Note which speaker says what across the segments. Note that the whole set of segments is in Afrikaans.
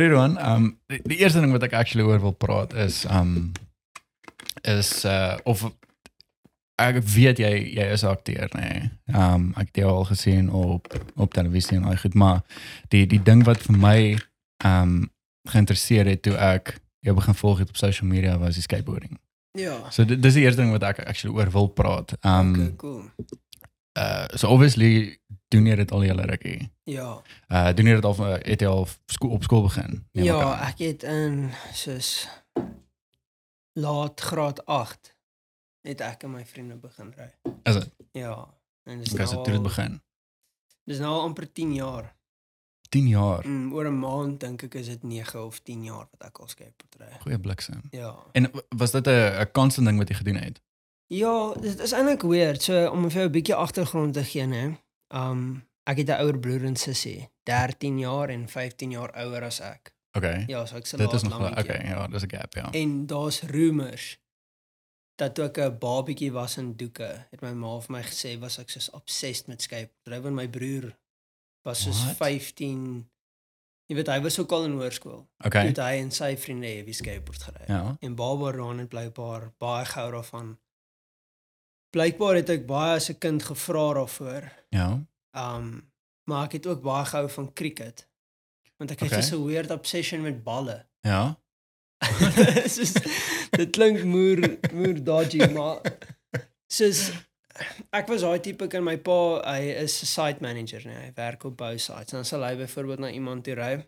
Speaker 1: Hoorie Roan, um die, die eerste ding wat ek actually oor wil praat is um is uh of ek weet jy jy is 'n akteur nê. Nee. Um ek het jou al gesien op op televisie en al goed, maar die die ding wat vir my um geïnteresseer het toe ek jou begin volg het op social media was die skateboarding.
Speaker 2: Ja.
Speaker 1: So dis die eerste ding wat ek actually oor wil praat. Um
Speaker 2: Okay, cool.
Speaker 1: uh so obviously doen jy dit al julle rukkie.
Speaker 2: Ja.
Speaker 1: Uh doen jy dit al van- het jy al skool op skool begin?
Speaker 2: Ja,
Speaker 1: aan.
Speaker 2: ek het in soos laat graad 8 het ek en my vriende begin ry.
Speaker 1: Is dit?
Speaker 2: Ja. En dis
Speaker 1: het
Speaker 2: nou
Speaker 1: dit
Speaker 2: al-
Speaker 1: begin.
Speaker 2: Dis nou al amper 10 jaar.
Speaker 1: 10 jaar.
Speaker 2: Mm, oor 'n maand dink ek is dit 9 of 10 jaar wat ek al skateboard ry.
Speaker 1: Goeie bliksem.
Speaker 2: Ja.
Speaker 1: En was dit 'n 'n constant ding wat jy gedoen het?
Speaker 2: Ja, dit is eintlik weird. So om vir jou 'n bietjie agtergrond te gee, hè. Um ek het 'n ouer broer en sussie, 13 jaar en 15 jaar ouer as ek.
Speaker 1: Okay.
Speaker 2: Ja, so ek se
Speaker 1: dit is
Speaker 2: laat
Speaker 1: nog okay, ja, dis 'n gap, ja.
Speaker 2: En daar's rumors dat toe ek 'n babietjie was in doeke, het my ma vir my gesê was ek soos obsessed met skateboard. Want my broer was soos
Speaker 1: What?
Speaker 2: 15. Jy weet hy was ook al in hoërskool.
Speaker 1: Okay.
Speaker 2: Toe hy en sy vriende heavy skateboard gery.
Speaker 1: Ja.
Speaker 2: En Barbara Raan het blykbaar baie gehou daarvan. Blykbaar het ek baie as 'n kind gevra daarvoor.
Speaker 1: Ja.
Speaker 2: Um maar ek het ook baie gehou van cricket. Want ek het
Speaker 1: Okay.
Speaker 2: so 'n weird obsession met balle.
Speaker 1: Ja.
Speaker 2: soos, dit klink moer moer dodgy maar soos ek was daai tipe kind my pa hy is 'n site manager nee hy werk op bou sites dan sal hy byvoorbeeld na iemand toe ry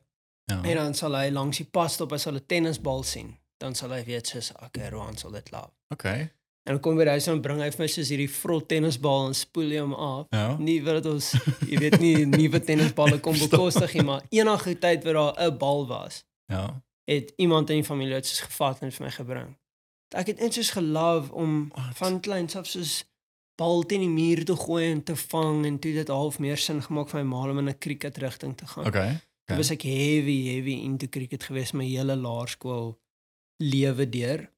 Speaker 1: Ja.
Speaker 2: en dan sal hy langs die pad stop hy sal 'n tennisbal sien dan sal hy weet soos okay Roan sal dit love
Speaker 1: Okay.
Speaker 2: En dan kom by die huis en bring hy vir my soos hierdie vrot tennisbal en spoel hy hom af
Speaker 1: Ja.
Speaker 2: nie dit ons jy weet nie nuwe tennisballe kom bekostig nie maar enige tyd wat daar 'n bal was
Speaker 1: Ja.
Speaker 2: het iemand in die familie dit soos gevat en vir my gebring. Ek het net soos gelove om
Speaker 1: Wat?
Speaker 2: van kleins af soos bal teen die muur te gooi en te vang en toe dit half meer sin gemaak vir my ma om in 'n cricket rigting te gaan.
Speaker 1: Okay.
Speaker 2: Toe was ek heavy heavy into cricket gewees my hele laerskool lewe deur.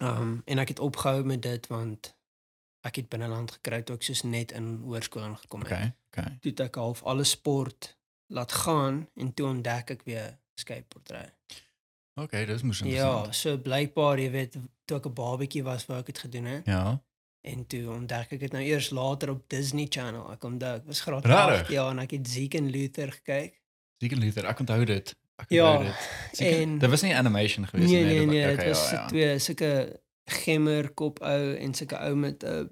Speaker 2: Um en ek het opgehou met dit want ek het binneland gekry toe ek soos net in hoërskool ingekom het.
Speaker 1: Okay. Okay.
Speaker 2: Toe het ek half alle sport laat gaan en toe ontdek ek weer skateboard ry.
Speaker 1: Okay, dis moes
Speaker 2: Ja,
Speaker 1: interessant.
Speaker 2: so blykbaar, jy weet, toe ek 'n babatjie was, wou ek dit gedoen het.
Speaker 1: Ja.
Speaker 2: En toe ontdek ek dit nou eers later op Disney Channel. Ek onthou, ek was graad
Speaker 1: Rarig?
Speaker 2: 8 ja en ek het Zeke en Luther gekyk.
Speaker 1: Seker Luther, ek onthou dit.
Speaker 2: Ja,
Speaker 1: dit. Seker,
Speaker 2: en-
Speaker 1: dit was nie animation gewees
Speaker 2: Nee nee nee,
Speaker 1: dit
Speaker 2: dit
Speaker 1: was-
Speaker 2: was
Speaker 1: okay,
Speaker 2: okay,
Speaker 1: ja, ja.
Speaker 2: twee sulke gemmer kop ou en sulke ou met 'n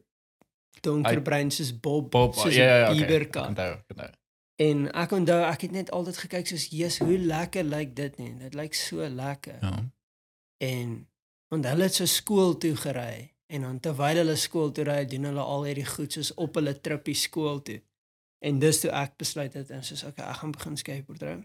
Speaker 2: donker
Speaker 1: Hy-
Speaker 2: brein soos Bob,
Speaker 1: Bob,
Speaker 2: soos
Speaker 1: ja ja, ja, okay.
Speaker 2: Bieberkat.
Speaker 1: Onthou, onthou.
Speaker 2: En ek onthou, ek het net altyd gekyk soos, "Jesus, hoe lekker lyk dit nie? Dit lyk so lekker."
Speaker 1: Ja.
Speaker 2: En want hulle het so skool toe gery en dan terwyl hulle skool toe ry, doen hulle al hierdie goed soos op hulle trippie skool toe. En dis toe ek besluit het en soos okay, ek gaan begin skateboard ry.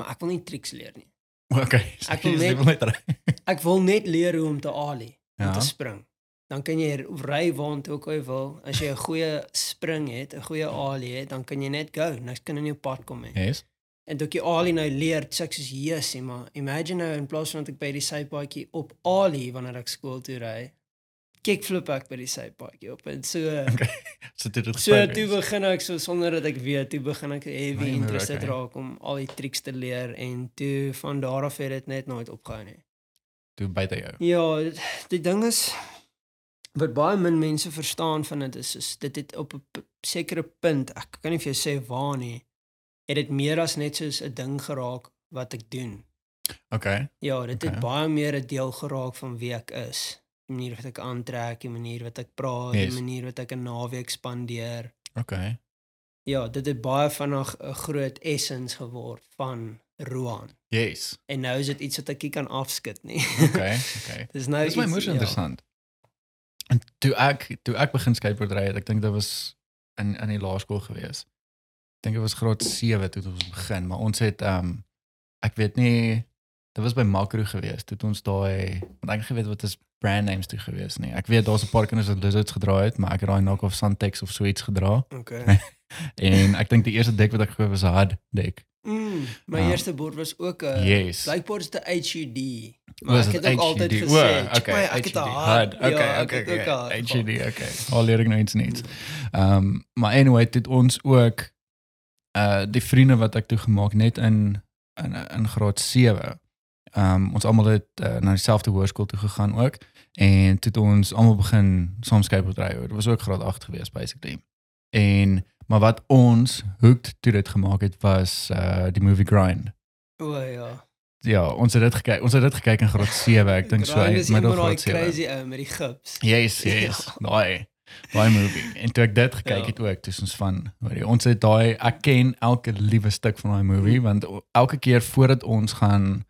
Speaker 2: Maar ek wil nie triks leer nie.
Speaker 1: Okay. so
Speaker 2: Ek wil net-
Speaker 1: wil net.
Speaker 2: Ek wil net leer hoe om te ollie, om
Speaker 1: Ja.
Speaker 2: te spring. Dan kan jy ry waant ook al jy wil. As jy 'n goeie spring het, 'n goeie ollie het, dan kan jy net go. Niks kan in jou pad kom nie.
Speaker 1: Yes.
Speaker 2: En toe ek die ollie nou leer, sê ek soos yes, maar imagine nou in plaas van dat ek by die sypaadjie op ollie wanneer ek skool toe ry, kickflip ek by die sypaadjie op en so
Speaker 1: So dit het
Speaker 2: so
Speaker 1: gespreek
Speaker 2: toe
Speaker 1: is.
Speaker 2: begin ek so sonder dat ek weet, toe begin ek heavy
Speaker 1: Nee,
Speaker 2: interested
Speaker 1: okay.
Speaker 2: raak om al die tricks te leer en toe van daar af het dit net nooit opgehou nie.
Speaker 1: Toe buite jou.
Speaker 2: Ja, die ding is wat baie min mense verstaan van dit is is dit het op 'n sekere punt, ek kan nie vir jou sê waar nie, het dit meer as net soos 'n ding geraak wat ek doen.
Speaker 1: Okay.
Speaker 2: Ja, dit het
Speaker 1: Okay.
Speaker 2: baie meer 'n deel geraak van wie ek is. Manier wat ek aantrek, die manier wat ek praat,
Speaker 1: Yes.
Speaker 2: die manier wat ek 'n naweek spandeer.
Speaker 1: Okay.
Speaker 2: Ja, dit het baie vinnig 'n groot essence geword van Roan.
Speaker 1: Yes.
Speaker 2: En nou is dit iets wat ek nie kan afskud nie.
Speaker 1: Okay. Okay.
Speaker 2: Dis nou
Speaker 1: Dis my moes
Speaker 2: ja.
Speaker 1: interessant. En toe ek toe ek begin skateboard ry het, ek dink dit was in in die laerskool gewees. Ek dink dit was graad 7 toe ons begin, maar ons het ehm um, ek weet nie dit was by Makro gewees. Toe ons daai want ek geweet wat is brand names toe gewees nie. Ek weet daar's 'n paar kinders wat lizards gedra het, maar ek het daai knock-off Suntex of so iets gedra.
Speaker 2: Okay.
Speaker 1: En ek dink die eerste dek wat ek gekoop was 'n hard dek.
Speaker 2: Mm, my
Speaker 1: Ah.
Speaker 2: eerste bord was ook 'n
Speaker 1: Yes.
Speaker 2: Blykbaar is dit 'n HUD. Maar
Speaker 1: Was
Speaker 2: ek het ook altyd
Speaker 1: HUD?
Speaker 2: gesê,
Speaker 1: O, okay,
Speaker 2: ek het 'n
Speaker 1: HUD,
Speaker 2: hard.
Speaker 1: Okay,
Speaker 2: ja,
Speaker 1: okay, okay.
Speaker 2: al
Speaker 1: HUD, okay. Al leer ek nou iets nuuts. Ehm um, maar anyway, dit ons ook uh die vriende wat ek toe gemaak net in in in graad 7. Ehm um, ons almal het uh, na dieselfde hoërskool toe gegaan ook en toe het ons almal begin saam skateboard ry. Dit was ook graad 8 gewees basically. En maar wat ons hooked toe dit gemaak het was uh die movie Grind.
Speaker 2: O ja.
Speaker 1: Ja, ons het dit gekyk. Ons het dit gekyk in graad 7, ek dink so
Speaker 2: Grind is
Speaker 1: uit middel
Speaker 2: iemand daai
Speaker 1: graad 7.
Speaker 2: crazy ou met die gips.
Speaker 1: Yes, yes. Daai daai movie. En toe ek dit gekyk
Speaker 2: Ja.
Speaker 1: het ook, dis ons van, hoor jy, ons het daai ek ken elke liewe stuk van daai movie want o- elke keer voordat ons gaan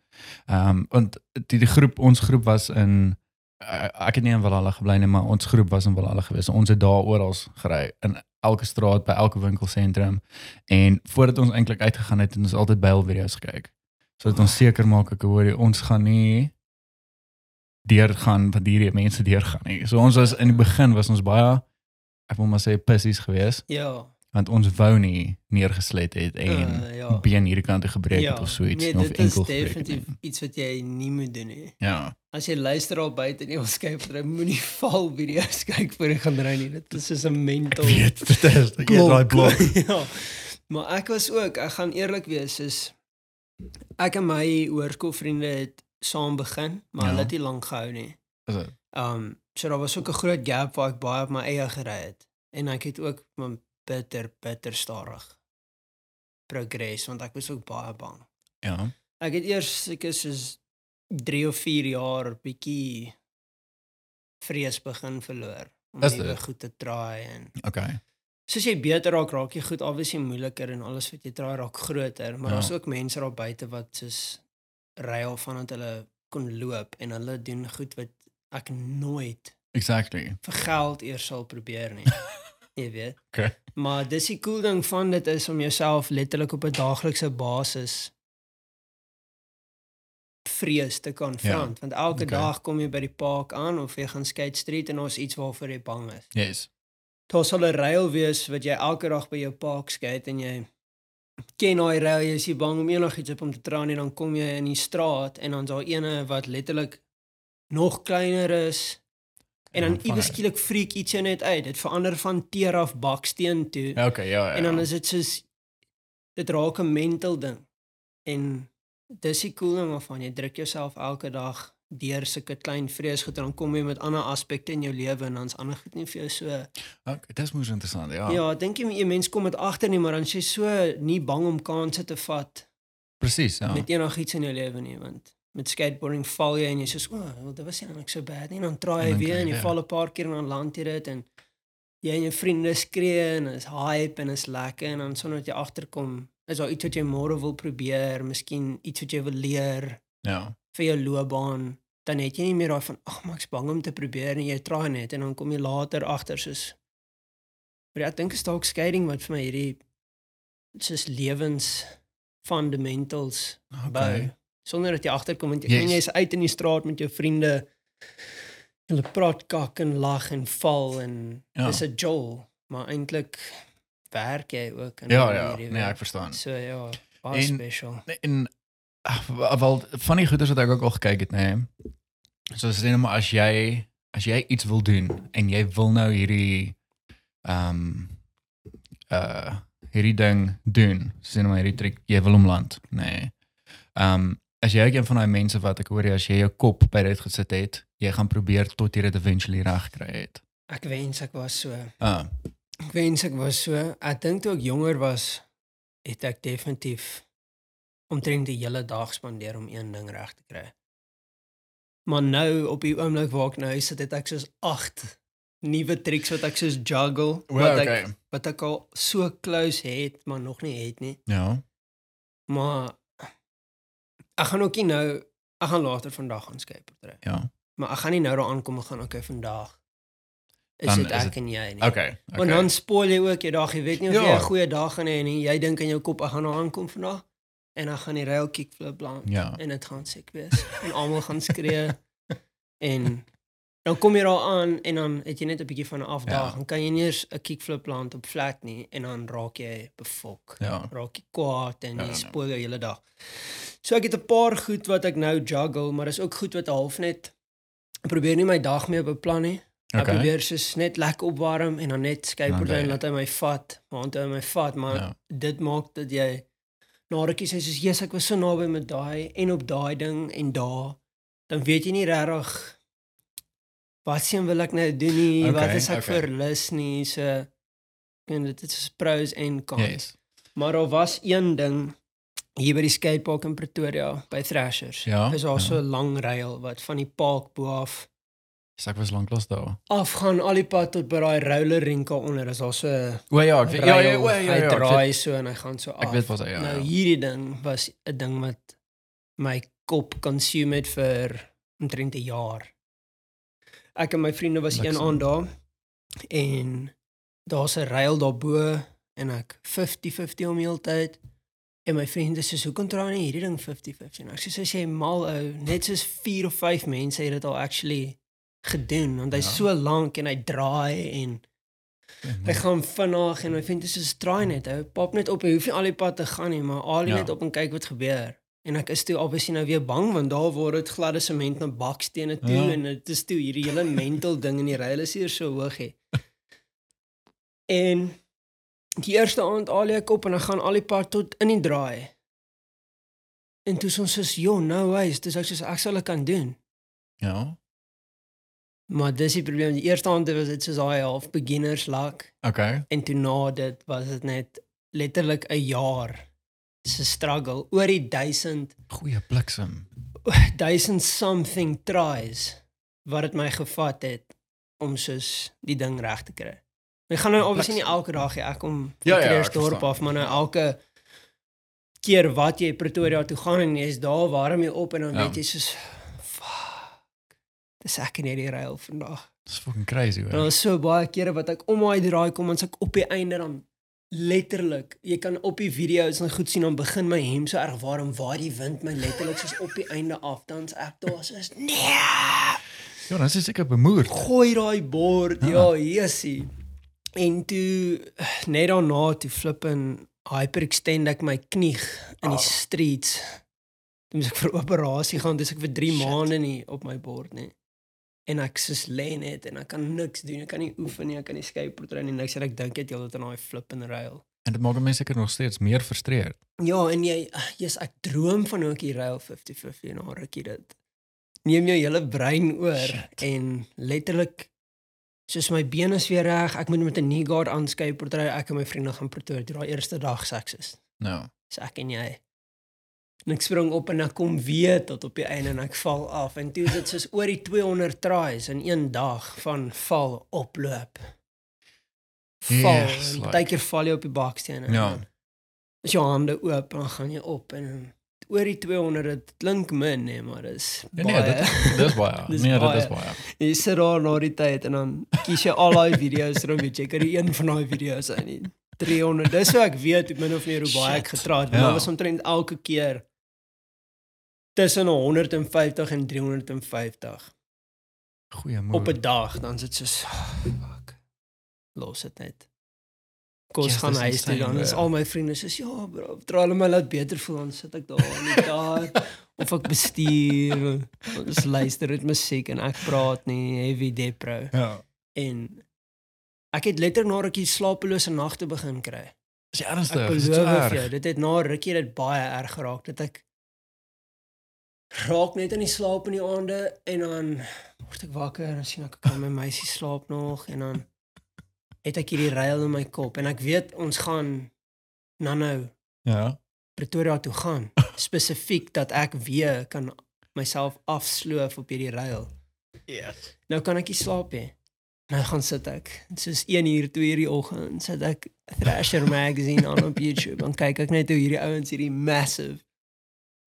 Speaker 1: ehm um, want die, die groep ons groep was in ek het nie in Valhalla gebly nie, maar ons groep was in Valhalla gewees. Ons het daar oral gery in elke straat by elke winkelsentrum en voordat ons eintlik uitgegaan het, het ons altyd Byle video's gekyk. Sodat ons seker maak ek hoor jy, ons gaan nie deur gaan wat hierdie mense deur gaan nie. So ons was in die begin was ons baie ek wil maar sê pissies geweest
Speaker 2: Ja.
Speaker 1: Want ons wou nie neergeslet het en
Speaker 2: Uh, ja.
Speaker 1: been hierdie kant toe gebreek
Speaker 2: ja.
Speaker 1: het of so iets
Speaker 2: nee,
Speaker 1: of
Speaker 2: dit is
Speaker 1: enkel gebreek het
Speaker 2: definitief
Speaker 1: nie.
Speaker 2: iets wat jy nie moet doen nie.
Speaker 1: Ja.
Speaker 2: As jy luister al buite in ons skype, dan moenie val video's kyk voor jy gaan ry nie. Dit is soos 'n mental
Speaker 1: Ek weet dit is daai blok.
Speaker 2: ja. Maar ek was ook, ek gaan eerlik wees, is ek en my hoërskoolvriende het saam begin, maar
Speaker 1: Ja.
Speaker 2: hulle het nie lank gehou nie.
Speaker 1: Is dit?
Speaker 2: Um so daar was ook 'n groot gap waar ek baie op my eie gery het en ek het ook my bitter bitter stadig progress want ek was ook baie bang.
Speaker 1: Ja.
Speaker 2: Ek het eers seker soos 3 of 4 jaar bietjie vrees begin verloor om
Speaker 1: Is
Speaker 2: nuwe goed te try en
Speaker 1: Okay.
Speaker 2: soos jy beter raak, raak jy goed obviously moeiliker en alles wat jy try raak groter, maar
Speaker 1: Ja.
Speaker 2: daar's ook mense daar buite wat soos ry al vandat hulle kon loop en hulle doen goed wat ek nooit
Speaker 1: Exactly.
Speaker 2: vir geld eers sal probeer nie. jy weet.
Speaker 1: Okay.
Speaker 2: Maar dis die cool ding van dit is om jouself letterlik op 'n daaglikse basis vrees te konfront want elke
Speaker 1: okay.
Speaker 2: dag kom jy by die park aan of jy gaan skate street en daar's iets waarvoor jy bang is.
Speaker 1: Yes.
Speaker 2: Daar sal 'n reël wees wat jy elke dag by jou park skate en jy ken daai reël, jy is nie bang om enigiets op om te traan nie, dan kom jy in die straat en dan's daar ene wat letterlik nog kleiner is. En dan iewes skielik freak iets jou net uit. Dit verander van teer af baksteen toe.
Speaker 1: Ja, okay, ja, ja.
Speaker 2: En dan is dit soos dit raak 'n mental ding. En dis die cool ding waarvan jy druk jouself elke dag deur sulke klein vreesgoed en dan kom jy met ander aspekte in jou lewe en dan's ander goed nie vir jou so
Speaker 1: Okay, dis moes interessant. Ja.
Speaker 2: Ja, dink jy jy mens kom met agter nie, maar dan is jy so nie bang om kansse te vat
Speaker 1: Presies, ja.
Speaker 2: met enigiets in jou lewe nie, want met skateboarding val jy en jy sê, "O, oh, well, dit was nie eintlik so bad nie." En dan try jy weer en
Speaker 1: jy
Speaker 2: jy
Speaker 1: weer.
Speaker 2: val 'n paar keer en dan land jy dit en jy en jou vriende skree en is hype en is lekker en dan sonder dat jy agterkom, is daar iets wat jy môre wil probeer, miskien iets wat jy wil leer
Speaker 1: Ja.
Speaker 2: vir jou loopbaan, dan het jy nie meer daai van, "Ag, maar ek's bang om te probeer" en jy try net en dan kom jy later agter soos Maar ja, ek dink is dalk skating wat vir my hierdie soos lewens fundamentals
Speaker 1: Okay.
Speaker 2: bou sonder dat jy agterkom want jy
Speaker 1: Yes.
Speaker 2: yes. jy's uit in die straat met jou vriende. Hulle praat kak en lag en val en
Speaker 1: Ja.
Speaker 2: dis 'n jol, maar eintlik werk jy ook in
Speaker 1: Ja, ja.
Speaker 2: jy
Speaker 1: Nee, ek verstaan.
Speaker 2: So ja, baie
Speaker 1: En-
Speaker 2: special.
Speaker 1: En wel van die goeders wat ek ook al gekyk het, nê. Nee. So sê net maar as jy as jy iets wil doen en jy wil nou hierdie ehm uh hierdie ding doen, net maar hierdie trick, jy wil hom land, nê. Nee. Ehm as jy ook een van daai mense wat ek hoor jy as jy jou kop by dit gesit het, jy gaan probeer tot jy dit eventually reg kry het.
Speaker 2: Ek wens ek was so.
Speaker 1: Ah,
Speaker 2: Ek wens ek was so. Ek dink toe ek jonger was, het ek definitief omtrent die hele dag spandeer om een ding reg te kry. Maar nou op die oomblik waar ek nou sit, het ek soos 8 nuwe tricks wat ek soos juggle
Speaker 1: well,
Speaker 2: wat ek
Speaker 1: okay.
Speaker 2: wat ek al so close het, maar nog nie het nie.
Speaker 1: Ja.
Speaker 2: Maar ek gaan ook nie nou ek gaan later vandag gaan skateboard ry.
Speaker 1: Ja.
Speaker 2: Maar ek gaan nie nou daar aankom en gaan okay vandag. Is dit ek
Speaker 1: dit-
Speaker 2: en jy nie.
Speaker 1: Okay.
Speaker 2: Want
Speaker 1: okay.
Speaker 2: dan spoil jy ook jou dag. Jy weet nie of
Speaker 1: Ja.
Speaker 2: jy 'n goeie dag gaan hê nie. Jy dink in jou kop ek gaan nou aankom vandag en dan gaan die rail kickflip land
Speaker 1: Ja.
Speaker 2: en dit gaan siek wees en almal gaan skree en dan kom jy daar aan en dan het jy net 'n bietjie van 'n afdag.
Speaker 1: Ja.
Speaker 2: Dan kan jy nie eens 'n kickflip land op flat nie en dan raak jy befok.
Speaker 1: Ja.
Speaker 2: Raak jy kwaad en
Speaker 1: Ja,
Speaker 2: jy
Speaker 1: ja.
Speaker 2: spoil jou hele dag. So ek het 'n paar goed wat ek nou juggle, maar dis ook goed wat half net probeer nie my dag meer beplan nie. Ek
Speaker 1: Okay.
Speaker 2: probeer soos net lekker opwarm en dan net skateboard
Speaker 1: Dan
Speaker 2: laat hy my vat, want hy my vat, maar
Speaker 1: Ja.
Speaker 2: dit maak dat jy na rukkie sê soos Jesus ek was so naby met daai en op daai ding en daar dan weet jy nie regtig wat sien wil ek nou doen nie
Speaker 1: Okay,
Speaker 2: wat is ek
Speaker 1: okay.
Speaker 2: vir lus nie so en dit is pros en cons
Speaker 1: Yes.
Speaker 2: maar daar was een ding hier by die skatepark in Pretoria by Thrashers
Speaker 1: Ja,
Speaker 2: is daar
Speaker 1: ja.
Speaker 2: so 'n lang rail wat van die park bo af
Speaker 1: So ek was lanklaas daar.
Speaker 2: afgaan al die pad tot by daai roller rinkel onder is daar so
Speaker 1: O ja, ek weet, ja, ja, o, ja, ja,
Speaker 2: hy
Speaker 1: ja,
Speaker 2: draai
Speaker 1: weet-
Speaker 2: so en hy gaan so af.
Speaker 1: Ek weet wat hy ja.
Speaker 2: nou
Speaker 1: ja.
Speaker 2: hierdie ding was 'n ding wat my kop consume het vir omtrent 'n jaar. Ek en my vriende was een
Speaker 1: Bliksem.
Speaker 2: aand daar en daar's 'n rail daarbo en ek 50-50 om heeltyd en my vriende sê hoekom draai nie hierdie ding 50-50 nou? Ek sê as jy mal ou, net soos 4 of 5 mense het dit al actually gedoen want hy's
Speaker 1: Ja.
Speaker 2: so lank en hy draai en Hy gaan vinnig en my vriend is soos draai net. Hy pop net op. Hy hoef nie al die pad te gaan nie, maar al
Speaker 1: Ja.
Speaker 2: net op en kyk wat gebeur. En ek is toe obviously nou weer bang want daar word dit gladde sement na bakstene toe
Speaker 1: Ja.
Speaker 2: en dit is toe hierdie hele mental ding in die rail is hier so hoog hè. en die eerste aand al ek op en dan gaan al die pad tot in die draai. En toe ons soos, "Jo, no ways, dis ek soos ek sal dit kan doen."
Speaker 1: Ja.
Speaker 2: Maar dis die probleem. Die eerste aand was dit soos daai half beginners luck.
Speaker 1: Okay.
Speaker 2: En toe na dit was dit net letterlik 'n jaar se struggle oor die 1000
Speaker 1: Goeie bliksem.
Speaker 2: 1000 something tries wat dit my gevat het om soos die ding reg te kry. Ek gaan nou obviously nie elke dag hê ek kom
Speaker 1: Ja, ja,
Speaker 2: Kreersdorp
Speaker 1: ek verstaan.
Speaker 2: af, maar nou elke keer wat jy Pretoria toe gaan en jy's daar warm jy op en dan
Speaker 1: Ja.
Speaker 2: weet jy soos fuck. Dis ek in hierdie rail vandag.
Speaker 1: Dis fucking crazy hoor.
Speaker 2: daar was so baie kere wat ek om daai draai kom en as ek op die einde dan letterlik, jy kan op die video's en goed sien dan begin my hem so erg warm waar die wind my letterlik soos op die einde af dan's ek daar soos nee,
Speaker 1: Ja, dan is jy seker bemoer.
Speaker 2: gooi daai bord.
Speaker 1: Ja.
Speaker 2: Ja, yesie. En toe net daarna toe flip en hyperextend ek my knie in die
Speaker 1: Oh.
Speaker 2: streets. Toe moes ek vir operasie gaan, dis ek vir 3
Speaker 1: Shit.
Speaker 2: maande nie op my bord nie. En ek soos lê net en ek kan niks doen. Ek kan nie oefen nie, ek kan nie skateboard ry nie. Niks en ek dink dit heeltyd aan daai flip en rail.
Speaker 1: En dit maak mense seker nog steeds meer frustreerd.
Speaker 2: Ja, en jy jy's ek droom van hoe ek die rail 50-50 en haar rukkie dit. Neem jou hele brein oor
Speaker 1: Shit.
Speaker 2: en letterlik soos my bene is weer reg, ek moet met 'n knee guard aan skateboard ry. Ek en my vriende gaan Pretoria toe daai eerste dag seksis.
Speaker 1: Nou.
Speaker 2: Dis ek en jy. En ek spring op en ek kom weer tot op die einde en ek val af en toe is dit soos oor die 200 tries in een dag van val oploop. Val,
Speaker 1: Yes,
Speaker 2: en
Speaker 1: like-
Speaker 2: baie keer val jy op die baksteen en
Speaker 1: Ja.
Speaker 2: dan is jou hande oop dan gaan jy op en oor die 200 dit klink min nee, maar dis baie.
Speaker 1: nee, dit dis baie.
Speaker 2: Dis
Speaker 1: nee, dit is
Speaker 2: baie.
Speaker 1: baie.
Speaker 2: jy sit daar na die tyd en dan kies jy al daai video's en dan weet jy kan die een van daai video's uit nie 300 dis hoe ek weet hoe min of meer hoe baie ek getraat het
Speaker 1: Ja.
Speaker 2: maar was omtrent elke keer tussen 150 en 350
Speaker 1: Goeie moer.
Speaker 2: op 'n dag dan sit soos oh, fuck los dit net kos
Speaker 1: Yes,
Speaker 2: gaan huis toe dan is al my vriende soos ja bro try hulle my laat beter voel dan sit ek daar in die kar of ek bestuur ons luister dit musiek en ek praat nie heavy depro
Speaker 1: Ja.
Speaker 2: en ek het letterlik na rukkie slapelose nagte begin kry.
Speaker 1: Is jy
Speaker 2: Ek
Speaker 1: ernstig?
Speaker 2: Beloof
Speaker 1: so
Speaker 2: vir jou, dit het na rukkie dit baie erg geraak dat ek raak net in die slaap in die aande en dan word ek wakker en sien ek kan my meisie slaap nog en dan het ek hierdie reël in my kop en ek weet ons gaan nou nou
Speaker 1: Ja.
Speaker 2: Pretoria toe gaan spesifiek dat ek weer kan myself afsloof op hierdie reël.
Speaker 1: Yes.
Speaker 2: Nou kan ek nie slaap nie. Nou gaan sit ek. Soos 1 uur, 2 uur die oggend sit ek Thrasher magazine aan op YouTube. Dan kyk ek net hoe hierdie ouens hierdie massive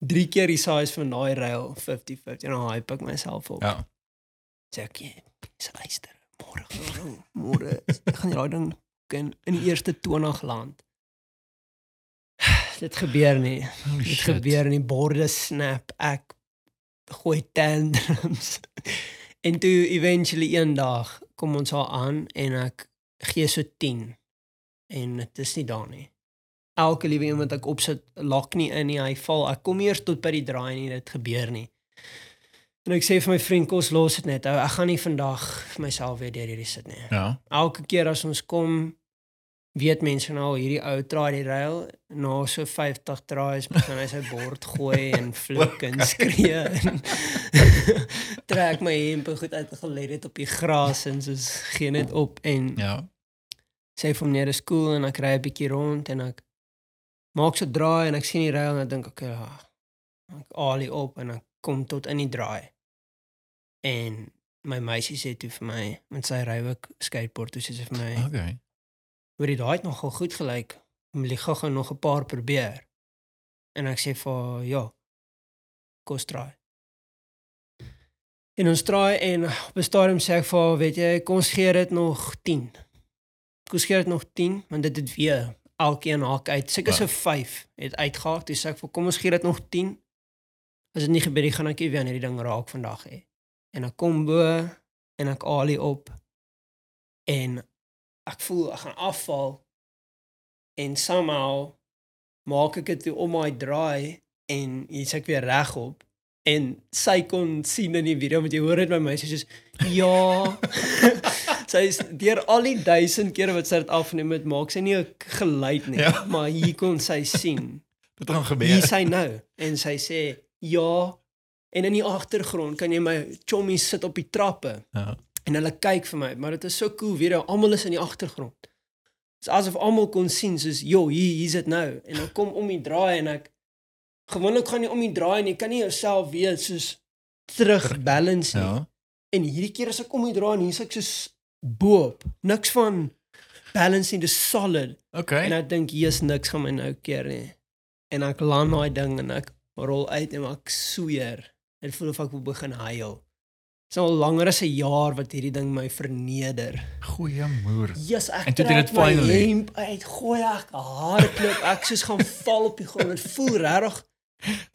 Speaker 2: drie keer die size van daai rail 50-50 en dan hype ek myself op.
Speaker 1: Ja.
Speaker 2: Sê ek, "Jy, dis luister. Môre gaan môre gaan jy daai ding in in die eerste 20 land. Dit gebeur nie.
Speaker 1: Holy
Speaker 2: Dit
Speaker 1: shit.
Speaker 2: gebeur in die borde snap. Ek gooi tantrums. en toe eventually eendag kom ons al aan en ek gee so 10 en dit is nie daar nie. Elke liewe iemand wat ek opsit, lak nie in nie. Hy val. Ek kom eers tot by die draai nie, dit gebeur nie. En ek sê vir my vriend, kos los dit net. Ou, Ek gaan nie vandag vir myself weer deur hierdie sit nie.
Speaker 1: Ja.
Speaker 2: Elke keer as ons kom weet mense nou al hierdie ou draai die rail na so 50 draais begin hy sy bord gooi en flik en skree en trek my hemp goed uit gelet het op die gras en soos gee net op en
Speaker 1: Ja.
Speaker 2: sê vir hom nee, dis cool en ek ry 'n bietjie rond en ek maak so draai en ek sien die rail en ek dink okay, ja, ek alie op en ek kom tot in die draai. En my meisie sê toe vir my, met sy ry ook skateboard, toe sê sy vir my,
Speaker 1: Okay.
Speaker 2: "Hoor jy daai het nogal goed gelyk. Wil jy gou-gou nog 'n paar probeer?" En ek sê vir haar, "Ja. Kom straai." En ons draai en op 'n stadium sê ek vir haar, "Weet jy, kom ons gee dit nog 10." Kom ons gee dit nog 10, want dit het weer elkeen haak uit. Seker so
Speaker 1: Ja.
Speaker 2: 5 het uitgehaak. Toe sê ek vir kom ons gee dit nog 10. As dit nie gebeur gaan ek nie weer aan hierdie ding raak vandag hê. En ek kom bo en ek alie op en ek voel ek gaan afval en somehow maak ek dit toe om my draai en hier's ek weer regop en sy kon sien in die video met jy hoor dit by my sy sê ja sy is deur al die duisend kere wat sy dit afneem het maak sy nie 'n geluid nie
Speaker 1: Ja.
Speaker 2: maar hier kon sy sien
Speaker 1: Wat gaan gebeur?
Speaker 2: hier sy nou en sy sê ja en in die agtergrond kan jy my chommies sit op die trappe
Speaker 1: Ja.
Speaker 2: en hulle kyk vir my maar dit is so cool weer almal is in die agtergrond Dit's asof almal kon sien soos jo hier hier's dit nou en dan kom om die draai en ek gewoonlik gaan jy om die draai en jy kan nie jouself weer soos terug balance nie
Speaker 1: Ja.
Speaker 2: en hierdie keer as ek om die draai en hier's ek soos boop niks van balance nie dis solid
Speaker 1: Okay.
Speaker 2: En ek dink hier's niks gaan my nou keer nie. En ek land daai ding en ek rol uit en ek sweer. Dit voel of ek wil begin huil. Dit's al langer as 'n jaar wat hierdie ding my verneder.
Speaker 1: Goeie moer.
Speaker 2: Jesus, ek
Speaker 1: En het dit finally.
Speaker 2: hemp uit, gooi ek hardloop, ek soos gaan val op die grond. Dit voel regtig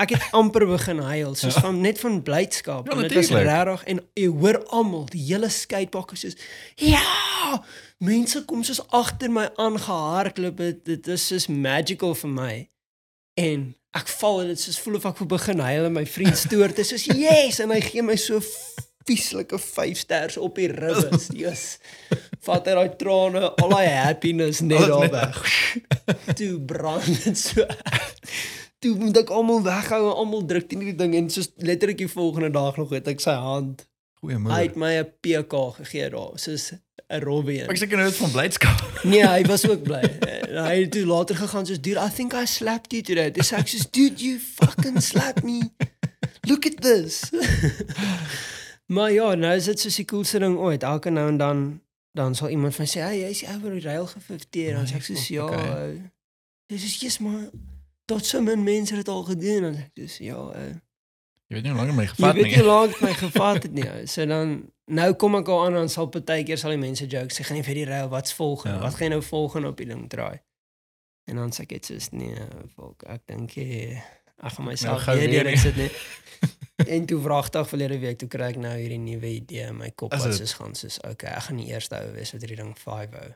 Speaker 2: Ek het amper begin huil, soos
Speaker 1: Ja.
Speaker 2: van net van blydskap.
Speaker 1: Ja,
Speaker 2: en dit was regtig en jy hoor almal, die hele skatepark is soos ja, mense kom soos agter my aangehardloop. Dit dit is soos magical vir my. En ek val en dit soos voel of ek wil begin huil en my vriend stoor dit soos yes en hy gee my so vieslike 5 sters op die ribbes. Jesus. Vat hy daai trane, al daai happiness net daar
Speaker 1: net
Speaker 2: weg. Toe brand dit so. Toe moet ek almal weghou en almal druk teen die ding en soos letterlik die volgende dag nog het ek sy hand
Speaker 1: Goeie
Speaker 2: Hy het my 'n PK gegee daar, soos 'n Robbie.
Speaker 1: Ek seker nou dit van blydskap.
Speaker 2: Nee, hy was ook bly. En hy het toe later gegaan soos dude, I think I slapped you today. Dis ek soos dude, you fucking slapped me. Look at this. maar ja, nou is dit soos die coolste ding ooit. Elke nou en dan dan sal iemand van sê, "Hey, jy's oor die rail gefifteer." Dan sê ek soos, "Ja."
Speaker 1: Okay.
Speaker 2: Dis is yes maar tot so min mense het dit al gedoen en ek soos, "Ja, uh,
Speaker 1: Jy weet nie hoe lank my
Speaker 2: Jy
Speaker 1: gevat
Speaker 2: weet
Speaker 1: nie.
Speaker 2: nie hoe lank my gevat het nie. So dan nou kom ek al aan en sal partykeer sal die mense joke sê gaan nie vir die rail wat's volgende?
Speaker 1: Ja.
Speaker 2: Wat gaan jy nou volgende op die ding draai? En dan sê ek dit soos nee, volk, ek dink eh, ek gaan myself
Speaker 1: gou
Speaker 2: nou, weer deur
Speaker 1: nie.
Speaker 2: sit nie. en toe vragtig verlede week toe kry ek nou hierdie nuwe idee in my kop
Speaker 1: Is
Speaker 2: wat soos gaan soos okay, ek gaan die eerste ou wees wat hierdie ding 5 hou.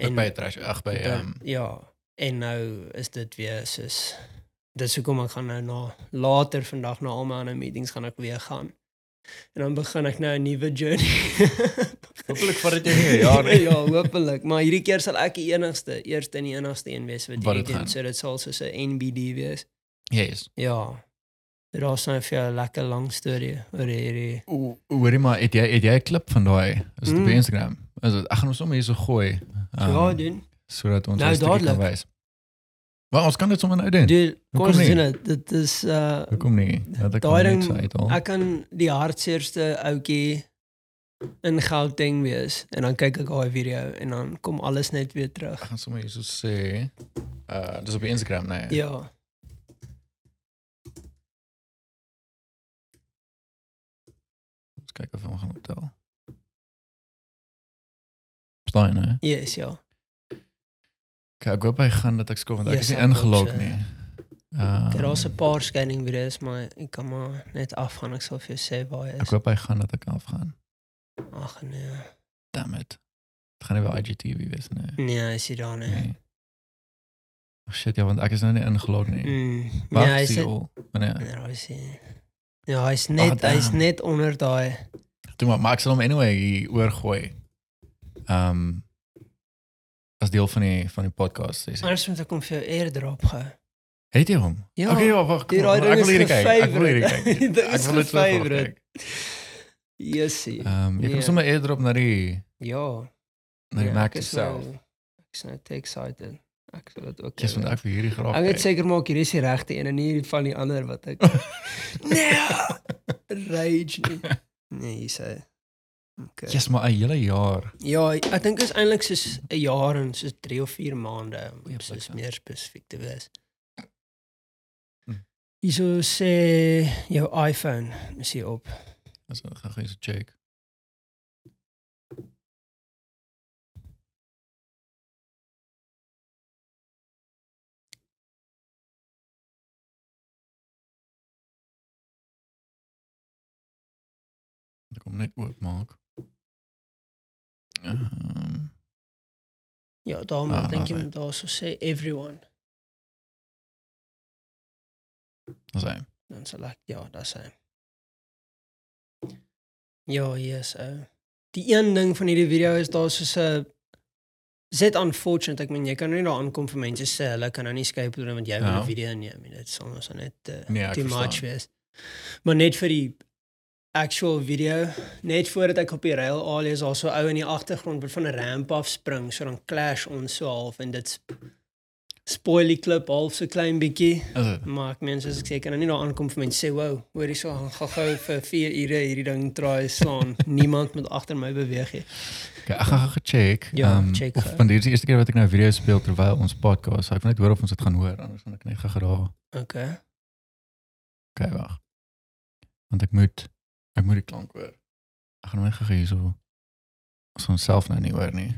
Speaker 1: Ek by trash ag by
Speaker 2: Dan-
Speaker 1: ehm
Speaker 2: ja, en nou is dit weer soos dis hoekom ek gaan nou na later vandag na al my ander meetings gaan ek weer gaan. En dan begin ek nou 'n nuwe journey.
Speaker 1: hopelik vat dit jou nie 'n jaar nie.
Speaker 2: ja, hopelik, maar hierdie keer sal ek die enigste, eerste en die enigste een wees wat hierdie
Speaker 1: dit
Speaker 2: doen. So dit sal soos 'n NBD wees.
Speaker 1: Yes.
Speaker 2: Ja. Dit was nou vir 'n lekker lang storie oor hierdie.
Speaker 1: O, hoorie maar, het jy het jy 'n klip van daai? Is dit op
Speaker 2: Mm.
Speaker 1: Instagram? Is dit ek gaan hom sommer hier so gooi. ehm,
Speaker 2: ja, doen.
Speaker 1: sodat ons
Speaker 2: Nou,
Speaker 1: nou, kan
Speaker 2: dadelik.
Speaker 1: wys. Maar ons kan dit sommer nou doen.
Speaker 2: Doen, kom
Speaker 1: Hoekom
Speaker 2: ons
Speaker 1: nie?
Speaker 2: doen dit. Dit is uh
Speaker 1: Hoekom nie? Dat ek
Speaker 2: Daai
Speaker 1: kan net
Speaker 2: ding-
Speaker 1: so uithaal.
Speaker 2: Ek kan die hartseerste ouetjie in Gauteng wees en dan kyk ek daai video en dan kom alles net weer terug.
Speaker 1: Ek gaan sommer hier so sê. Uh dis op die Instagram, nee.
Speaker 2: Ja.
Speaker 1: Ons kyk of ons gaan optel. Verstaan jy, né?
Speaker 2: Yes, ja.
Speaker 1: Kyk, ek hoop hy gaan dat ek skof want ek
Speaker 2: Yes,
Speaker 1: is nie
Speaker 2: ek
Speaker 1: ingelog
Speaker 2: so.
Speaker 1: nie. Uh,
Speaker 2: Daar is 'n paar scanning video's, maar ek kan maar net afgaan. Ek sal vir jou sê waar hy
Speaker 1: ek
Speaker 2: is.
Speaker 1: hoop hy gaan dat ek afgaan.
Speaker 2: Ag nee.
Speaker 1: Damn it. Dit gaan nie weer IGTV wees nie.
Speaker 2: Nee, hy is hier daar nie.
Speaker 1: Nee. Oh shit, ja, want ek is nou nie ingelog nie.
Speaker 2: Mm.
Speaker 1: Wag,
Speaker 2: Nee, hy sit
Speaker 1: al. Wanneer?
Speaker 2: Nee, hy is nie. Ja, hy's net
Speaker 1: Ah,
Speaker 2: hy's
Speaker 1: damn.
Speaker 2: net onder daai.
Speaker 1: Toe maar, maar ek sal hom anyway oorgooi. Ehm um, as deel van die van die podcast sessie.
Speaker 2: Anders moet ek hom vir jou airdrop gee.
Speaker 1: Het jy hom?
Speaker 2: Ja.
Speaker 1: Okay, ja, wag. Kom, Ek
Speaker 2: is
Speaker 1: wil hierdie kyk. Ek wil hierdie
Speaker 2: gefavorite.
Speaker 1: kyk.
Speaker 2: Dit
Speaker 1: Ek
Speaker 2: is
Speaker 1: wil dit so graag
Speaker 2: gefavorite.
Speaker 1: kyk.
Speaker 2: Jessie.
Speaker 1: Ehm jy
Speaker 2: Nee.
Speaker 1: kan sommer airdrop na die
Speaker 2: Ja.
Speaker 1: na die
Speaker 2: Ja,
Speaker 1: Mac
Speaker 2: ek
Speaker 1: self.
Speaker 2: nou- Ek is nou te excited. Ek wil dit ook.
Speaker 1: Kies want ek vir hierdie graag.
Speaker 2: Ek
Speaker 1: kyk.
Speaker 2: seker maak hierdie is die regte een en nie die van die ander wat ek Nee. Rage nie. Nee, jy sê. Okay.
Speaker 1: Yes, maar 'n hele jaar.
Speaker 2: Ja, ek dink is eintlik soos 'n jaar en soos 3 of 4 maande om
Speaker 1: Goeie
Speaker 2: soos
Speaker 1: plek, ja.
Speaker 2: meer spesifiek te wees.
Speaker 1: Hm.
Speaker 2: Hierso sê jou iPhone is hier op.
Speaker 1: As ek gaan eens check. Ek kom net oopmaak. Ehm
Speaker 2: Ja, daarom
Speaker 1: Ah,
Speaker 2: ah, dink
Speaker 1: daar
Speaker 2: jy
Speaker 1: sê.
Speaker 2: daarso sê everyone.
Speaker 1: Dis hy.
Speaker 2: Dan sal ek ja, dis hy. Ja, yes. Uh, die een ding van hierdie video is daar soos 'n Zet unfortunate, ek meen jy kan nie daar aankom vir mense sê hulle kan nou nie skateboard doen want jy wil
Speaker 1: Ja.
Speaker 2: 'n video neem. Dit sal ons net uh,
Speaker 1: Nee,
Speaker 2: too much wees. Maar net vir die actual video, net voordat ek op die rail al is also ou in die agtergrond wat van 'n ramp af spring, so dan clash ons so half en dit sp spoil die klip half so klein bietjie.
Speaker 1: Dit?
Speaker 2: Maar ek meen soos ek sê kan er nie daar aankom vir mense sê, "Wow, hoor hierso, gaan gaan gou vir 4 ure hierdie ding try slaan. Niemand moet agter my beweeg nie."
Speaker 1: Okay, ek gaan gou check.
Speaker 2: Ja,
Speaker 1: ehm,
Speaker 2: check
Speaker 1: of want dit is die eerste keer wat ek nou 'n video speel terwyl ons podcast. So ek wil net hoor of ons dit gaan hoor anders gaan ek net gou daar.
Speaker 2: Okay.
Speaker 1: Okay, wag. Want ek moet ek moet die klank hoor. Ek gaan net gou hierso. Ons gaan self nou nie hoor nie.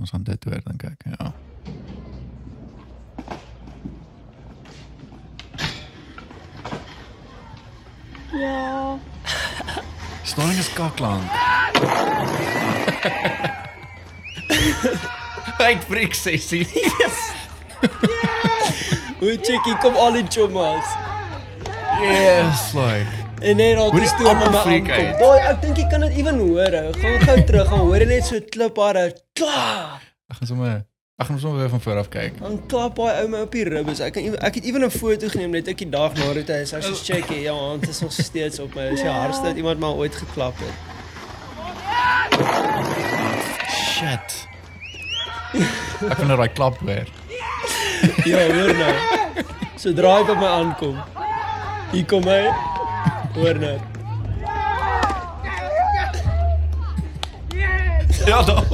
Speaker 1: Ons gaan dit hoor dink ek. Ja.
Speaker 3: Ja.
Speaker 1: Storing is kaklank. Ek breek sessie.
Speaker 2: Hoe check ek kom al die chommas.
Speaker 1: Yes, like.
Speaker 2: En net al die stoom met my aankom.
Speaker 1: uit.
Speaker 2: Daai ek dink jy kan dit ewen hoor. Gaan gou terug, gaan hoor jy net so klip haar. Kla.
Speaker 1: Ek gaan sommer ek gaan sommer weer van voor af kyk.
Speaker 2: Dan klap hy ou my op die ribbes. Ek kan ek het ewen 'n foto geneem net ek die dag na dit is. Ek sê check jy, ja, hand is nog steeds op my. Dis die hardste wat iemand maar ooit geklap het.
Speaker 1: Shit. Ek vind daai klap weer.
Speaker 2: Ja, hoor nou. Sodra hy by my aankom. Hier kom hy. Hoor nou.
Speaker 1: Ja, dan.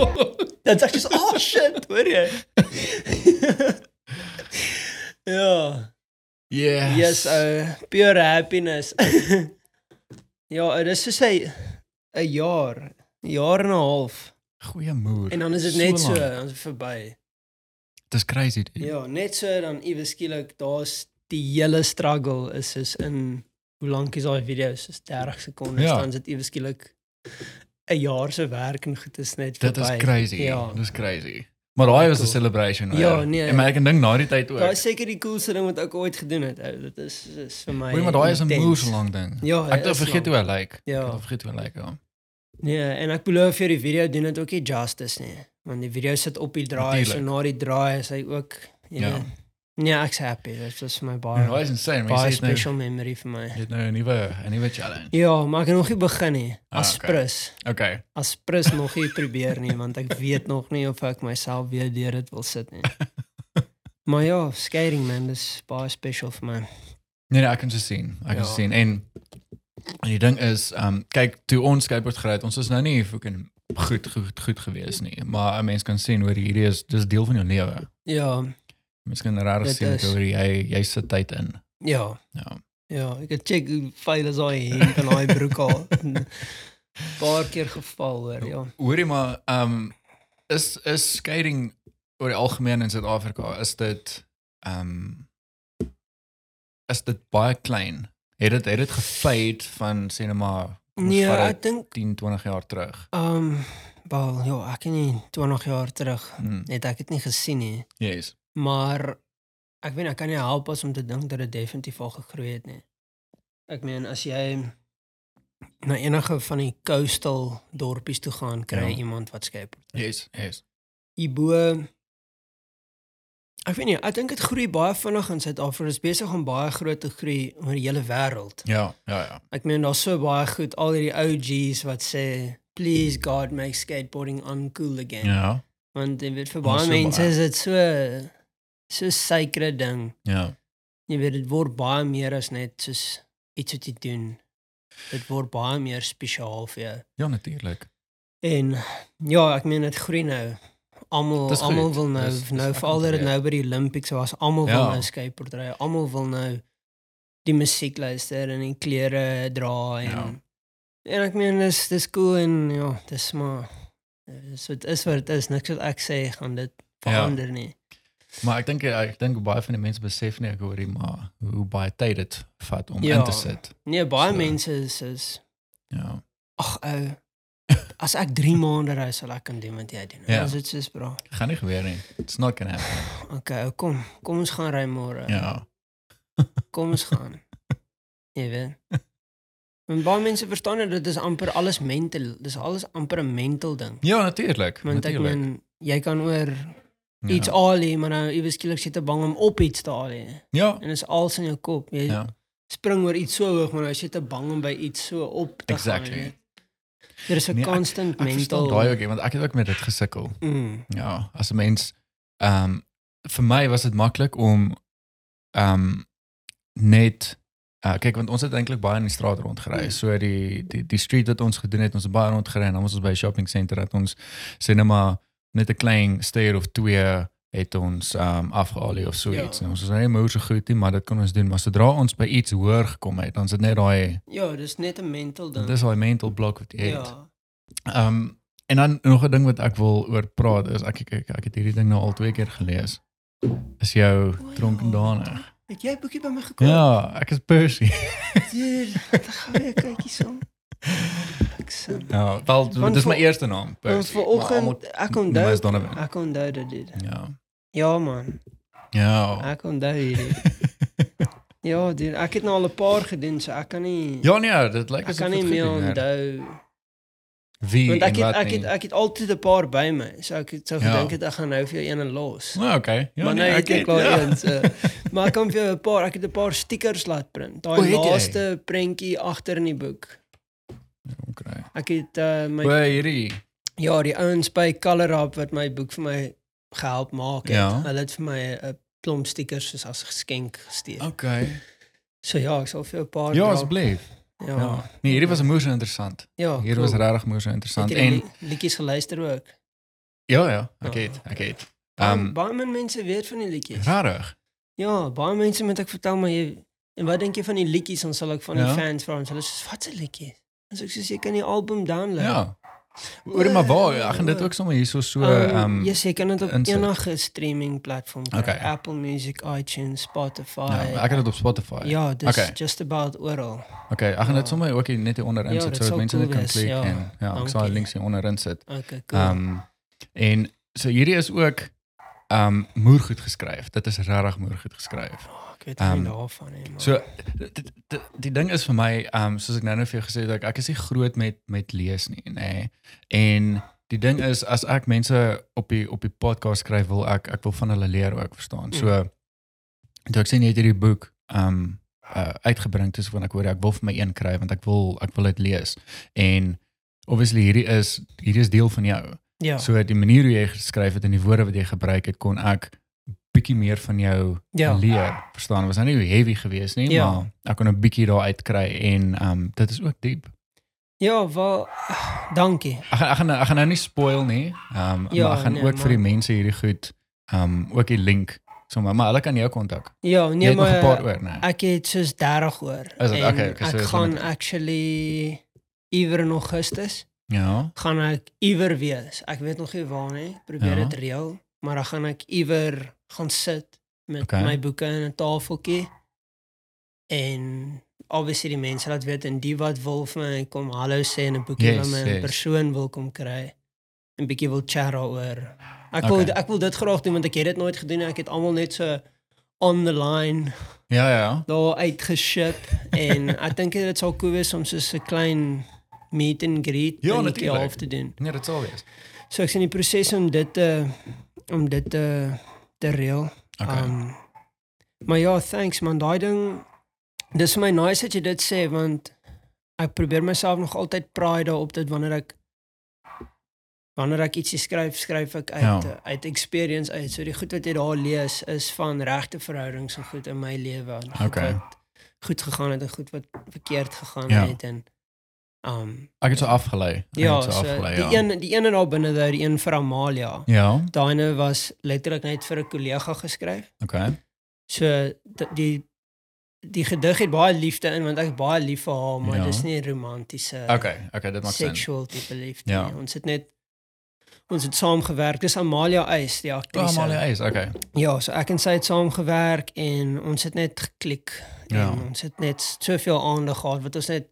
Speaker 2: Dit sê so, oh shit, hoor jy? ja.
Speaker 1: Yes.
Speaker 2: Yes, uh pure happiness. ja, dit is soos hy 'n jaar, jaar en 'n half.
Speaker 1: Goeie moer.
Speaker 2: En dan is dit net so,
Speaker 1: lank.
Speaker 2: dan is dit verby.
Speaker 1: Dis crazy. Dude.
Speaker 2: Ja, net so dan iewes skielik daar's die hele struggle is is in hoe lank is daai video? Is 30 sekondes
Speaker 1: Ja.
Speaker 2: dan is dit iewes skielik 'n jaar se werk en goed is net
Speaker 1: Dit
Speaker 2: verby.
Speaker 1: is crazy.
Speaker 2: Ja.
Speaker 1: Dis crazy. Maar daai was 'n
Speaker 2: Cool.
Speaker 1: celebration.
Speaker 2: Ja,
Speaker 1: hoor.
Speaker 2: nee.
Speaker 1: En maar ek dink na die tyd ook.
Speaker 2: Daai is seker die coolste ding wat ek ooit gedoen het. Ou. Dit is is vir my.
Speaker 1: Oei, maar daai is 'n so lank ding.
Speaker 2: Ja,
Speaker 1: Ek het vergeet
Speaker 2: lang.
Speaker 1: hoe hy lyk.
Speaker 2: Ja.
Speaker 1: Ek het vergeet hoe hy lyk. Ja.
Speaker 2: Nee, en ek beloof vir die video doen dit ook nie justice nie. Want die video sit op die draai, so na die draai is hy ook jy
Speaker 1: Ja.
Speaker 2: Ja. Ek's happy. Dit was vir my
Speaker 1: Ja,
Speaker 2: baie
Speaker 1: Daai is insane. Maar
Speaker 2: baie
Speaker 1: nou
Speaker 2: special memory vir my.
Speaker 1: het nou 'n nuwe 'n nuwe challenge.
Speaker 2: Ja, maar ek het nog nie begin nie.
Speaker 1: Ah,
Speaker 2: As
Speaker 1: okay.
Speaker 2: prins.
Speaker 1: Okay.
Speaker 2: As prins nog nie probeer nie, want ek weet nog nie of ek myself weer deur dit wil sit nie. maar ja, skating man, dis baie special vir my.
Speaker 1: Nee, nee, ek kan dit sien. Ek kan
Speaker 2: Ja.
Speaker 1: dit sien. En en die ding is, ehm um, kyk, toe ons skateboard gery het, ons is nou nie fucking goed goed goed gewees nie, maar 'n mens kan sien hoe hierdie is dis deel van jou lewe.
Speaker 2: Ja,
Speaker 1: Kan rarig
Speaker 2: Dit
Speaker 1: sien hoe jy jy sit tyd in.
Speaker 2: ja.
Speaker 1: Ja.
Speaker 2: Ja, ek het check hoe vuil is daai hemp en daai broek al. Paar keer geval hoor, ja.
Speaker 1: Hoorie maar, ehm um, is is skating oor die algemeen in Suid-Afrika, is dit ehm is dit baie klein? Het dit het dit gefade van sê net maar
Speaker 2: Nee,
Speaker 1: vat
Speaker 2: ek dink
Speaker 1: 10, 20 jaar terug.
Speaker 2: ehm um, wel ja, ek het nie 20 jaar terug
Speaker 1: Hmm.
Speaker 2: het ek dit nie gesien nie,
Speaker 1: Yes.
Speaker 2: Maar ek weet ek kan nie help as om te dink dat dit definitief al gegroei het nie. Ek meen as jy na enige van die coastal dorpies toe gaan, kry
Speaker 1: Ja.
Speaker 2: iemand wat skateboard.
Speaker 1: Yes, yes.
Speaker 2: Hierbo Ek weet nie, ek dink dit groei baie vinnig in Suid-Afrika. Dit is besig om baie groot te groei oor die hele wêreld.
Speaker 1: Ja, ja, ja.
Speaker 2: Ek meen daar's so baie goed al hierdie OG's wat sê please God make skateboarding uncool again.
Speaker 1: Ja.
Speaker 2: Want weet vir baie
Speaker 1: so
Speaker 2: mense
Speaker 1: baie.
Speaker 2: is dit so so sacred ding.
Speaker 1: Ja.
Speaker 2: Jy weet dit word baie meer as net soos iets wat jy doen. Dit word baie meer spesiaal vir jou.
Speaker 1: Ja, natuurlik.
Speaker 2: En ja, ek meen dit groei nou. Almal almal wil nou
Speaker 1: Dis-
Speaker 2: nou veral dat dit
Speaker 1: ja.
Speaker 2: nou by die Olympics was. Almal wil
Speaker 1: Ja.
Speaker 2: nou skateboard ry. Almal wil nou die musiek luister en die klere dra en
Speaker 1: Ja.
Speaker 2: en ek meen dis dis cool en ja, dis maar dis wat is wat dit is. Niks wat ek sê gaan dit verander nie.
Speaker 1: Maar ek dink ek dink baie van die mense besef nie ek hoor nie maar hoe baie tyd dit vat om
Speaker 2: Ja.
Speaker 1: in te sit.
Speaker 2: Nee, baie
Speaker 1: So.
Speaker 2: mense is is
Speaker 1: Ja.
Speaker 2: ag ou as ek 3 maande ry sal ek kan doen wat jy doen.
Speaker 1: Ja.
Speaker 2: As dit soos bra.
Speaker 1: Gaan nie gebeur nie. It's not gonna happen.
Speaker 2: Okay, ou, kom. Kom ons gaan ry môre.
Speaker 1: Ja.
Speaker 2: Kom ons gaan. Jy weet. En baie mense verstaan dat dit is amper alles mental. Dis alles amper 'n mental ding.
Speaker 1: Ja, natuurlik.
Speaker 2: Want ek
Speaker 1: Natuurlik.
Speaker 2: meen jy kan oor
Speaker 1: Ja.
Speaker 2: iets al hê, maar nou iewes skielik sit jy te bang om op iets te al hê.
Speaker 1: Ja.
Speaker 2: En dit is alles in jou kop. Jy
Speaker 1: Ja.
Speaker 2: spring oor iets so hoog, maar nou as jy te bang om by iets so op te
Speaker 1: Exactly.
Speaker 2: gaan. weet. Er is 'n
Speaker 1: Nee, ek-
Speaker 2: constant
Speaker 1: Ek verstaan
Speaker 2: mental.
Speaker 1: daai ook, want ek het ook met dit gesukkel.
Speaker 2: Mm.
Speaker 1: Ja, as 'n mens ehm um, vir my was dit maklik om ehm um, net uh, kyk want ons het eintlik baie in die straat rondgery.
Speaker 2: Mm.
Speaker 1: So die die die street wat ons gedoen het, ons het baie rondgery en dan was ons by 'n shopping center dat ons sê net maar net 'n klein stair of twee het ons um, afgehaal of so
Speaker 2: Ja.
Speaker 1: iets. En ons was nie moeë so goed nie, maar dit kon ons doen. Maar sodra ons by iets hoër gekom het, dan is dit net daai
Speaker 2: Ja, dis net 'n mental ding.
Speaker 1: dis daai mental block wat jy het.
Speaker 2: ja.
Speaker 1: Um, en dan nog 'n ding wat ek wil oor praat is ek ek ek, ek het hierdie ding nou al twee keer gelees. Is jou
Speaker 2: O,
Speaker 1: dronken dane.
Speaker 2: Het jy 'n boekie by my gekoop?
Speaker 1: Ja, ek is Percy.
Speaker 2: Dude, dan gaan we kyk hierso. Ek sien.
Speaker 1: ja, wel dis my eerste naam, almal-
Speaker 2: vanoggend ek onthou ek onthou dit. dit.
Speaker 1: Ja.
Speaker 2: Ja man,
Speaker 1: Ja.
Speaker 2: ek onthou hierdie. Ja, dude, ek het nou al 'n paar gedoen, so ek kan nie
Speaker 1: Ja nee, dit lyk
Speaker 2: ek
Speaker 1: asof
Speaker 2: kan
Speaker 1: dit
Speaker 2: nie meer onthou.
Speaker 1: Wie
Speaker 2: Want ek
Speaker 1: en
Speaker 2: het ek het ek het altyd 'n paar by my. So ek het so
Speaker 1: Ja.
Speaker 2: gedink het ek gaan nou vir jou een los.
Speaker 1: Nou, okay. Ja,
Speaker 2: maar
Speaker 1: nee,
Speaker 2: nou het ek al
Speaker 1: ja.
Speaker 2: een. So. Maar ek kan vir jou 'n paar, ek het 'n paar stickers laat print. Daai
Speaker 1: het
Speaker 2: laaste prentjie agter in die boek.
Speaker 1: Okay.
Speaker 2: Ek het uh, my
Speaker 1: Maar hierdie
Speaker 2: Ja, die ouens by Color Up wat my boek vir my gehelp maak het.
Speaker 1: Ja.
Speaker 2: Hulle het vir my 'n klomp stickers soos as geskenk gestuur.
Speaker 1: Okay.
Speaker 2: So ja, ek sal vir jou 'n paar
Speaker 1: Ja, asseblief.
Speaker 2: Ja.
Speaker 1: Ja. Nee, hierdie was moeë interessant.
Speaker 2: Ja,
Speaker 1: Hier
Speaker 2: cool.
Speaker 1: was regtig moeë interessant
Speaker 2: Het jy
Speaker 1: en
Speaker 2: die liedjies geluister ook?
Speaker 1: ja ja, ek
Speaker 2: Ja,
Speaker 1: het, ek het.
Speaker 2: Baie,
Speaker 1: Ehm
Speaker 2: baie min mense weet van die liedjies.
Speaker 1: regtig.
Speaker 2: Ja, baie mense moet ek vertel maar jy en wat dink jy van die liedjies dan sal ek van die
Speaker 1: Ja.
Speaker 2: fans vra hulle sê wat se liedjies? So ek sê jy kan die album download.
Speaker 1: Ja. Oor maar waar, ek gaan dit ook sommer hierso so ehm um,
Speaker 2: yes, jy kan dit op
Speaker 1: insit.
Speaker 2: enige streaming platform kry.
Speaker 1: Okay.
Speaker 2: Apple Music, iTunes, Spotify.
Speaker 1: ja, ek het dit op Spotify.
Speaker 2: Ja, dis
Speaker 1: Okay.
Speaker 2: just about oral.
Speaker 1: Okay, ek gaan
Speaker 2: Ja.
Speaker 1: dit sommer ook hier net hier onder
Speaker 2: Ja,
Speaker 1: insit
Speaker 2: dit
Speaker 1: sodat mense
Speaker 2: cool
Speaker 1: net kan klik
Speaker 2: ja.
Speaker 1: en ja, ek sal
Speaker 2: Dankie.
Speaker 1: links hier onder insit.
Speaker 2: Okay, cool.
Speaker 1: Ehm um, en so hierdie is ook ehm um, moergoed geskryf. Dit is regtig moergoed geskryf.
Speaker 2: oh, ek weet nie
Speaker 1: ehm,
Speaker 2: daarvan nie. maar-
Speaker 1: So die, die, die ding is vir my ehm um, soos ek nou net vir jou gesê het, ek, ek is nie groot met met lees nie, nê. En die ding is as ek mense op die op die podcast skryf wil ek ek wil van hulle leer ook verstaan. So toe ek sê net hierdie boek ehm um, uh, uitgebring het, van ek hoor ek wil vir my een kry want ek wil ek wil dit lees. En obviously hierdie is hierdie is deel van jou.
Speaker 2: ja.
Speaker 1: So die manier hoe jy geskryf het en die woorde wat jy gebruik het kon ek bietjie meer van jou
Speaker 2: Ja.
Speaker 1: leer. Verstaan? Was nou nie heavy geweest nie,
Speaker 2: Ja.
Speaker 1: maar ek kon 'n bietjie daar uitkry en ehm um, dit is ook diep.
Speaker 2: Ja, wel dankie.
Speaker 1: Ek gaan ek gaan ek gaan nou nie spoil nie. Ehm um,
Speaker 2: Ja,
Speaker 1: maar ek gaan
Speaker 2: nee,
Speaker 1: ook vir die
Speaker 2: maar-
Speaker 1: mense hierdie goed ehm um, ook die link sommer maar hulle kan jou kontak.
Speaker 2: Ja, nee
Speaker 1: 'n paar
Speaker 2: maar
Speaker 1: oor, nee.
Speaker 2: ek het soos 30 oor.
Speaker 1: Is dit? Okay, so
Speaker 2: ek
Speaker 1: is
Speaker 2: gaan
Speaker 1: dit-
Speaker 2: actually iewers in Augustus
Speaker 1: Ja.
Speaker 2: gaan ek iewers wees. Ek weet nog nie waar nie. Ek Probeer
Speaker 1: Ja.
Speaker 2: dit reël, maar dan gaan ek iewers gaan sit met
Speaker 1: Okay.
Speaker 2: my boeke in 'n tafeltjie. En obviously die mense laat weet en die wat wil vir my kom hallo sê en 'n boekie
Speaker 1: Yes,
Speaker 2: van my 'n
Speaker 1: yes.
Speaker 2: persoon wil kom kry. 'n bietjie wil chat daaroor. Ek
Speaker 1: Okay.
Speaker 2: wil ek wil dit graag doen want ek het dit nooit gedoen nie. Ek het almal net so on the line
Speaker 1: Ja, ja.
Speaker 2: daar uitgeship en ek dink dit sal cool wees om so 'n klein meet and greet
Speaker 1: Ja, natuurlijk.
Speaker 2: half te doen.
Speaker 1: Nee, dit sal wees.
Speaker 2: So ek's in die proses om dit te om dit te te reël.
Speaker 1: Okay.
Speaker 2: Um maar ja, thanks man, daai ding dis vir my nice dat jy dit sê want ek probeer myself nog altyd pride daarop dit wanneer ek wanneer ek ietsie skryf, skryf ek uit
Speaker 1: Ja.
Speaker 2: ja. uit experience uit. So die goed wat jy daar lees is van regte verhoudings en goed in my lewe en goed
Speaker 1: Okay.
Speaker 2: wat goed gegaan het en goed wat verkeerd gegaan
Speaker 1: Ja.
Speaker 2: het en um
Speaker 1: Ek het so afgelei. Ek
Speaker 2: ja,
Speaker 1: so
Speaker 2: so
Speaker 1: afgelei.
Speaker 2: die
Speaker 1: ja.
Speaker 2: een die een daar binne daar, die een vir Amalia.
Speaker 1: Ja,
Speaker 2: Daai was letterlik net vir 'n kollega geskryf.
Speaker 1: okay.
Speaker 2: So die die gedig het baie liefde in want ek baie lief vir haar, maar
Speaker 1: Ja.
Speaker 2: dis nie romantiese
Speaker 1: Okay, okay, dit maak sin.
Speaker 2: sexual tipe liefde
Speaker 1: Ja.
Speaker 2: nie. Ons het net ons het saam gewerk. Dis Amalia Eis, die
Speaker 1: Oh,
Speaker 2: aktrise.
Speaker 1: Amalia Eis, okay.
Speaker 2: Ja, so ek en sy het saam gewerk en ons het net geklik.
Speaker 1: Ja.
Speaker 2: En ons het net soveel aandag gehad wat ons net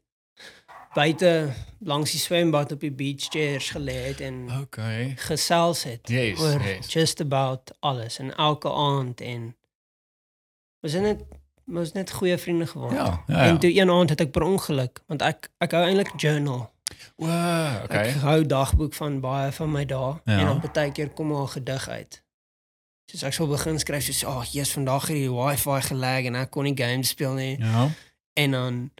Speaker 2: buite langs die swembad op die beach chairs gelê het en
Speaker 1: Okay.
Speaker 2: gesels het
Speaker 1: Yes,
Speaker 2: oor
Speaker 1: yes.
Speaker 2: just about alles en elke aand en net ons het net goeie vriende geword.
Speaker 1: Ja, ja.
Speaker 2: En
Speaker 1: ja.
Speaker 2: toe een aand het ek per ongeluk want ek ek hou eintlik journal.
Speaker 1: Wow, okay.
Speaker 2: Ek hou dagboek van baie van my dae
Speaker 1: Ja.
Speaker 2: en dan baie keer kom daar 'n gedig uit. Soos ek sou begin skryf soos ag, oh, jy's vandag het die wifi gelag en ek kon nie games speel nie.
Speaker 1: Ja.
Speaker 2: En dan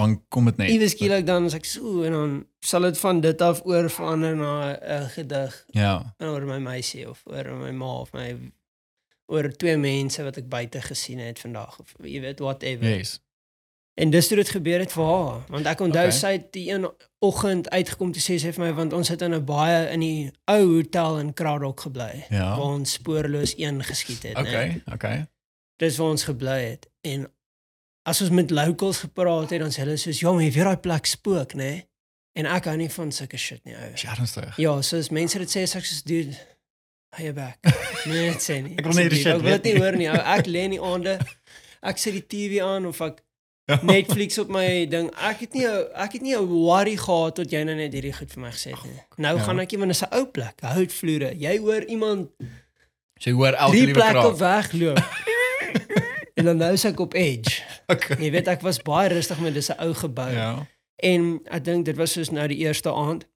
Speaker 1: Dan kom dit net.
Speaker 2: iewes skielik dan as ek so en dan sal dit van dit af oor verander na 'n gedig
Speaker 1: Ja.
Speaker 2: oor my meisie of oor my ma of my oor twee mense wat ek buite gesien het vandag of jy weet whatever.
Speaker 1: Yes.
Speaker 2: En dis toe dit gebeur het vir haar, want ek onthou
Speaker 1: Okay.
Speaker 2: sy het die een oggend uitgekom te sê sy vir my want ons het in 'n baie in die ou hotel in Kraddock gebly
Speaker 1: Ja.
Speaker 2: waar ons spoorloos een geskiet het, né?
Speaker 1: Okay, okay.
Speaker 2: Dis waar ons gebly het en as ons met locals gepraat het dan sê hulle soos ja, maar jy weet daai plek spook, né? En ek hou nie van sulke shit nie, ou.
Speaker 1: Ernstig?
Speaker 2: Ja, soos mense dit sê, sê ek soos dude, hou jou back. Nee, dit sê nie.
Speaker 1: Ek wil nie
Speaker 2: sê,
Speaker 1: die
Speaker 2: "Dude,
Speaker 1: shit
Speaker 2: Ek wil
Speaker 1: weet
Speaker 2: dit nie
Speaker 1: nie."
Speaker 2: hoor nie. ou. Ek lê in die aande, ek sit die TV aan of ek
Speaker 1: Ja.
Speaker 2: Netflix op my ding. Ek het nie ek het nie 'n worry gehad tot jy nou net hierdie goed vir my gesê het nie. Nou
Speaker 1: Ja.
Speaker 2: gaan ek iemand is 'n ou plek, houtvloere. Jy hoor iemand
Speaker 1: jy hoor elke liewe kraak.
Speaker 2: wegloop. en dan nou is ek op edge.
Speaker 1: Okay.
Speaker 2: Jy weet ek was baie rustig met dis 'n ou gebou.
Speaker 1: Ja.
Speaker 2: En ek dink dit was soos nou die eerste aand.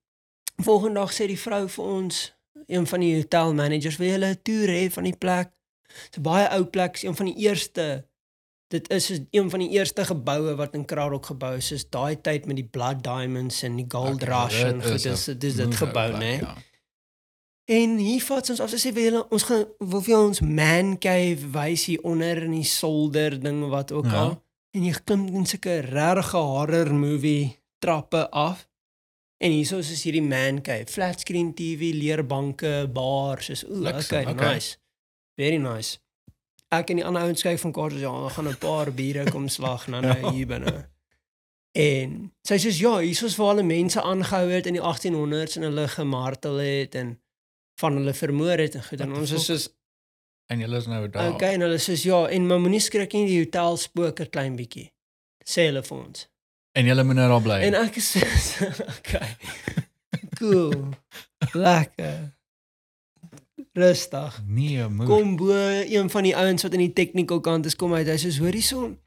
Speaker 2: Volgende dag sê die vrou vir ons, een van die hotel managers, wil julle 'n toer hê van die plek? Dit's 'n baie ou plek, is een van die eerste dit is soos een van die eerste geboue wat in Kraddock gebou is, soos daai tyd met die blood diamonds en die gold
Speaker 1: Okay,
Speaker 2: rush
Speaker 1: dit
Speaker 2: en goed,
Speaker 1: is
Speaker 2: dis
Speaker 1: een
Speaker 2: dis dit gebou, né?
Speaker 1: ja.
Speaker 2: En hier vat ons af sê wil julle ons gaan wil vir ons man cave wys hier onder in die solder ding wat ook
Speaker 1: Ja.
Speaker 2: al. En jy klim in sulke regte horror movie trappe af. En hierso is hierdie man cave, flat screen TV, leerbanke, bar, soos ooh, okay,
Speaker 1: okay.
Speaker 2: nice. Very nice. Ek en die ander ouens kyk van kaart so ja, ons gaan 'n paar biere kom slag nou nou
Speaker 1: Ja.
Speaker 2: hier binne. En sy sê ja, hiersoos waar hulle mense aangehou het in die 1800s en hulle gemartel het en van hulle vermoor het en goed en ons is soos
Speaker 1: En julle is nou daar.
Speaker 2: okay en hulle sê ja en maar moenie skrik nie die hotel spook 'n klein bietjie. Sê hulle vir ons.
Speaker 1: En julle moet nou daar bly.
Speaker 2: En ek is soos okay. Cool. Lekker. Rustig.
Speaker 1: nee, moer.
Speaker 2: Kom bo een van die ouens wat in die technical kant is kom uit. Hy sê hoor hierson.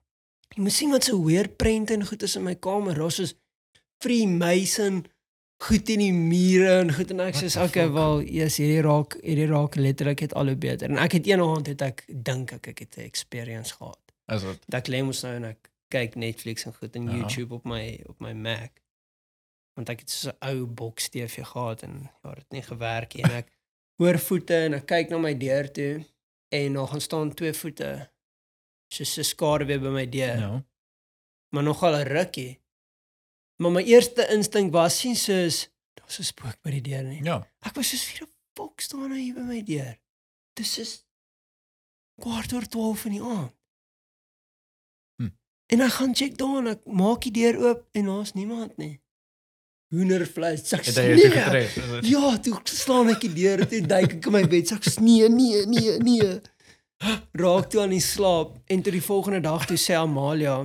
Speaker 2: Jy moet sien wat se weer prente en goed is in my kamer. Daar's soos Freemason goed in die mure en goed en ek sê okay, wel, yes, hierdie raak hierdie raak letterlik het al hoe beter. En ek het een aand het ek dink ek ek het 'n experience gehad.
Speaker 1: Is dit?
Speaker 2: Dat ek lê mos nou en ek kyk Netflix en goed en
Speaker 1: Ja.
Speaker 2: YouTube op my op my Mac. Want ek het so 'n ou boks TV gehad en ja, dit het nie gewerk nie en ek hoor voete en ek kyk na my deur toe en daar gaan staan twee voete soos 'n skaduwee by my deur.
Speaker 1: Ja.
Speaker 2: Maar nogal 'n rukkie. Maar my eerste instink was sien soos daar's 'n spook by die deur nie.
Speaker 1: Ja.
Speaker 2: Ek was soos vir 'n fok staan hy hier by my deur. Dis is kwart oor 12 in die aand.
Speaker 1: Hm.
Speaker 2: En ek gaan check daar en ek maak die deur oop en daar's niemand nie. Hoendervleis,
Speaker 1: hy? Is dit?
Speaker 2: Ja, toe slaan ek die deur toe duik ek in my bed. Ek nee, nee, nee, nee. Raak toe aan die slaap en toe die volgende dag toe sê Amalia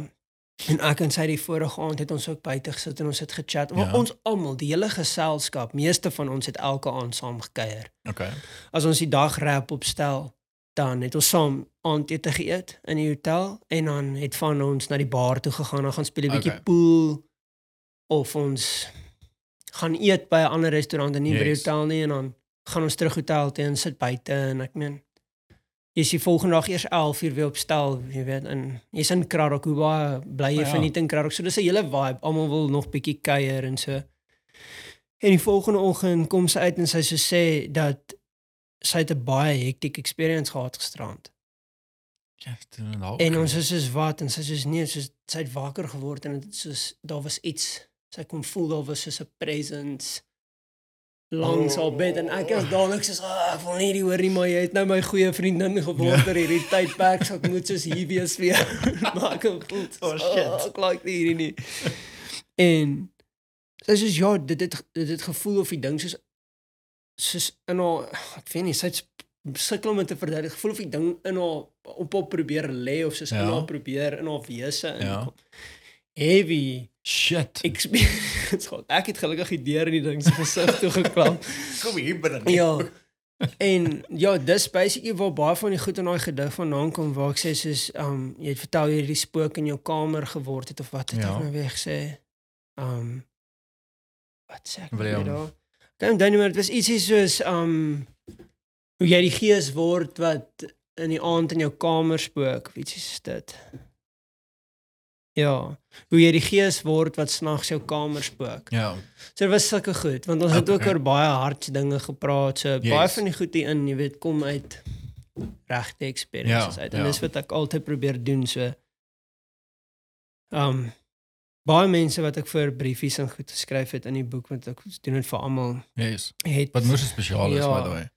Speaker 2: en ek en sy die vorige aand het ons ook buite gesit en ons het gechat. Maar
Speaker 1: Ja.
Speaker 2: ons almal, die hele geselskap, meeste van ons het elke aand saam gekuier.
Speaker 1: Okay.
Speaker 2: As ons die dag rap opstel, dan het ons saam aandete geëet in die hotel en dan het van ons na die bar toe gegaan, dan gaan speel 'n bietjie
Speaker 1: Okay.
Speaker 2: pool of ons gaan eet by 'n ander restaurant en nie by die
Speaker 1: Yes.
Speaker 2: hotel nie en dan gaan ons terug hotel toe en sit buite en ek meen jy's die volgende dag eers 11 uur weer op stel, jy weet, en jy's in Kraddock, hoe baie bly jy
Speaker 1: Ja,
Speaker 2: ja. verniet in Kraddock. So dis 'n hele vibe. Almal wil nog bietjie kuier en so. En die volgende oggend kom sy uit en sy so sê dat sy het 'n baie hectic experience gehad gisterand.
Speaker 1: Ja.
Speaker 2: En ons is soos wat en sy soos nee, soos sy het wakker geword en dit soos daar was iets. Sy kon voel daar was soos 'n presence langs haar bed en ek is dadelik soos ah, ek wil nie die hoor nie, maar jy het nou my goeie vriendin geword oor hierdie tydperk, so ek moet soos hier wees vir jou. maar ek voel
Speaker 1: Oh,
Speaker 2: oh,
Speaker 1: shit.
Speaker 2: shit. ek like nie hierdie nie. En sy sê ja, dit het dit het gevoel of die ding soos soos in haar ek weet nie, sy sukkel om dit te verduidelik. Gevoel of die ding in haar op op probeer lê of soos ja. in
Speaker 1: Ja.
Speaker 2: haar probeer in haar wese in.
Speaker 1: Ja.
Speaker 2: Heavy
Speaker 1: shit.
Speaker 2: experience gehad. Ek het gelukkig die deur in die ding se gesig toe geklap.
Speaker 1: kom hier binne.
Speaker 2: ja. En ja, dis basically waar baie van die goed in daai gedig vandaan kom waar ek sê soos um jy het vertel jy het die spook in jou kamer geword het of wat het
Speaker 1: Ja.
Speaker 2: ek nou weer gesê? Um wat sê ek nou daar? Kan onthou nie maar dit was ietsie soos um hoe jy die gees word wat in die aand in jou kamer spook, of ietsie soos dit. Ja, hoe jy die gees word wat snags jou kamer spook.
Speaker 1: Ja.
Speaker 2: So dit was sulke goed want ons het ook
Speaker 1: Okay.
Speaker 2: oor baie hard dinge gepraat. So yes. baie van die goed hier in, jy weet, kom uit regte experiences
Speaker 1: Ja,
Speaker 2: uit. En
Speaker 1: ja.
Speaker 2: dis wat ek altyd probeer doen so. Um baie mense wat ek vir briefies en goed geskryf het in die boek want ek doen dit vir almal.
Speaker 1: Yes.
Speaker 2: Het
Speaker 1: Wat moes spesiaal is
Speaker 2: Ja.
Speaker 1: by the way.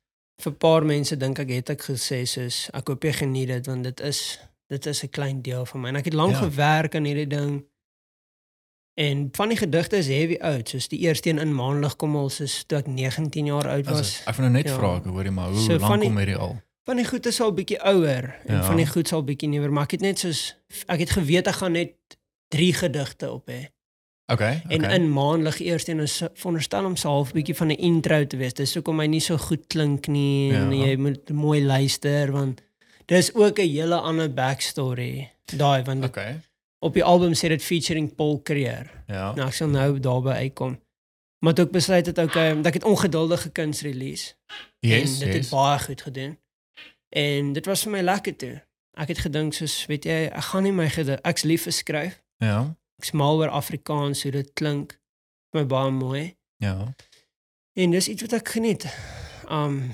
Speaker 2: vir 'n paar mense dink ek het ek gesê soos ek hoop jy geniet dit want dit is dit is 'n klein deel van my en ek het lank
Speaker 1: Ja.
Speaker 2: gewerk aan hierdie ding en van die gedigte is heavy oud soos die eerste een in maandag kom al soos toe ek 19 jaar oud was
Speaker 1: As, ek wil nou net
Speaker 2: Ja.
Speaker 1: vra, ek hoorie maar hoe
Speaker 2: So
Speaker 1: lank
Speaker 2: van die-
Speaker 1: kom hierdie al?
Speaker 2: van die goed is al bietjie ouer en
Speaker 1: Ja.
Speaker 2: van die goed sal bietjie nuwer maar ek het net soos ek het geweet ek gaan net 3 gedigte op hê
Speaker 1: Okay.
Speaker 2: en
Speaker 1: okay.
Speaker 2: in maandag eers een is veronderstel om so half bietjie van 'n intro te wees dis hoekom hy nie so goed klink nie en
Speaker 1: Ja.
Speaker 2: jy moet mooi luister want dis ook 'n hele ander backstory daai want dit,
Speaker 1: Okay.
Speaker 2: op die album sê dit featuring Paul Creer
Speaker 1: Ja.
Speaker 2: nou ek sal nou daarby uitkom maar toe ek besluit het okay dat ek het ongeduldige kuns release
Speaker 1: Yes,
Speaker 2: en dit
Speaker 1: yes.
Speaker 2: het baie goed gedoen. En dit was vir my lekker toe. Ek het gedink soos weet jy, ek gaan nie my ek's lief vir skryf.
Speaker 1: Ja.
Speaker 2: Ek's mal oor Afrikaans hoe dit klink. Vir my baie mooi.
Speaker 1: Ja.
Speaker 2: En dis iets wat ek geniet. Um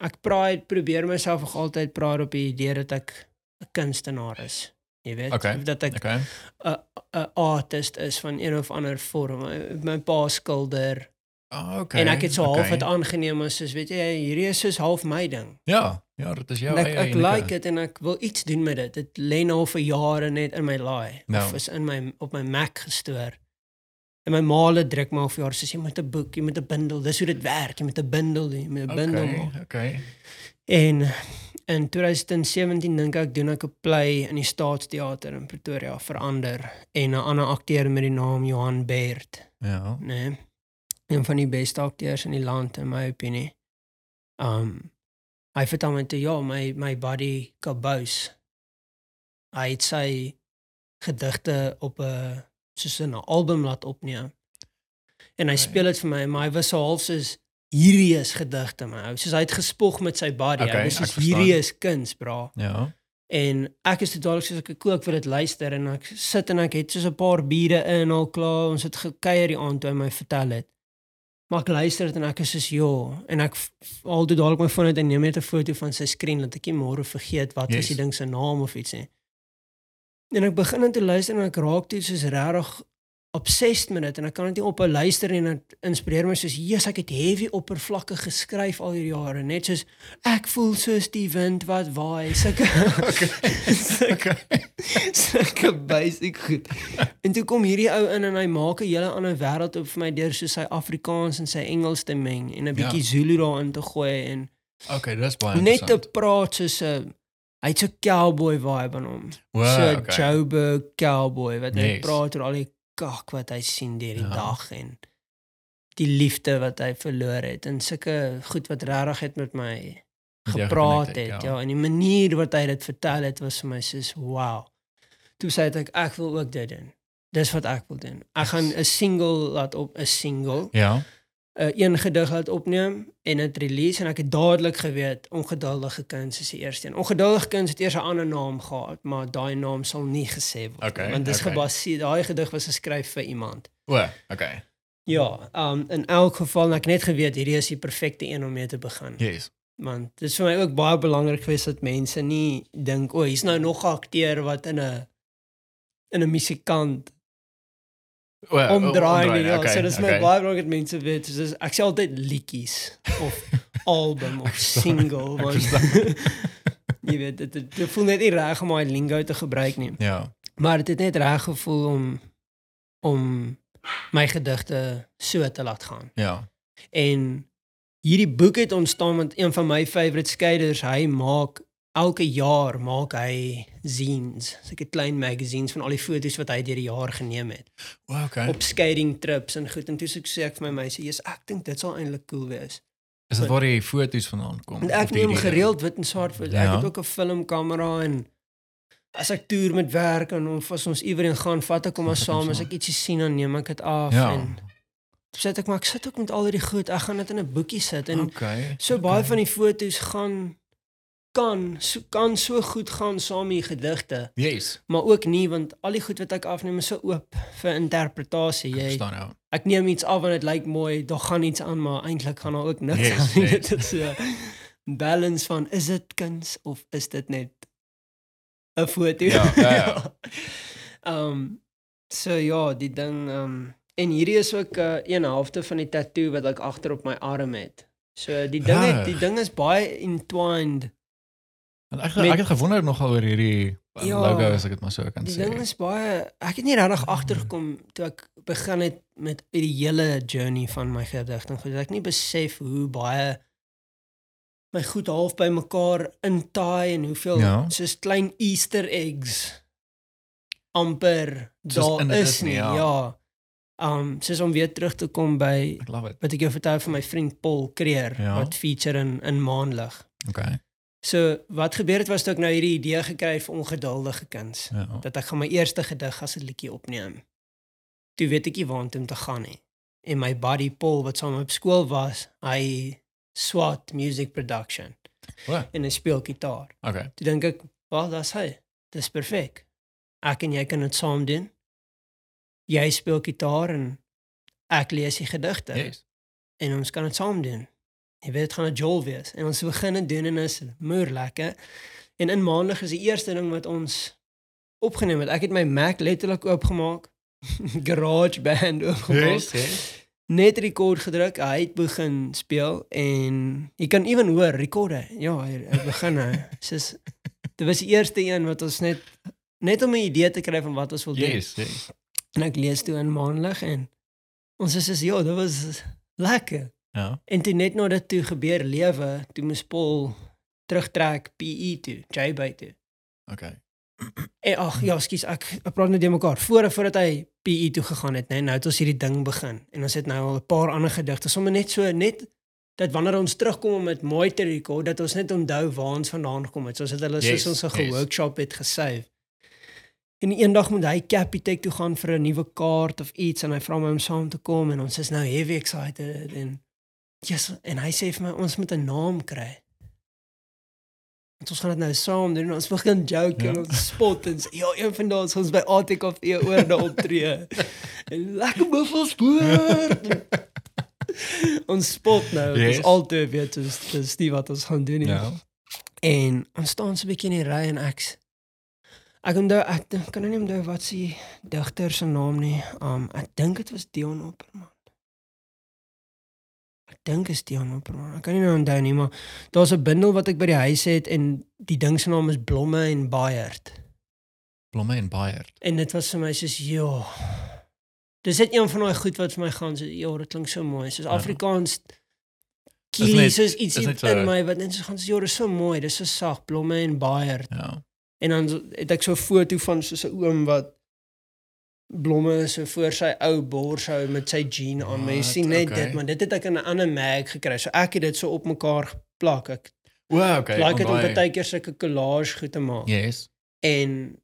Speaker 2: ek praat probeer myself nog altyd praat op die idee dat ek 'n kunstenaar is. Jy weet,
Speaker 1: Okay,
Speaker 2: of dat ek
Speaker 1: Okay.
Speaker 2: 'n 'n artist is van een of ander vorm. My, pa skilder
Speaker 1: Ah, okay.
Speaker 2: en ek het so half
Speaker 1: okay.
Speaker 2: dit aangeneem as soos weet jy, hierdie is soos half my ding.
Speaker 1: Ja, ja, dit is jou
Speaker 2: ek
Speaker 1: eie
Speaker 2: ek
Speaker 1: unieke-
Speaker 2: like dit en ek wil iets doen met dit. Dit lê nou vir jare net in my laai
Speaker 1: Nou.
Speaker 2: of is in my op my Mac gestoor. En my maale druk maar vir jare sê jy moet 'n boek, jy moet 'n bundel. Dis hoe dit werk. Jy moet 'n bundel doen, jy moet 'n bundel
Speaker 1: Okay,
Speaker 2: maak.
Speaker 1: okay.
Speaker 2: En in 2017 dink ek doen ek 'n play in die Staatsteater in Pretoria verander en 'n ander akteur met die naam Johan Baird,
Speaker 1: Ja.
Speaker 2: Nee, een van die beste akteurs in die land in my opinie. Um hy vertel my toe ja, my my buddy Kabous. Hy het sy gedigte op 'n soos 'n album laat opneem. En hy
Speaker 1: Okay.
Speaker 2: speel dit vir my, maar hy was so half soos hierdie is gedigte my ou. Soos hy het gespog met sy body.
Speaker 1: Okay,
Speaker 2: hy was soos hierdie is kuns, bra.
Speaker 1: Ja.
Speaker 2: En ek is totaal soos ek kook vir dit luister en ek sit en ek het soos 'n paar biere in al klaar. Ons het gekuier die aand toe hy my vertel het. Maar ek luister dit en ek is soos ja en ek f- f- al toe dadelik my foon uit en neem net 'n foto van sy skerm dat ek nie môre vergeet wat yes. was die ding se naam of iets nie. En ek begin net te luister en ek raak toe soos regtig obsessed met dit en ek kan dit nie ophou luister nie en dit inspireer my soos Jesus ek het heavy oppervlakkig geskryf al hierdie jare net soos ek voel soos die wind wat waai sulke sulke sulke basic goed. En toe kom hierdie ou in en hy maak 'n hele ander wêreld op vir my deur soos sy Afrikaans en sy Engels te meng en 'n bietjie
Speaker 1: Ja.
Speaker 2: Zulu daarin te gooi en
Speaker 1: Okay, dis baie
Speaker 2: net te praat soos 'n hy het so cowboy vibe aan hom.
Speaker 1: Wow,
Speaker 2: so
Speaker 1: okay.
Speaker 2: Joburg cowboy wat net
Speaker 1: Yes.
Speaker 2: praat oor al die kak wat hy sien deur die
Speaker 1: Ja.
Speaker 2: dag en die liefde wat hy verloor het en sulke goed wat regtig het met my gepraat
Speaker 1: geconnect
Speaker 2: het.
Speaker 1: ja.
Speaker 2: Ja, en die manier wat hy dit vertel het was vir my soos wow. Toe sê ek ek wil ook dit doen. Dis wat ek wil doen. Ek gaan 'n single laat op 'n single
Speaker 1: Ja.
Speaker 2: 'n een gedig laat opneem en dit release en ek het dadelik geweet ongeduldige kuns is die eerste een. Ongeduldige kuns het eers 'n ander naam gehad, maar daai naam sal nie gesê word
Speaker 1: Okay,
Speaker 2: nie, want dit is
Speaker 1: okay.
Speaker 2: gebaseer daai gedig was geskryf vir iemand.
Speaker 1: O, okay.
Speaker 2: Ja, um in elk geval ek net geweet hierdie is die perfekte een om mee te begin.
Speaker 1: Yes.
Speaker 2: Want dit is vir my ook baie belangrik geweest dat mense nie dink o, hier's nou nog 'n akteur wat in 'n in 'n musikant
Speaker 1: O, o,
Speaker 2: omdraai nie. Ja,
Speaker 1: okay,
Speaker 2: so dis my
Speaker 1: okay.
Speaker 2: baie belangrik dat mense weet, soos ek sê altyd liedjies of album of
Speaker 1: verstaan,
Speaker 2: single
Speaker 1: ek
Speaker 2: want
Speaker 1: verstaan.
Speaker 2: jy weet dit dit dit voel net nie reg om daai lingo te gebruik nie.
Speaker 1: Ja.
Speaker 2: Maar dit het net reg gevoel om om my gedigte so te laat gaan.
Speaker 1: Ja.
Speaker 2: En hierdie boek het ontstaan want een van my favourite skeiders, hy maak elke jaar maak hy zines, sulke klein magazines van al die foto's wat hy deur die jaar geneem het
Speaker 1: O, okay.
Speaker 2: op skating trips en goed en toe sê ek sê ek vir my meisie, "Jesus, ek dink dit sal eintlik cool wees."
Speaker 1: Is dit waar die foto's vandaan kom?
Speaker 2: Want ek neem gereeld wit en swart foto's.
Speaker 1: Ja.
Speaker 2: Ek het ook 'n filmkamera en as ek toer met werk en of as ons iewers gaan, vat ek hom maar saam. As ek ietsie sien, dan neem ek dit af
Speaker 1: Ja.
Speaker 2: en sê ek maar ek sit ook met al hierdie goed. Ek gaan dit in 'n boekie sit en
Speaker 1: Okay.
Speaker 2: So baie van die foto's gaan kan so kan so goed gaan saam met die gedigte,
Speaker 1: Yes.
Speaker 2: maar ook nie want al die goed wat ek afneem is so oop vir interpretasie. Jy
Speaker 1: verstaan nou.
Speaker 2: ek neem iets af en dit lyk mooi, daar gaan iets aan, maar eintlik gaan daar ook niks
Speaker 1: Yes,
Speaker 2: aan. nie.
Speaker 1: yes.
Speaker 2: Dit is so balance van is dit kuns of is dit net 'n foto?
Speaker 1: Ja, ja, ja.
Speaker 2: Ehm so ja, die ding ehm en hierdie is ook 'n uh, een helfte van die tattoo wat ek agter op my arm het. So die ding het, die ding is baie entwined.
Speaker 1: Want ek
Speaker 2: Met-
Speaker 1: ek het gewonder nogal oor hierdie
Speaker 2: Ja.
Speaker 1: ja, logo as ek dit maar so kan
Speaker 2: Die
Speaker 1: sê.
Speaker 2: ding is baie ek het nie regtig agtergekom toe ek begin het met die hele journey van my gedigting. Goed, ek nie besef hoe baie my goed half by mekaar intaai en hoeveel
Speaker 1: Ja.
Speaker 2: soos klein Easter eggs amper
Speaker 1: Soos
Speaker 2: daar is
Speaker 1: nie, ja.
Speaker 2: Ja. Um soos om weer terug te kom by wat ek jou vertel van my vriend Paul Creer
Speaker 1: Ja.
Speaker 2: wat feature in in Maanlig.
Speaker 1: Okay.
Speaker 2: So wat gebeur het was toe ek nou hierdie idee gekry het vir ongeduldige kuns
Speaker 1: Ja.
Speaker 2: dat ek gaan my eerste gedig as 'n liedjie opneem. Toe weet ek nie waartoe om te gaan nie. En my buddy Paul wat saam op skool was, hy swat music production
Speaker 1: O,
Speaker 2: en hy speel gitaar.
Speaker 1: okay.
Speaker 2: Toe dink ek, "Wel, dis hy. Dis perfek. Ek en jy kan dit saam doen. Jy speel gitaar en ek lees die gedigte
Speaker 1: Yes.
Speaker 2: en ons kan dit saam doen. Jy weet dit gaan 'n jol wees en ons begin dit doen en is moer lekker. En in maandag is die eerste ding wat ons opgeneem het. Ek het my Mac letterlik oopgemaak. GarageBand oopgemaak.
Speaker 1: Yes, yes.
Speaker 2: Net rekord gedruk. Hy het begin speel en jy kan ewen hoor rekorde. Ja, hy, hy begin nou. Soos dit was die eerste een wat ons net net om 'n idee te kry van wat ons wil doen.
Speaker 1: Yes, yes.
Speaker 2: En ek lees toe in maandag en ons is soos ja, dit was lekker.
Speaker 1: Ja.
Speaker 2: En toe net nou dit toe gebeur lewe, toe moes Paul terugtrek PE toe, J-by toe.
Speaker 1: Okay.
Speaker 2: En ag ja, skus, ek, ek praat net de mekaar. Voor voordat hy PE toe gegaan het, nee, nou het ons hierdie ding begin. En ons het nou al 'n paar ander gedigte, sommer net so net dat wanneer ons terugkom om dit mooi te rekord, dat ons net onthou waar ons vandaan gekom het. Soos dit hulle
Speaker 1: Yes,
Speaker 2: soos ons 'n
Speaker 1: yes.
Speaker 2: workshop het gesave. En eendag moet hy Capitec toe gaan vir 'n nuwe kaart of iets en hy vra my om saam te kom en ons is nou heavy excited en yes, en hy sê vir my ons moet 'n naam kry. Want ons gaan dit nou saam doen. Ons begin joke
Speaker 1: Ja.
Speaker 2: en ons spot en sê, ja, een van daai ons by ATKV oor na optree. en lekker buffelspoort. ons spot nou. Yes.
Speaker 1: Yes.
Speaker 2: Dis altyd weet dis dis nie wat ons gaan doen.
Speaker 1: Ja.
Speaker 2: En ons staan so 'n bietjie in die ry en ek ek onthou ek dink- kan nou nie onthou wat se digter se naam nie. Um ek dink dit was Dion Opperman. Dink is Dion Opperman. Ek kan nie nou onthou nie, maar daar's 'n bundel wat ek by die huis het en die ding se naam is Blomme en Bayard.
Speaker 1: Blomme en Bayard.
Speaker 2: En dit was vir my soos ja. Dis net een van daai goed wat vir my gaan so ja, dit klink so mooi. Soos
Speaker 1: Ja.
Speaker 2: Afrikaans Kielie soos iets in
Speaker 1: so-
Speaker 2: my wat net so gaan so ja, dis so mooi. Dis so sag, Blomme en Bayard.
Speaker 1: Ja.
Speaker 2: En dan het ek so 'n foto van so 'n oom wat blomme so voor sy ou bors hou met sy jean aan. Maar jy sien net
Speaker 1: Okay.
Speaker 2: dit, maar dit het ek in 'n ander mag gekry. So ek het dit so op mekaar geplak. Ek
Speaker 1: O, okay.
Speaker 2: like dit om baie keer sulke collage goed te maak.
Speaker 1: Yes.
Speaker 2: En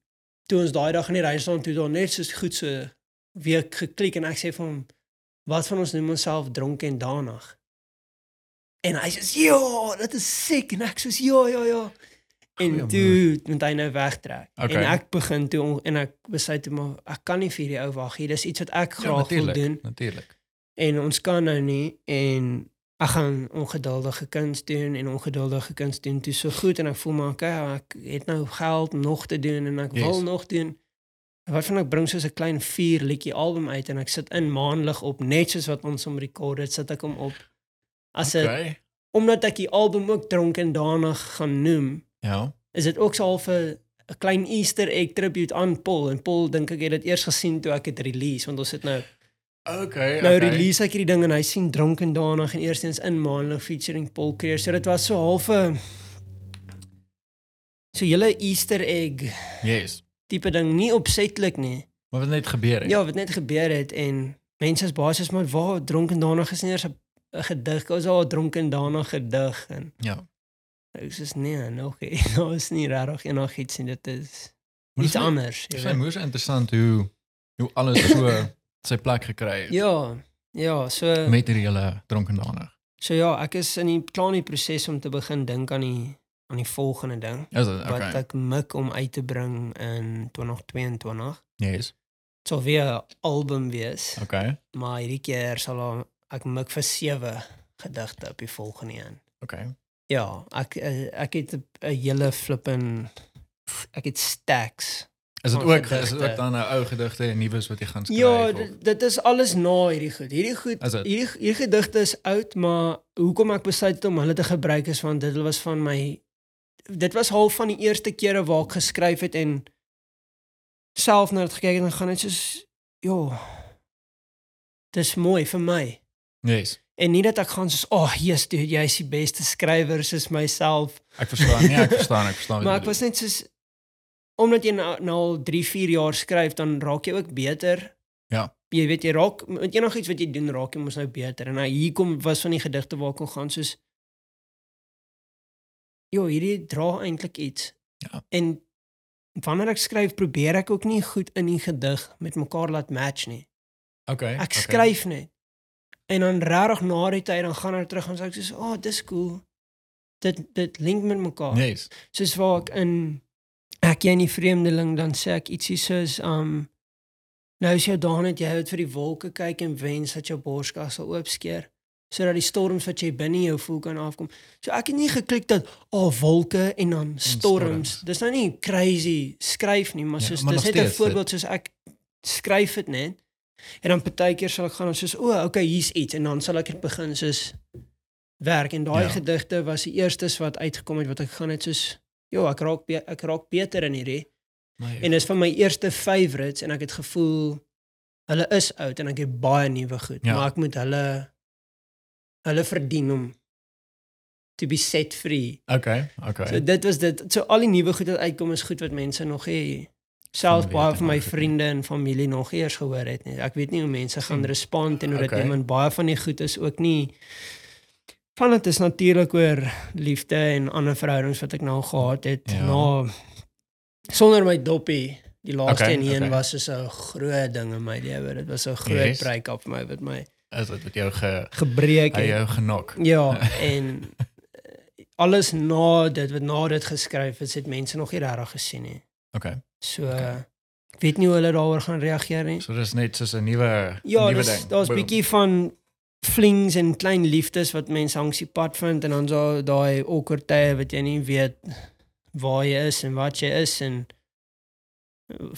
Speaker 2: toe ons daai dag in die ry staan toe daar net so goed so week geklik en ek sê vir hom wat van ons noem onsself dronken en danig? En hy sê, "Ja, dit is siek." En ek sê, "Ja, ja, ja." En
Speaker 1: Goeie
Speaker 2: toe moet hy nou wegtrek.
Speaker 1: Okay.
Speaker 2: En ek begin toe en ek besluit toe maar ek kan nie vir die ou wag hier. Dis iets wat ek graag wil doen
Speaker 1: Natuurlik.
Speaker 2: en ons kan nou nie en ek gaan ongeduldige kuns doen en ongeduldige kuns doen toe so goed en ek voel maar okay, ek het nou geld nog te doen en ek
Speaker 1: Yes.
Speaker 2: wil nog doen. Wat van ek bring soos 'n klein 4 liedjie album uit en ek sit in maandelik op net soos wat ons hom rekord het, sit ek hom op. As dit
Speaker 1: Okay.
Speaker 2: omdat ek die album ook dronk en daarna gaan noem,
Speaker 1: Ja.
Speaker 2: is dit ook so half 'n 'n klein Easter egg tribute aan Paul en Paul dink ek het dit eers gesien toe ek dit release want ons het nou
Speaker 1: Okay.
Speaker 2: Nou
Speaker 1: okay.
Speaker 2: release ek hierdie ding en hy sien dronk en danig en eerstens in maandelik featuring Paul Creer. So dit was so half 'n so julle Easter egg
Speaker 1: Yes.
Speaker 2: tipe ding nie opsetlik nie.
Speaker 1: Maar wat net gebeur het.
Speaker 2: Ja, wat net gebeur het en mense is basies maar waar dronk en danig is nie eers 'n gedig. Ons al dronk en danig gedig en
Speaker 1: Ja.
Speaker 2: Ek sê nee, nog nie. Daar is nie regtig enigiets nie. Dit is
Speaker 1: Maar
Speaker 2: iets
Speaker 1: my-
Speaker 2: anders.
Speaker 1: Dit is moes interessant hoe hoe alles so sy plek gekry het
Speaker 2: Ja. Ja, so
Speaker 1: met hierdie hele dronken danig.
Speaker 2: so ja, ek is in die klaar in die proses om te begin dink aan die aan die volgende ding.
Speaker 1: Is dit
Speaker 2: wat
Speaker 1: okay?
Speaker 2: ek mik om uit te bring in 2022.
Speaker 1: Yes.
Speaker 2: Dit sal weer 'n album wees,
Speaker 1: Okay.
Speaker 2: maar hierdie keer sal ek mik vir sewe gedigte op die volgende een.
Speaker 1: Okay.
Speaker 2: Ja, ek eh, ek het 'n hele flippin ek het stacks.
Speaker 1: Is dit ook is dit ook dan nou ou gedigte en nuus wat jy gaan skryf?
Speaker 2: Ja, dit, dit is alles na hierdie goed. Hierdie goed hierdie hierdie gedigte is oud, maar hoekom ek besluit het om hulle te gebruik is want dit was van my dit was half van die eerste kere waar ek geskryf het en self na dit gekyk het en gaan net soos ja. Dis mooi vir my.
Speaker 1: Yes.
Speaker 2: En nie dat ek gaan soos, "Ag, oh, Jesus, dude, jy is die beste skrywer soos myself."
Speaker 1: Ek verstaan. Nee, ek verstaan, ek verstaan.
Speaker 2: Maar ek was net soos omdat jy nou, nou al 3, 4 jaar skryf, dan raak jy ook beter.
Speaker 1: Ja.
Speaker 2: Jy weet jy raak met enigiets wat jy doen, raak jy mos nou beter. En nou hier kom was van die gedigte waar ek kon gaan soos Jo, hierdie dra eintlik iets.
Speaker 1: Ja.
Speaker 2: En wanneer ek skryf, probeer ek ook nie goed in die gedig met mekaar laat match nie.
Speaker 1: Okay.
Speaker 2: Ek
Speaker 1: okay.
Speaker 2: skryf net. En dan regtig na die tyd dan gaan ek terug en sê ek soos, "O, oh, dis cool." Dit dit link met mekaar
Speaker 1: Yes.
Speaker 2: soos waar ek in ek jy in die vreemdeling dan sê ek ietsie soos um nou is jou daan het jy het vir die wolke kyk en wens dat jou borskas sal oopskeer sodat die storms wat jy binne jou voel kan afkom. So ek het nie geklik dat o oh, wolke en dan storms.
Speaker 1: storms.
Speaker 2: Dis nou nie crazy skryf nie, maar
Speaker 1: Ja,
Speaker 2: soos
Speaker 1: maar
Speaker 2: dis net 'n voorbeeld soos ek skryf dit net. En dan partykeer sal ek gaan en soos o, oh, okay, hier's iets en dan sal ek dit begin soos werk en daai
Speaker 1: Ja.
Speaker 2: gedigte was die eerstes wat uitgekom het wat ek gaan net soos ja, ek raak ek raak beter in hierdie
Speaker 1: Nee.
Speaker 2: en dis van my eerste favorites en ek het gevoel hulle is oud en ek het baie nuwe goed,
Speaker 1: Ja.
Speaker 2: maar ek moet hulle hulle verdien om to be set free.
Speaker 1: Okay, okay.
Speaker 2: So dit was dit. So al die nuwe goed wat uitkom is goed wat mense nog nie selfs
Speaker 1: Van
Speaker 2: baie van my vriende en familie nog eers gehoor het nie. Ek weet nie hoe mense gaan
Speaker 1: Hmm.
Speaker 2: respond en hoe dit
Speaker 1: Okay.
Speaker 2: neem en baie van die goed is ook nie van dit is natuurlik oor liefde en ander verhoudings wat ek nou gehad het
Speaker 1: Ja.
Speaker 2: na sonder my doppie die laaste
Speaker 1: Okay,
Speaker 2: een
Speaker 1: okay.
Speaker 2: was so 'n groot ding in my lewe. Dit was 'n groot
Speaker 1: Yes.
Speaker 2: break-up vir my wat my
Speaker 1: is dit met jou ge
Speaker 2: gebreek het.
Speaker 1: jou genok.
Speaker 2: Ja, en eh, alles na dit wat na dit geskryf is, het mense nog nie regtig gesien nie.
Speaker 1: Okay.
Speaker 2: So
Speaker 1: Okay.
Speaker 2: okay. ek weet nie hoe hulle daaroor gaan reageer nie.
Speaker 1: So dis net soos 'n nuwe
Speaker 2: Ja,
Speaker 1: nuwe ding.
Speaker 2: daar's
Speaker 1: Boom.
Speaker 2: bietjie van flings en klein liefdes wat mense langs die pad vind en dan so daai awkward tye wat jy nie weet waar jy is en wat jy is en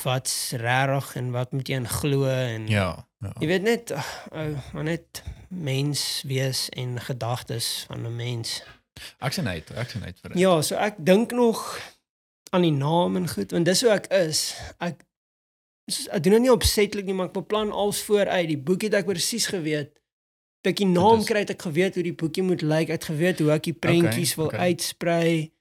Speaker 2: wat's regtig en wat moet jy in glo en
Speaker 1: Ja, ja.
Speaker 2: Jy weet net ou, maar net mens wees en gedagtes van 'n mens.
Speaker 1: Ek sien uit, ek sien uit vir dit.
Speaker 2: Ja, so ek dink nog aan die naam en goed, want dis hoe ek is. Ek ek doen dit nie opsetlik nie, maar ek beplan als vooruit. Die boek het ek presies geweet. Toe ek die naam
Speaker 1: is-
Speaker 2: kry, het ek geweet hoe die boekie moet lyk. Ek het geweet hoe ek die prentjies wil
Speaker 1: okay.
Speaker 2: uitsprei.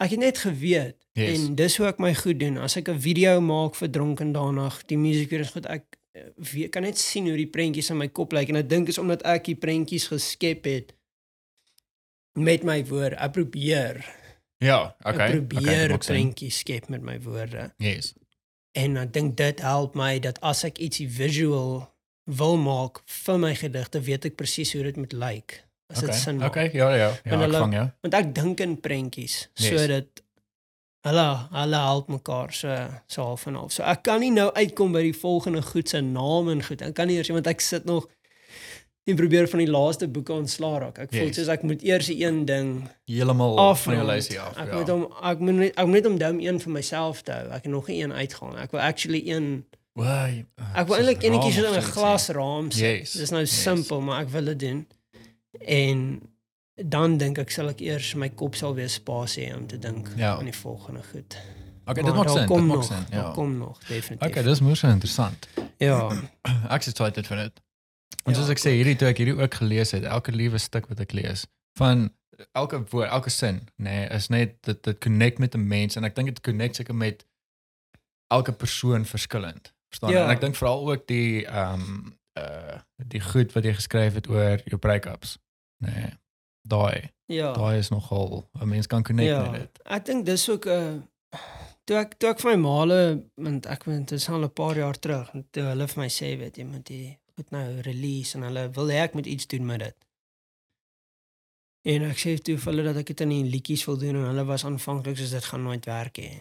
Speaker 2: Ek het net geweet
Speaker 1: Yes.
Speaker 2: en dis hoe ek my goed doen. As ek 'n video maak vir dronken daandag, die musiekvideo's goed, ek eh, weet kan net sien hoe die prentjies in my kop lyk en ek dink is omdat ek die prentjies geskep het met my woorde. Ek probeer
Speaker 1: Ja, okay.
Speaker 2: ek
Speaker 1: okay,
Speaker 2: probeer
Speaker 1: sin.
Speaker 2: prentjies skep met my woorde.
Speaker 1: Yes.
Speaker 2: En ek dink dit help my dat as ek ietsie visual wil maak vir my gedigte, weet ek presies hoe dit moet lyk. As dit
Speaker 1: Okay.
Speaker 2: sin maak.
Speaker 1: Okay, ja ja. Ja,
Speaker 2: Want
Speaker 1: ek
Speaker 2: hulle-
Speaker 1: vang jou.
Speaker 2: Want ek dink in prentjies
Speaker 1: Yes.
Speaker 2: sodat hulle hulle help mekaar so so half en half. So ek kan nie nou uitkom by die volgende goed se naam en goed. Ek kan nie eers want ek sit nog en probeer van die laaste boeke ontslaa raak. Ek voel
Speaker 1: Yes.
Speaker 2: soos ek moet eers die een ding
Speaker 1: Heeltemal van jou lysie af.
Speaker 2: Ek
Speaker 1: ja.
Speaker 2: moet hom ek moet net ek moet net om een vir myself te hou. Ek het nog nie een uitgaan. Ek wil actually een
Speaker 1: Waai.
Speaker 2: Ek wil eintlik enetjie so in 'n glasraam sit.
Speaker 1: Yes,
Speaker 2: Dis nou
Speaker 1: yes.
Speaker 2: simpel, maar ek wil dit doen. En dan dink ek sal ek eers my kop sal weer spasie hê om te dink
Speaker 1: Ja.
Speaker 2: aan die volgende goed.
Speaker 1: Okay,
Speaker 2: Maar
Speaker 1: dit maak sin.
Speaker 2: kom
Speaker 1: Dit maak
Speaker 2: nog,
Speaker 1: sin. Ja.
Speaker 2: Kom nog definitief.
Speaker 1: Okay, dis moeë interessant.
Speaker 2: ja.
Speaker 1: Ek is excited vir dit.
Speaker 2: Ja,
Speaker 1: soos ek sê, hierdie toe ek hierdie ook gelees het, elke liewe stuk wat ek lees, van elke woord, elke sin, nê, nee, is net dit dit connect met 'n mens en ek dink dit connect seker met elke persoon verskillend. Verstaan?
Speaker 2: Ja.
Speaker 1: En ek dink veral ook die ehm um, uh die goed wat jy geskryf het oor jou breakups. Nê. Nee, daai,
Speaker 2: Ja.
Speaker 1: daai is nogal 'n mens kan connect
Speaker 2: ja.
Speaker 1: met dit.
Speaker 2: Ek dink dis ook 'n uh, toe ek toe ek vir my maale want ek weet dit is al 'n paar jaar terug en toe hulle vir my sê weet jy moet jy moet nou release en hulle wil hê ek moet iets doen met dit. En ek sê toe vir hulle dat ek dit in die liedjies wil doen en hulle was aanvanklik soos dit gaan nooit werk hê.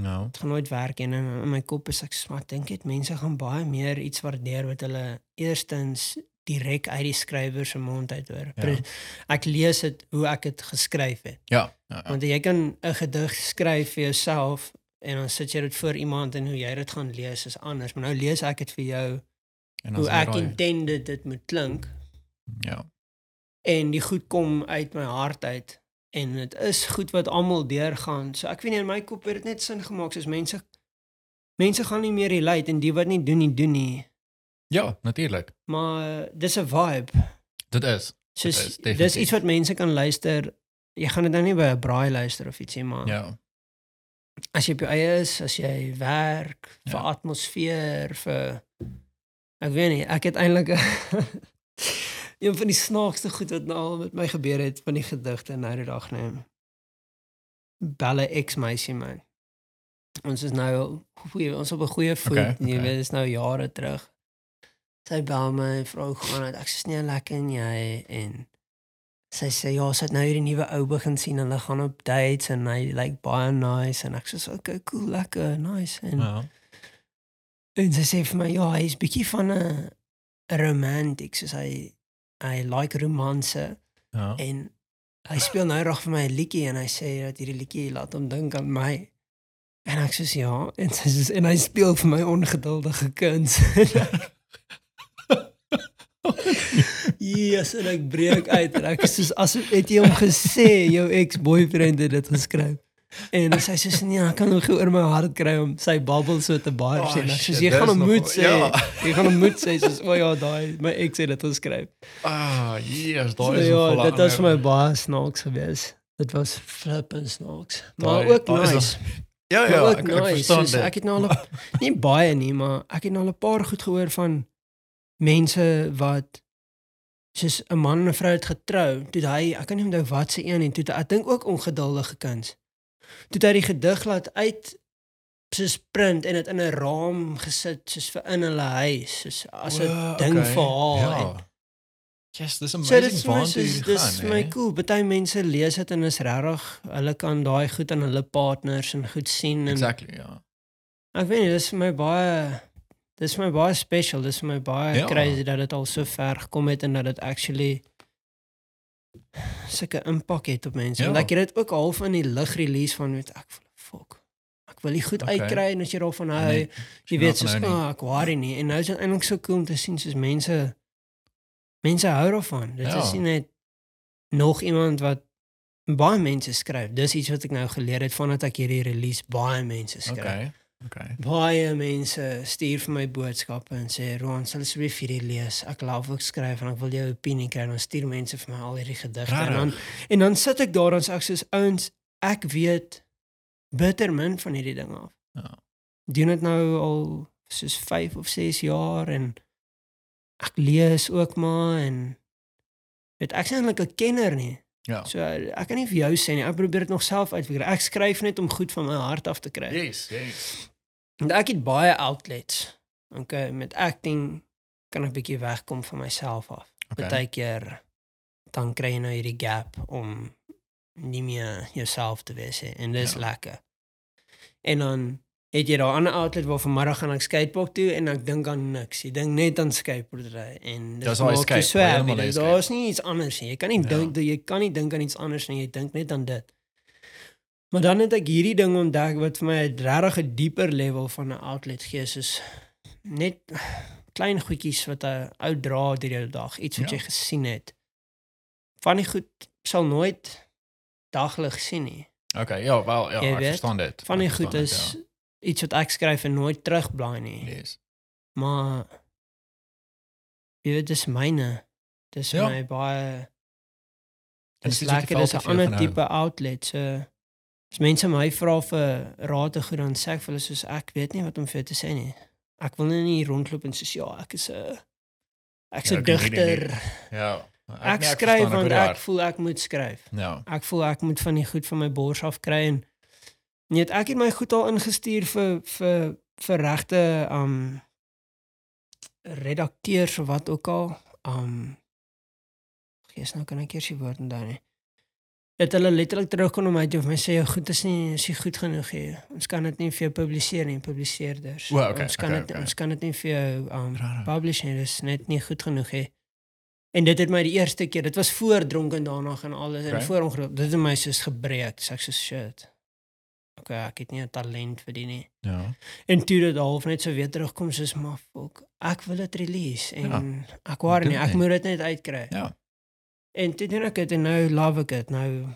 Speaker 1: Nou.
Speaker 2: Dit gaan nooit werk en in, in my kop is ek smart dink dit mense gaan baie meer iets waardeer wat hulle eerstens direk uit die skrywer se mond uit hoor.
Speaker 1: Ja.
Speaker 2: Ek lees dit hoe ek dit geskryf het.
Speaker 1: Ja. ja, ja.
Speaker 2: Want jy kan 'n gedig skryf vir jouself en dan sit jy dit voor iemand en hoe jy dit gaan lees is anders. Maar nou lees ek dit vir jou
Speaker 1: En
Speaker 2: hoe ek intended dit moet klink
Speaker 1: Ja.
Speaker 2: en die goed kom uit my hart uit en dit is goed wat almal deurgaan. So ek weet nie in my kop het dit net sin gemaak soos mense mense gaan nie meer relate en die wat nie doen nie doen nie.
Speaker 1: Ja, natuurlik.
Speaker 2: Maar dis 'n vibe.
Speaker 1: Dit is.
Speaker 2: Soos
Speaker 1: is
Speaker 2: dis
Speaker 1: definitief.
Speaker 2: iets wat mense kan luister. Jy gaan dit nou nie by 'n braai luister of ietsie maar.
Speaker 1: Ja.
Speaker 2: as jy op jou eie is, as jy werk vir
Speaker 1: Ja.
Speaker 2: atmosfeer vir ek weet nie, ek het eintlik een van die snaakste goed wat nou al met my gebeur het van die gedigte nou die dag neem. Belle ex meisie man. Ons is nou goeie, ons op 'n goeie voet,
Speaker 1: Okay,
Speaker 2: okay, jy weet, dis nou jare terug. Sy bel my en vra hoe gaan dit? Ek sê nee, lekker en jy en sy sê ja, sy het nou hierdie nuwe ou begin sien en hulle gaan op dates en hy lyk like, baie nice en ek sê okay, cool, lekker, nice en
Speaker 1: Ja.
Speaker 2: En sy sê vir my ja, hy's bietjie van 'n romantic, soos hy hy like romanse
Speaker 1: Ja.
Speaker 2: en hy speel nou reg vir my 'n liedjie en hy sê dat hierdie liedjie laat hom dink aan my. En ek sê ja, en sy sê en hy speel vir my ongeduldige kuns. Yes, en ek breek uit en ek is soos as het jy hom gesê jou ex-boyfriend het dit geskryf. En sy sê nee, ek kan nog oor my hart kry om sy babbel so te baie
Speaker 1: Oh,
Speaker 2: sê. Ek
Speaker 1: shit,
Speaker 2: sê jy gaan hom moet sê.
Speaker 1: ja.
Speaker 2: Jy gaan hom moet sê soos o ja, daai my ex het dit geskryf.
Speaker 1: Ah, yes,
Speaker 2: So,
Speaker 1: daai is
Speaker 2: ja, dit was my baie snaaks geweest. Dit was flippend snaaks. Maar
Speaker 1: Daai-
Speaker 2: ook
Speaker 1: daai
Speaker 2: nice.
Speaker 1: Ja, ja, ek, ek
Speaker 2: nice.
Speaker 1: verstaan
Speaker 2: Soos,
Speaker 1: dit.
Speaker 2: ek het nou al nie baie nie, maar ek het nou al 'n paar goed gehoor van mense wat soos 'n man en 'n vrou het getrou, toe hy, ek kan nie onthou wat se een en toe ek dink ook ongeduldige kuns. Toe hy die gedig laat uit soos print en dit in 'n raam gesit soos vir in hulle huis, soos as 'n
Speaker 1: Wow,
Speaker 2: ding
Speaker 1: okay,
Speaker 2: vir haar.
Speaker 1: Ja.
Speaker 2: en-
Speaker 1: Yes, dis
Speaker 2: So
Speaker 1: amazing
Speaker 2: soos
Speaker 1: jy
Speaker 2: dis vir my cool. Party mense lees dit en is regtig, hulle kan daai goed aan hulle partners en goed sien en
Speaker 1: Exactly, ja.
Speaker 2: Ek weet nie, dis vir my baie dis vir my baie special. Dis vir my baie
Speaker 1: ja.
Speaker 2: crazy dat dit al so ver gekom het en dat dit actually sulke impak het op mense.
Speaker 1: Ja.
Speaker 2: Want ek het dit ook half in die lig release van weet ek fuck. Ek wil dit goed
Speaker 1: Okay.
Speaker 2: uitkry en as jy daarvan hou,
Speaker 1: Nee,
Speaker 2: nee, jy weet soos
Speaker 1: nie.
Speaker 2: oh, ek worry nie. En nou is dit eintlik so cool om te sien soos mense mense hou daarvan. Dit
Speaker 1: Ja.
Speaker 2: is nie net nog iemand wat baie mense skryf. Dis iets wat ek nou geleer het vandat ek hierdie release baie mense skryf.
Speaker 1: Okay. Okay.
Speaker 2: Baie mense stuur vir my boodskappe en sê Roan, sal asseblief hierdie lees. Ek love ook skryf en ek wil jou opinie kry. Dan stuur mense vir my al hierdie gedigte en dan en dan sit ek daar en sê ek soos ouens, ek weet bitter min van hierdie ding af.
Speaker 1: Ja.
Speaker 2: Doen dit nou al soos 5 of 6 jaar en ek lees ook maar en weet ek is eintlik 'n kenner nie.
Speaker 1: Ja.
Speaker 2: So ek kan nie vir jou sê nie. Ek probeer dit nog self uitfigure. Ek skryf net om goed van my hart af te kry.
Speaker 1: Yes, yes.
Speaker 2: Want ek het baie outlets. Okay, met acting kan ek bietjie wegkom van myself af.
Speaker 1: Okay.
Speaker 2: Partykeer dan kry jy nou hierdie gap om nie meer jouself te wees hè en dis
Speaker 1: ja.
Speaker 2: lekker. En dan het jy daar 'n ander outlet waar vanmiddag gaan ek skatepark toe en ek dink aan niks. Ek dink net aan skateboardery en
Speaker 1: Dis
Speaker 2: dit
Speaker 1: al
Speaker 2: maak
Speaker 1: escape,
Speaker 2: jou so
Speaker 1: waar jy
Speaker 2: happy.
Speaker 1: helemaal
Speaker 2: Dit-
Speaker 1: escape.
Speaker 2: Daar's nie iets anders nie. Jy kan nie
Speaker 1: Ja.
Speaker 2: dink jy kan nie dink aan iets anders nie. Jy dink net aan dit. Maar dan het ek hierdie ding ontdek wat vir my 'n regtig 'n dieper level van 'n outlet gee, soos net klein goedjies wat 'n ou dra deur die dag, iets wat
Speaker 1: Ja.
Speaker 2: jy gesien het. Van die goed sal nooit daglig sien nie.
Speaker 1: Okay, ja, wel ja,
Speaker 2: Jy
Speaker 1: ek
Speaker 2: weet,
Speaker 1: verstaan dit.
Speaker 2: Van die goed is iets wat ek skryf en nooit terugblaai nie.
Speaker 1: ja. Yes.
Speaker 2: Maar jy weet dis myne. Dis
Speaker 1: Ja.
Speaker 2: my baie
Speaker 1: En
Speaker 2: dis lekker, dis 'n ander tipe outlet. So as mense my vra vir raad te goed dan sê ek vir hulle soos ek weet nie wat om vir te sê nie. Ek wil nou nie rondloop en soos ja, ek is 'n ek's
Speaker 1: Ja,
Speaker 2: 'n
Speaker 1: ek weet nie,
Speaker 2: digter.
Speaker 1: Ja.
Speaker 2: Ek,
Speaker 1: nee,
Speaker 2: skryf
Speaker 1: verstaan,
Speaker 2: want
Speaker 1: hoor die
Speaker 2: ek
Speaker 1: hart.
Speaker 2: voel ek moet skryf.
Speaker 1: Ja.
Speaker 2: Ek voel ek moet van die goed van my bors af kry en net ek het my goed al ingestuur vir vir vir regte um redakteurs of wat ook al. Um Gees nou kan ek eers die woord onthou nie. Dat hulle letterlik terugkom om my te my sê jou goed is nie is nie goed genoeg hier. Ons kan dit nie vir jou publiseer nie, publiseerders.
Speaker 1: O, okay,
Speaker 2: ons kan
Speaker 1: okay,
Speaker 2: dit
Speaker 1: okay.
Speaker 2: ons kan dit nie vir jou um
Speaker 1: Rarig.
Speaker 2: publish nie, dis net nie goed genoeg hè. En dit het my die eerste keer, dit was voor dronk en daarna en alles
Speaker 1: Okay.
Speaker 2: en voor ongeluk. Dit het my soos gebreek. So ek sê shit. Okay, ek het nie 'n talent vir dit nie.
Speaker 1: Ja.
Speaker 2: En toe dit half net so weer terugkom soos maar fuck, ek wil dit release en
Speaker 1: Ja.
Speaker 2: ek waar nie, ek moet dit net uitkry.
Speaker 1: Ja.
Speaker 2: En toe doen ek dit en nou love ek dit. Nou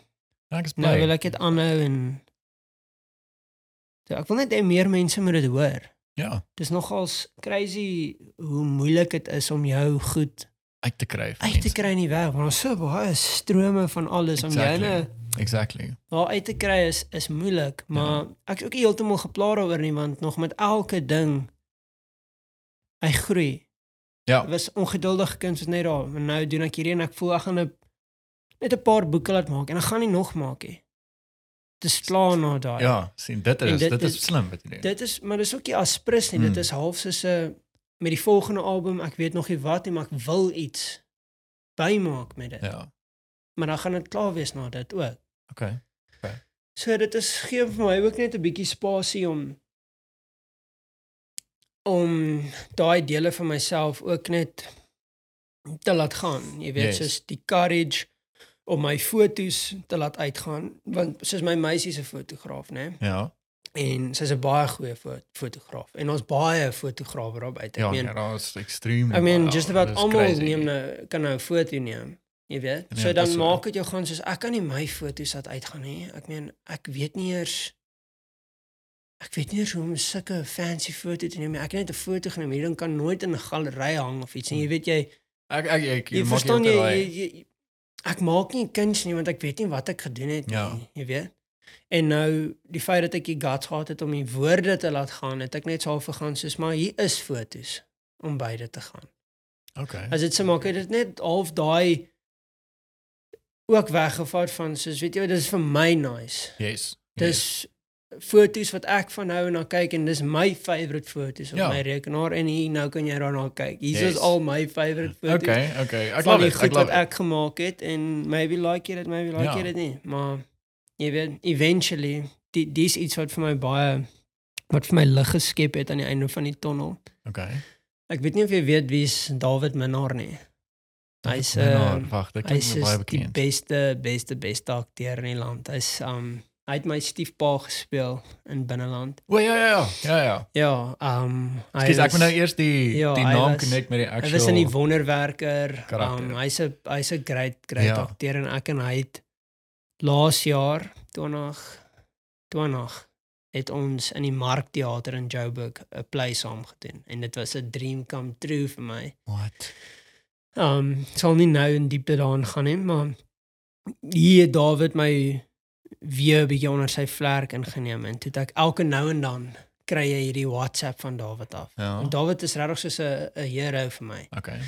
Speaker 1: Ek is
Speaker 2: nou
Speaker 1: bly.
Speaker 2: wil ek dit aanhou en so, ek wil net hê meer mense moet dit hoor.
Speaker 1: Ja,
Speaker 2: Dis nogals crazy hoe moeilik dit is om jou goed
Speaker 1: uit te kry.
Speaker 2: uit te kry in die wêreld. Want daar's so baie strome van alles om
Speaker 1: Exactly.
Speaker 2: joune
Speaker 1: Exactly.
Speaker 2: daar uit te kry is is moeilik, maar
Speaker 1: Ja.
Speaker 2: ek is ook heeltemal geplaar daaroor nie want nog met elke ding hy groei.
Speaker 1: Ja.
Speaker 2: Dit was ongeduldige kind soos net daar. Maar nou doen ek hierdie en ek voel ek gaan 'n net 'n paar boeke laat maak en ek gaan nie nog maak nie. Dit is klaar na daai.
Speaker 1: Ja, sien dit
Speaker 2: En
Speaker 1: is
Speaker 2: dit
Speaker 1: dit is
Speaker 2: is-
Speaker 1: slim wat jy doen.
Speaker 2: Dit is maar dis ook nie aspris nie.
Speaker 1: Hmm.
Speaker 2: Dit is half soos 'n met die volgende album, ek weet nog nie wat nie, maar ek wil iets bymaak met dit.
Speaker 1: Ja.
Speaker 2: Maar dan gaan dit klaar wees na dit ook.
Speaker 1: Okay.
Speaker 2: So dit is gee vir my ook net 'n bietjie spasie om om daai dele van myself ook net te laat gaan. Jy weet,
Speaker 1: Yes.
Speaker 2: soos die courage om my fotos te laat uitgaan want soos my meisie se fotograaf, né?
Speaker 1: Ja.
Speaker 2: En sy's 'n baie goeie fo fotograaf en ons baie fotograwe daar buite.
Speaker 1: Ja,
Speaker 2: Ek meen,
Speaker 1: ja, dat is extreem.
Speaker 2: I mean just about almal neem nou kan nou 'n foto neem. Jy weet.
Speaker 1: Ja,
Speaker 2: so
Speaker 1: dit
Speaker 2: dan
Speaker 1: so.
Speaker 2: maak dit jou gaan soos ek kan nie my foto's laat uitgaan nie. Ek meen ek weet nie eers ek weet nie eers hoe om sulke fancy foto te neem nie. Ek het net 'n foto geneem. Hierdie ding kan nooit in 'n galery hang of iets nie. Jy weet jy
Speaker 1: Ek ek ek
Speaker 2: jy
Speaker 1: maak
Speaker 2: verstaan jy, jy, jy ek maak nie kuns nie want ek weet nie wat ek gedoen het nie,
Speaker 1: Ja.
Speaker 2: jy weet. En nou die feit dat ek die guts gehad het om die woorde te laat gaan, het ek net so gegaan soos maar hier is fotos om beide te gaan.
Speaker 1: Okay.
Speaker 2: As dit se maak het dit net half daai ook weggevat van soos weet jy dis vir my nice.
Speaker 1: Yes.
Speaker 2: Dis fotos wat ek van hou en na kyk en dis my favourite fotos op
Speaker 1: Ja.
Speaker 2: my rekenaar en hier nou kan jy daarna kyk. Hier
Speaker 1: Yes.
Speaker 2: is al my favourite
Speaker 1: Yes.
Speaker 2: fotos
Speaker 1: Okay, okay. Ek love
Speaker 2: die
Speaker 1: it. Ek
Speaker 2: wat
Speaker 1: love it.
Speaker 2: ek gemaak het en maybe like jy dit, maybe like
Speaker 1: Ja.
Speaker 2: jy dit nie, maar jy weet eventually die dis iets wat vir my baie wat vir my lig geskep het aan die einde van die tonnel.
Speaker 1: Okay.
Speaker 2: Ek weet nie of jy weet wie's David Minnar nie. Hy's
Speaker 1: dit
Speaker 2: hy's die beste beste beste akteur in die land. Hy's um hy het my stiefpa gespeel in binneland.
Speaker 1: O ja ja ja. Ja ja.
Speaker 2: Ja, um hy
Speaker 1: Skus, ek moet nou eers die
Speaker 2: Ja,
Speaker 1: die
Speaker 2: hy
Speaker 1: naam
Speaker 2: was-
Speaker 1: connect met die
Speaker 2: Hy
Speaker 1: actual.
Speaker 2: was in die wonderwerker.
Speaker 1: karakter.
Speaker 2: Um, hy's 'n hy's 'n great great
Speaker 1: Ja.
Speaker 2: akteur en ek en hy het laas jaar 20 20 het ons in die Markteater in Joburg 'n play saam gedoen en dit was 'n dream come true vir my.
Speaker 1: What?
Speaker 2: Um sal nie nou in diepte daarin gaan nie, maar hier het David my weer 'n bietjie onder sy vlerk ingeneem en toe ek elke nou en dan kry jy hierdie WhatsApp van David af.
Speaker 1: Ja.
Speaker 2: En David is regtig soos 'n 'n hero vir my.
Speaker 1: Okay.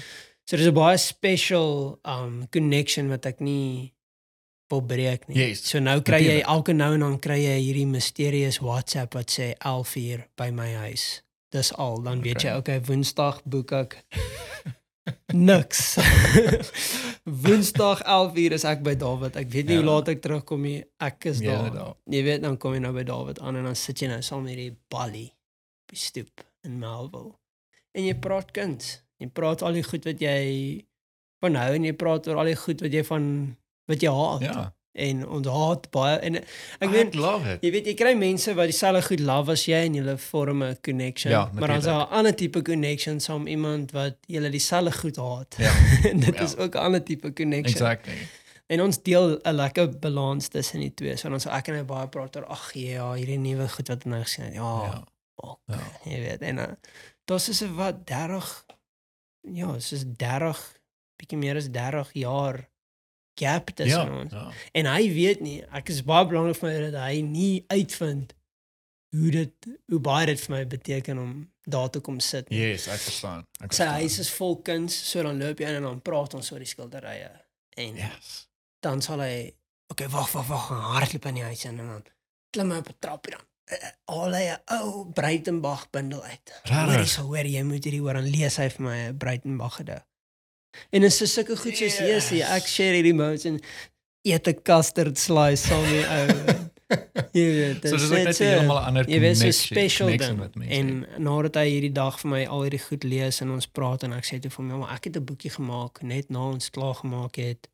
Speaker 2: So dis 'n baie special um connection wat ek nie wil breek nie.
Speaker 1: Yes,
Speaker 2: so nou kry jy elke nou en dan kry jy hierdie mysterious WhatsApp wat sê 11 uur by my huis. Dis al. Dan weet
Speaker 1: Okay.
Speaker 2: jy okay, Woensdag boek ek niks. Woensdag 11uur is ek by David. Ek weet nie
Speaker 1: Ja.
Speaker 2: hoe laat ek terugkom nie. Ek is
Speaker 1: Ja,
Speaker 2: daar.
Speaker 1: daar.
Speaker 2: Jy weet dan kom jy nou by David aan en dan sit jy nou saam met die Bali op die stoep in Melville. En jy praat kuns. Jy praat al die goed wat jy van hou en jy praat oor al die goed wat jy van wat jy haat.
Speaker 1: Ja.
Speaker 2: En ons haat baie en ek weet. Jy weet jy kry mense wat dieselfde goed love as jy en julle vorm 'n connection.
Speaker 1: Ja,
Speaker 2: maar dan is daar. 'n ander tipe connection saam iemand wat julle dieselfde goed haat.
Speaker 1: Ja.
Speaker 2: en dit
Speaker 1: Ja.
Speaker 2: is ook 'n ander tipe connection.
Speaker 1: Exactly.
Speaker 2: En ons deel 'n lekker balans tussen die twee. So dan sou ek en hy baie praat oor ag ja, hierdie nuwe goed wat nou gesien het. Ja,
Speaker 1: Ja.
Speaker 2: ok,
Speaker 1: Ja.
Speaker 2: jy weet. En uh, dit is wat 30 ja, is 30 bietjie meer as 30 jaar gap tussen
Speaker 1: Ja.
Speaker 2: ons.
Speaker 1: ja.
Speaker 2: En hy weet nie, ek is baie belangrik vir my dat hy nie uitvind hoe dit hoe baie dit vir my beteken om daar te kom sit. nie.
Speaker 1: Yes, ek verstaan. Ek
Speaker 2: Sy
Speaker 1: verstaan.
Speaker 2: huis is vol kuns, so dan loop jy in en dan praat ons oor die skilderye. En
Speaker 1: Yes.
Speaker 2: dan sal hy okay, wag, wag, wag, hardloop in die huis in en dan klim hy op 'n trappie dan. eh, Al hy 'n ou Breitenberg bundel uit. Hoorie, so hoor jy moet hierdie hoor dan lees hy vir my 'n Breitenberg gedig. En is so sulke goed soos yes.
Speaker 1: Yes.
Speaker 2: ek share hierdie moments en eet 'n custard slice saam die ou. Jy weet,
Speaker 1: So
Speaker 2: dit
Speaker 1: dis
Speaker 2: is net so-
Speaker 1: 'n heeltemal ander
Speaker 2: Jy weet so special ding.
Speaker 1: met.
Speaker 2: En nadat hy hierdie dag vir my al hierdie goed lees en ons praat en ek sê toe vir hom, "Ja, maar ek het 'n boekie gemaak net na ons klaar gemaak het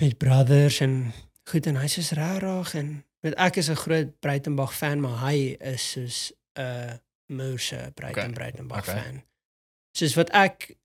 Speaker 2: met brothers en goed en hy's so rarig en weet ek is 'n groot Breitenberg fan, maar hy is soos 'n uh, Moose Breiten
Speaker 1: Okay.
Speaker 2: Breitenberg
Speaker 1: Okay.
Speaker 2: fan. Soos wat ek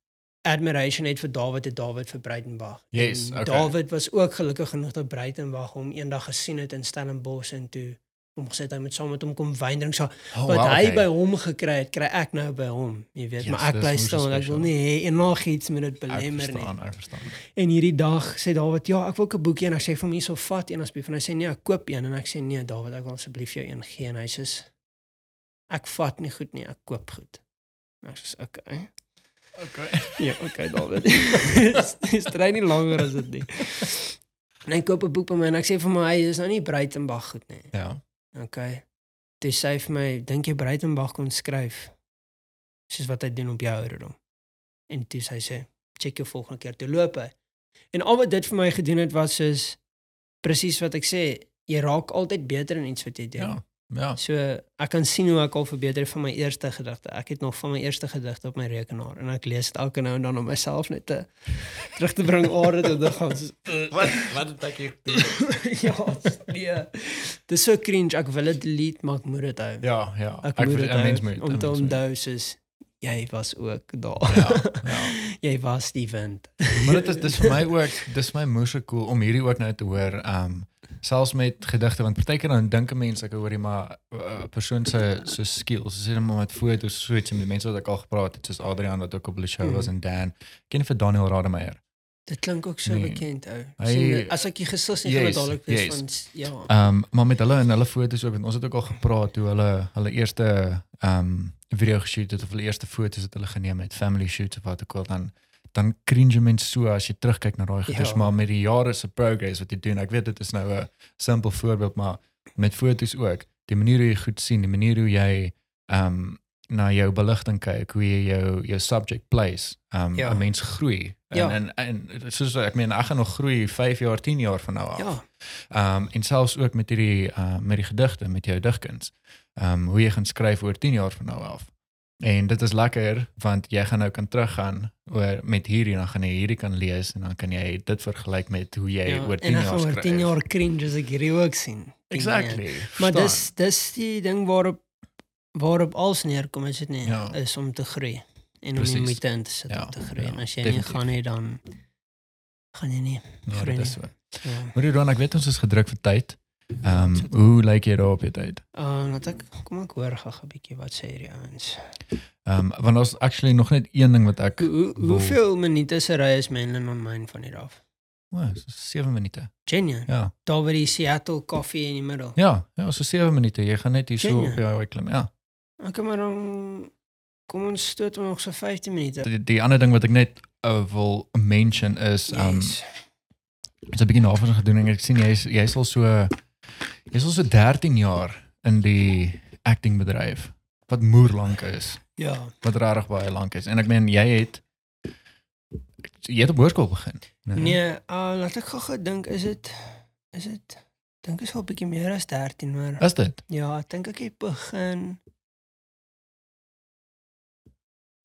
Speaker 2: admiration het vir David het David vir Breitenberg.
Speaker 1: Yes,
Speaker 2: en
Speaker 1: okay.
Speaker 2: David was ook gelukkig genoeg dat Breitenberg hom eendag gesien het in Stellenbosch en toe hom gesê het hy moet saam met hom kom wyn drink. So
Speaker 1: oh,
Speaker 2: wat
Speaker 1: wow,
Speaker 2: hy
Speaker 1: okay.
Speaker 2: by hom gekry het, kry ek nou by hom. Jy weet,
Speaker 1: Yes,
Speaker 2: maar ek bly stil en ek wil nie hê enigiets met dit
Speaker 1: Ek
Speaker 2: belemmer nie.
Speaker 1: verstaan, ek verstaan.
Speaker 2: En hierdie dag sê Dawid, ja, ek wil ook 'n boekie en ek sê vir hom hierso vat een asseblief en hy sê nee, ek koop een en ek sê nee, Dawid, ek wil asseblief jou een gee en hy sê ek vat nie goed nie, ek koop goed. En ek sê okay.
Speaker 1: Okay.
Speaker 2: Ja, okay, Dawid. Dis strei nie langer as dit nie. En hy koop 'n boek by my en ek sê vir my, hy is nou nie Breitenberg goed nie.
Speaker 1: Ja.
Speaker 2: Okay. Toe sê vir my, dink jy Breitenberg kon skryf soos wat hy doen op jou ouderdom? En toe sê hy sê, check jou volgende keer toe loop hy. En al wat dit vir my gedoen het was soos presies wat ek sê, jy raak altyd beter in iets wat jy doen.
Speaker 1: Ja. Ja.
Speaker 2: So ek kan sien hoe ek al verbeter van my eerste gedigte. Ek het nog van my eerste gedigte op my rekenaar en ek lees dit elke nou en dan om myself net te terug te bring aarde toe te gaan. Soos,
Speaker 1: Wat wat het ek hier?
Speaker 2: ja, nee. Dis so cringe. Ek wil dit delete, maar ek moet dit hou.
Speaker 1: Ja, ja.
Speaker 2: Ek, ek moet dit
Speaker 1: mens moet
Speaker 2: om te onthou soos jy was ook daar.
Speaker 1: Ja, ja.
Speaker 2: jy was die wind.
Speaker 1: Maar dit is dis vir my ook, dis my moeë cool om hierdie ook nou te hoor. Um selfs met gedigte want partykeer dan dink 'n mens ek hoorie maar 'n uh, persoon se so skills, sê net maar met foto's so iets met mense wat ek al gepraat het soos Adrian wat ook op die show was
Speaker 2: Mhm.
Speaker 1: en Dan. Ken vir Daniel Rademeier.
Speaker 2: Dit klink ook so
Speaker 1: Nee.
Speaker 2: bekend ou.
Speaker 1: Hy-
Speaker 2: as ek nie gaan dit
Speaker 1: Yes,
Speaker 2: dadelik wees
Speaker 1: yes.
Speaker 2: van ja.
Speaker 1: Um maar met hulle en hulle foto's ook want ons het ook al gepraat toe hulle hulle eerste um video geshoot het of hulle eerste foto's wat hulle geneem het, family shoots of wat ook al dan dan cringe mense so as jy terugkyk na daai goeders
Speaker 2: Ja.
Speaker 1: maar met die jare se progress wat jy doen. Ek weet dit is nou 'n simpel voorbeeld maar met foto's ook. Die manier hoe jy goed sien, die manier hoe jy um na jou beligting kyk, hoe jy jou jou subject place. Um
Speaker 2: Ja.
Speaker 1: 'n mens groei. En,
Speaker 2: Ja.
Speaker 1: en en soos ek meen ek gaan nog groei 5 jaar, 10 jaar van nou af.
Speaker 2: Ja.
Speaker 1: Ehm um, en selfs ook met hierdie uh met die gedigte, met jou digkuns. Ehm um, hoe jy gaan skryf oor 10 jaar van nou af. En dit is lekker want jy gaan nou kan teruggaan oor met hierdie dan gaan jy hierdie kan lees en dan kan jy dit vergelyk met hoe jy
Speaker 2: ja.
Speaker 1: oor 10
Speaker 2: en ek
Speaker 1: jaar skryf.
Speaker 2: oor 10 jaar cringe as ek hierdie ook sien.
Speaker 1: Exactly.
Speaker 2: een. Maar dis dis die ding waarop waarop alles neerkom is dit nie
Speaker 1: Ja.
Speaker 2: is om te groei en om
Speaker 1: Precies.
Speaker 2: die moeite in te sit
Speaker 1: Ja,
Speaker 2: om te groei.
Speaker 1: ja,
Speaker 2: en as jy
Speaker 1: definitief.
Speaker 2: nie gaan nie dan gaan jy nie.
Speaker 1: ja,
Speaker 2: groei
Speaker 1: is
Speaker 2: nie.
Speaker 1: so.
Speaker 2: Ja.
Speaker 1: Maar Ron, ek weet ons is gedruk vir tyd. Ehm
Speaker 2: Sit.
Speaker 1: hoe lyk jy daar op jou tyd?
Speaker 2: Uh, laat ek kom ek hoor gou 'n bietjie wat sê hierdie ouens.
Speaker 1: Ehm want daar's actually nog net een ding wat ek
Speaker 2: Hoe,
Speaker 1: wil-
Speaker 2: hoeveel minute se ry is Menlyn on mine van hier af?
Speaker 1: O, so 7 minute.
Speaker 2: Genja.
Speaker 1: Ja.
Speaker 2: Daar by die Seattle Coffee in die middel.
Speaker 1: Ja, ja, so 7 minute. Jy gaan net hier so op jou klim. Ja.
Speaker 2: Okay, maar dan kom ons stoot nog so 15 minute.
Speaker 1: Die, die ander ding wat ek net uh, wil mention is um
Speaker 2: Yes.
Speaker 1: ek het 'n bietjie navorsing gedoen en ek sien jy's jy's al so jy's al so 13 jaar in die acting bedryf. wat moer lank is.
Speaker 2: Ja.
Speaker 1: Wat regtig baie lank is. En ek meen jy het jy het op hoërskool begin.
Speaker 2: Nee, uh, laat ek gou dink, is dit is dit dink is wel bietjie meer as 13, maar
Speaker 1: Is dit?
Speaker 2: ja, ek dink ek het begin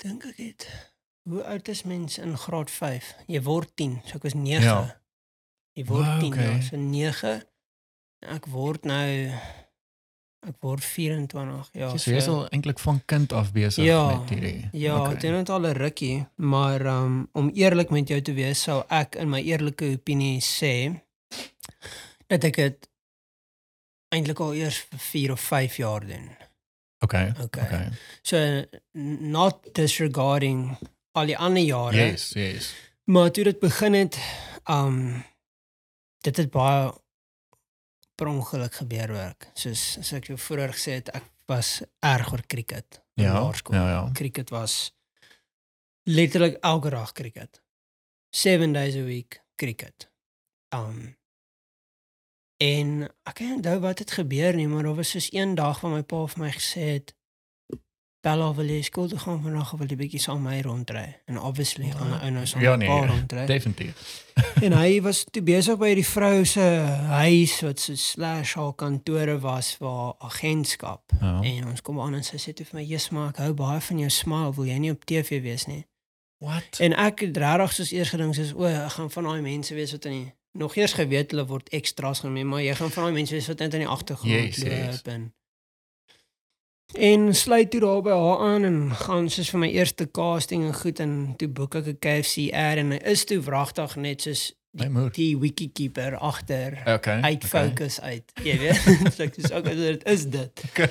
Speaker 2: dink ek het hoe oud is mens in graad 5? Jy word 10, so ek was 9.
Speaker 1: Ja.
Speaker 2: Jy word
Speaker 1: Wow,
Speaker 2: 10,
Speaker 1: okay.
Speaker 2: ja, so 9. Ek word nou ek word 24. Ja,
Speaker 1: Jy is al eintlik van kind af besig
Speaker 2: Ja,
Speaker 1: met hierdie.
Speaker 2: Ja,
Speaker 1: Okay.
Speaker 2: dit het al 'n rukkie, maar um, om eerlik met jou te wees, sou ek in my eerlike opinie sê dat ek dit eintlik al eers vir 4 of 5 jaar doen.
Speaker 1: Okay.
Speaker 2: Okay.
Speaker 1: Okay.
Speaker 2: So not disregarding al die ander jare,
Speaker 1: Yes, yes.
Speaker 2: maar toe dit begin het, um dit het baie per ongeluk gebeur werk. Soos as ek jou vroeër gesê het, ek was erg oor cricket in
Speaker 1: Ja.
Speaker 2: laerskool.
Speaker 1: Ja, ja.
Speaker 2: cricket was letterlik elke dag cricket. 7 days a week cricket. Um en ek kan onthou wat het gebeur nie, maar daar was soos een dag van my pa vir my gesê het Bella wil jy skool toe gaan vandag of wil jy bietjie saam my rondry? En obviously gaan hy ou nou saam
Speaker 1: Ja, nee,
Speaker 2: pa rondry.
Speaker 1: Definitief.
Speaker 2: En hy was toe besig by die vrou se huis wat so slash haar kantore was vir haar agentskap.
Speaker 1: Ja.
Speaker 2: En ons kom aan en sy sê toe vir my: "Jesus, maar ek hou baie van jou smile. Wil jy nie op TV wees nie?"
Speaker 1: What?
Speaker 2: En ek het regtig soos eers gedink soos o, ek gaan van daai mense wees wat in die nog eers geweet hulle word extras genoem, maar jy gaan van daai mense wees wat net in die agtergrond
Speaker 1: Yes,
Speaker 2: loop
Speaker 1: yes.
Speaker 2: en en sluit toe daar by haar aan en gaan soos vir my eerste casting en goed en toe boek ek 'n KFC ad en is toe wragtig net soos
Speaker 1: My moer.
Speaker 2: die wikikeeper agter
Speaker 1: Okay.
Speaker 2: uit
Speaker 1: okay.
Speaker 2: fokus uit. Jy weet, so ek dis ook dit is dit.
Speaker 1: Okay.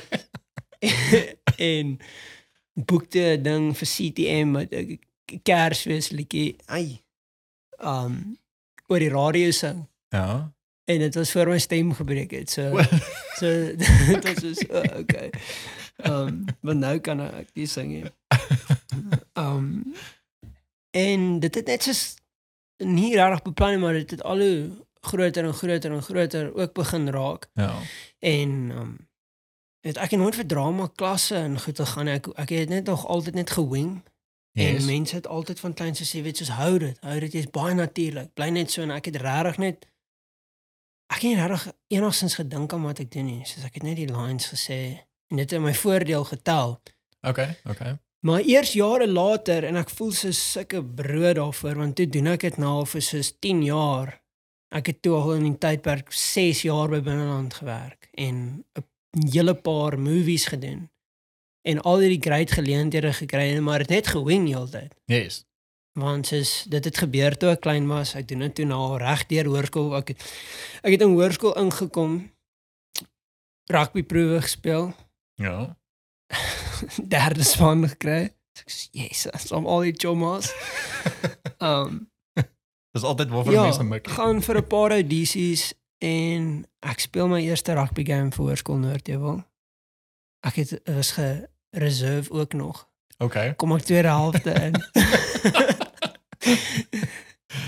Speaker 2: en boekte 'n ding vir CTM met 'n Kersfees liedjie. Ai. Um oor die radio sing
Speaker 1: Ja.
Speaker 2: en dit was voor my stem gebreek het. So so dit was so oh, okay. Um maar nou kan ek nie sing nie. Um en dit het net soos nie regtig beplan nie, maar dit het al hoe groter en groter en groter ook begin raak.
Speaker 1: Ja.
Speaker 2: En um het ek het nooit vir drama klasse en goed te gaan. Ek ek het net nog altyd net gewing. Yes. En mense het altyd van kleins gesê, weet soos hou dit, hou dit jy's baie natuurlik. Bly net so en ek het regtig net ek het regtig enigstens gedink aan wat ek doen nie. Soos ek het net die lines gesê en dit het in my voordeel getel.
Speaker 1: Okay. Okay.
Speaker 2: Maar eers jare later en ek voel so sulke brood daarvoor want toe doen ek dit nou al vir soos 10 jaar. Ek het toe al in die tydperk 6 jaar by binneland gewerk en 'n hele paar movies gedoen. En al hierdie great geleenthede gekry, maar het net gewing heeltyd.
Speaker 1: Yes.
Speaker 2: Want soos dit het gebeur toe ek klein was, ek doen dit toe nou reg deur hoërskool. Ek het ek het in hoërskool ingekom. Rugbyproewe gespeel
Speaker 1: Ja.
Speaker 2: derde span gekry. So Ek sê, Jesus, om al die chommas. Um
Speaker 1: Dis altyd waarvan
Speaker 2: ja,
Speaker 1: mense mik.
Speaker 2: gaan vir 'n paar audisies en ek speel my eerste rugby game vir Hoërskool Noordheuwel. Ek het was gereserve ook nog.
Speaker 1: Okay.
Speaker 2: Kom ek tweede helfte in.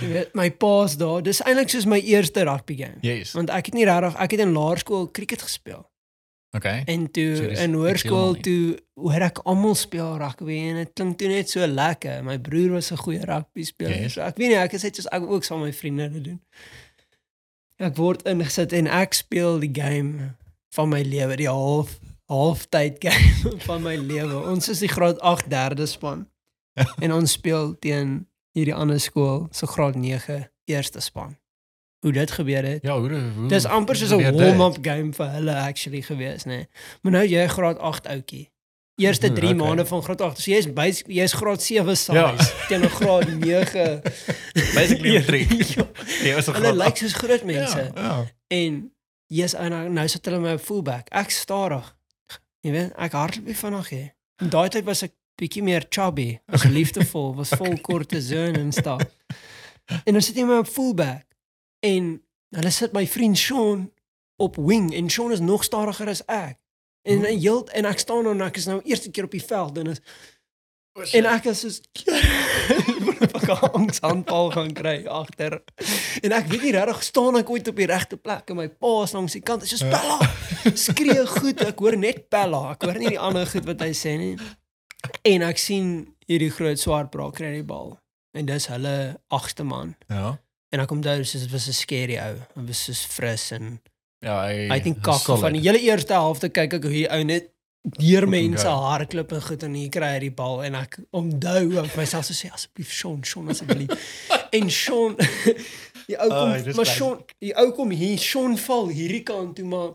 Speaker 2: Jy weet, my pa's daar. Dis eintlik soos my eerste rugby game.
Speaker 1: Yes.
Speaker 2: Want ek het nie regtig, ek het in laerskool cricket gespeel.
Speaker 1: Okay.
Speaker 2: En toe
Speaker 1: So dis
Speaker 2: in hoërskool toe hoor ek almal speel rugby en dit klink toe net so lekker. My broer was 'n goeie rugby speler.
Speaker 1: Yes.
Speaker 2: So ek weet nie, ek het net soos ek ook saam met my vriende dit doen. Ek word ingesit en ek speel die game van my lewe, die half halftyd game van my lewe. Ons is die graad 8 derde span. en ons speel teen hierdie ander skool, so graad 9 eerste span. Hoe dit gebeur het.
Speaker 1: Ja, hoe hoe
Speaker 2: Dis amper soos 'n warm-up game vir hulle actually gewees, nê. Nee. Maar nou jy graad 8 ouetjie. Eerste
Speaker 1: Hmm,
Speaker 2: 3
Speaker 1: okay.
Speaker 2: maande van graad 8. So jy's basies jy's graad 7 size
Speaker 1: Ja.
Speaker 2: teen 'n graad 9.
Speaker 1: Basically 'n drie.
Speaker 2: ja.
Speaker 1: Jy is 'n
Speaker 2: Hulle
Speaker 1: groot
Speaker 2: lyk soos groot mense.
Speaker 1: Ja. ja.
Speaker 2: En jy's nou, nou sit hulle my fullback. Ek stadig. Jy weet, ek hardloop nie vinnig nie. In daai tyd was ek bietjie meer chubby, was liefdevol, was vol kortison en stuff. En dan sit jy my op fullback. En hulle sit my vriend Sean op wing en Sean is nog stadiger as ek. En en heel en ek staan dan en ek is nou eerste keer op die veld en is En ek is soos ek 'n angsaanval gaan kry agter. En ek weet nie regtig staan ek ooit op die regte plek en my pa is langs die kant. Dit is soos Bella. Skree goed. Ek hoor net Bella. Ek hoor nie die ander goed wat hy sê nie. En ek sien hierdie groot swart bra kry die bal. En dis hulle agste man.
Speaker 1: Ja.
Speaker 2: En ek onthou soos dit was 'n scary ou. Dit was soos fris en
Speaker 1: Ja, hy
Speaker 2: hy het nie kak
Speaker 1: solid.
Speaker 2: van die hele eerste helfte kyk ek hoe hier ou net deur mense hardloop en goed en hier kry hy die bal en ek onthou ek myself so sê asseblief Sean Sean asseblief en Sean die ou kom
Speaker 1: dis
Speaker 2: maar. Sean die ou kom hier Sean val hierdie kant toe maar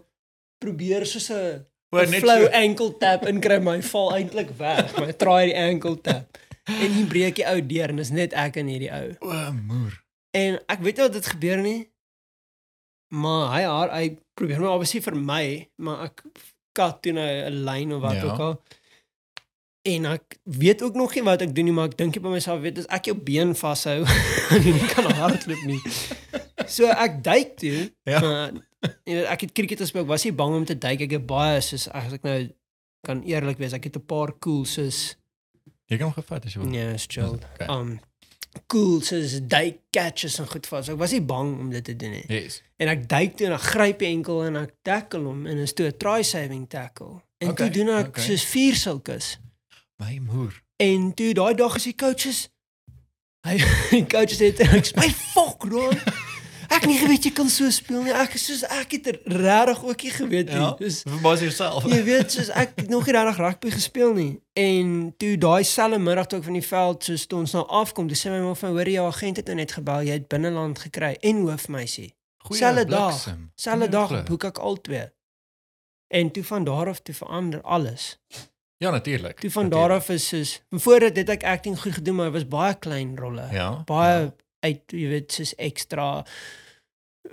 Speaker 2: probeer soos 'n
Speaker 1: O,
Speaker 2: 'n
Speaker 1: net
Speaker 2: flow
Speaker 1: so.
Speaker 2: ankle tap en kry my val eintlik weg maar hy draai die ankle tap en hier breek die ou deur en dis net ek en hierdie ou
Speaker 1: O, moer.
Speaker 2: En ek weet nie wat dit gebeur nie. Maar hy haar hy probeer my obviously vir my, maar ek kat toe nou 'n lyn of wat
Speaker 1: Ja.
Speaker 2: ook al. En ek weet ook nog nie wat ek doen nie, maar ek dink by myself, weet as ek jou been vashou, en jy kan hardloop nie. So ek duik toe.
Speaker 1: Ja.
Speaker 2: Maar weet ek het cricket gespeel, was nie bang om te duik. Ek het baie soos as ek nou kan eerlik wees, ek het 'n paar cool soos
Speaker 1: Jy kan hom gevat as jy wil.
Speaker 2: Nee, is chill.
Speaker 1: Okay.
Speaker 2: Um cool soos duik catches en goed vas. Ek was nie bang om dit te doen nie.
Speaker 1: Yes.
Speaker 2: En ek duik toe en ek gryp die enkel en ek tackle hom en is toe 'n try saving tackle. En
Speaker 1: Okay,
Speaker 2: toe doen ek
Speaker 1: okay.
Speaker 2: soos vier sulkes.
Speaker 1: My moer.
Speaker 2: En toe daai dag is die coaches hy die coaches het ek sê, "My fuck, man." Ek nie geweet jy kan so speel nie. Ek soos ek het regtig ook nie geweet nie.
Speaker 1: Ja.
Speaker 2: Dis
Speaker 1: Verbaas jouself.
Speaker 2: Jy weet soos ek nog nie regtig rugby gespeel nie. En toe daai selfe middag toe ek van die veld soos toe ons nou afkom, dis sê my ma van hoor jy agent het nou net gebel, jy het binneland gekry en hoofmeisie. Selfde dag. Selfe dag boek ek al twee. En toe van daar af toe verander alles.
Speaker 1: Ja, natuurlik.
Speaker 2: Toe van daar af is soos voor dit het ek acting goed gedoen, maar was baie klein rolle.
Speaker 1: Ja.
Speaker 2: Baie
Speaker 1: ja.
Speaker 2: uit jy weet soos ekstra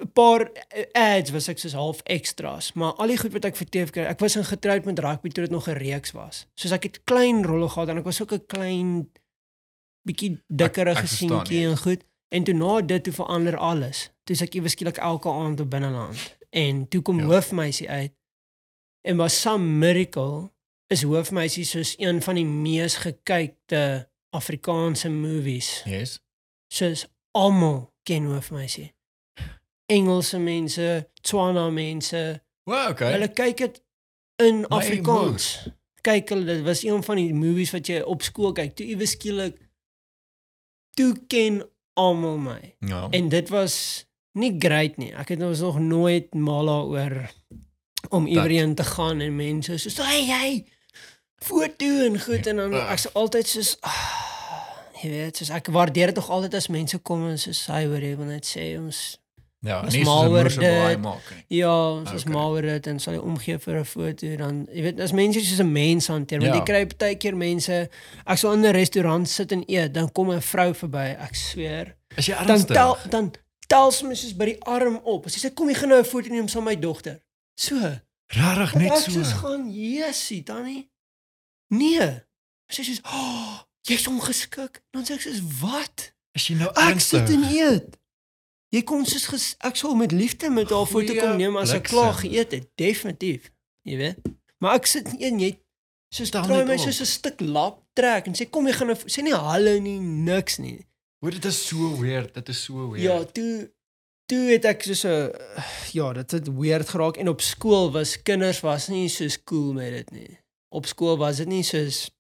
Speaker 2: 'n paar ads was ek soos half extras, maar al die goed wat ek vir TV kry, ek was in getroud met rugby toe dit nog 'n reeks was. Soos ek het klein rolle gehad en ek was ook 'n klein bietjie dikkerige seentjie
Speaker 1: nie.
Speaker 2: en goed. En toe na dit toe verander alles. Toe is ek ewe skielik elke aand op binneland. En toe kom
Speaker 1: Ja.
Speaker 2: ja. hoofmeisie uit. En was some miracle is hoofmeisie soos een van die mees gekykte Afrikaanse movies
Speaker 1: Yes.
Speaker 2: soos almal ken hoofmeisie. Engelse mense, Tswana mense,
Speaker 1: Wow, okay.
Speaker 2: hulle kyk dit in
Speaker 1: My
Speaker 2: Afrikaans. Kyk hulle, dit was een van die movies wat jy op skool kyk. Toe iewes skielik toe ken almal my.
Speaker 1: ja.
Speaker 2: En dit was nie great nie. Ek het ons nog nooit mal daaroor om iewers te gaan en mense soos hey hey foto en goed en dan
Speaker 1: Ugh.
Speaker 2: ek's altyd soos ah, jy weet, soos ek waardeer dit tog altyd as mense kom en soos hy hoor jy wil net sê ons
Speaker 1: ja,
Speaker 2: is
Speaker 1: nie
Speaker 2: mal
Speaker 1: so baie
Speaker 2: dit.
Speaker 1: maak nie.
Speaker 2: ja, ons is
Speaker 1: Okay.
Speaker 2: mal oor dit en sal jy omgee vir 'n foto dan jy weet as mense soos 'n mens hanteer want
Speaker 1: Ja.
Speaker 2: jy kry baie keer mense ek sal in 'n restaurant sit en eet dan kom 'n vrou verby ek sweer
Speaker 1: Is jy
Speaker 2: dan
Speaker 1: ernstig?
Speaker 2: tel dan tel sy my soos by die arm op. Sy sê kom jy gaan nou 'n foto neem saam met my dogter. So.
Speaker 1: Rarig net
Speaker 2: ek
Speaker 1: so.
Speaker 2: soos gaan, "Jessie, tannie." Nee. Sy sê soos, "Oh, jy's ongeskik." Dan sê ek soos, "Wat?
Speaker 1: Is jy nou
Speaker 2: Ek sit
Speaker 1: ernstig?
Speaker 2: en eet." Jy kom soos ek sal met liefde met haar foto kom neem as ek klaar geëet het, definitief. Jy weet. Maar ek sit nie en jy soos draai
Speaker 1: net
Speaker 2: my soos 'n stuk lap trek en sê kom jy gaan nou sê nie hallo nie, niks nie.
Speaker 1: Hoor dit is so weird. Dit is so weird.
Speaker 2: Ja, toe toe het ek soos 'n ja, dit het weird geraak en op skool was kinders was nie so cool met dit nie. Op skool was dit nie soos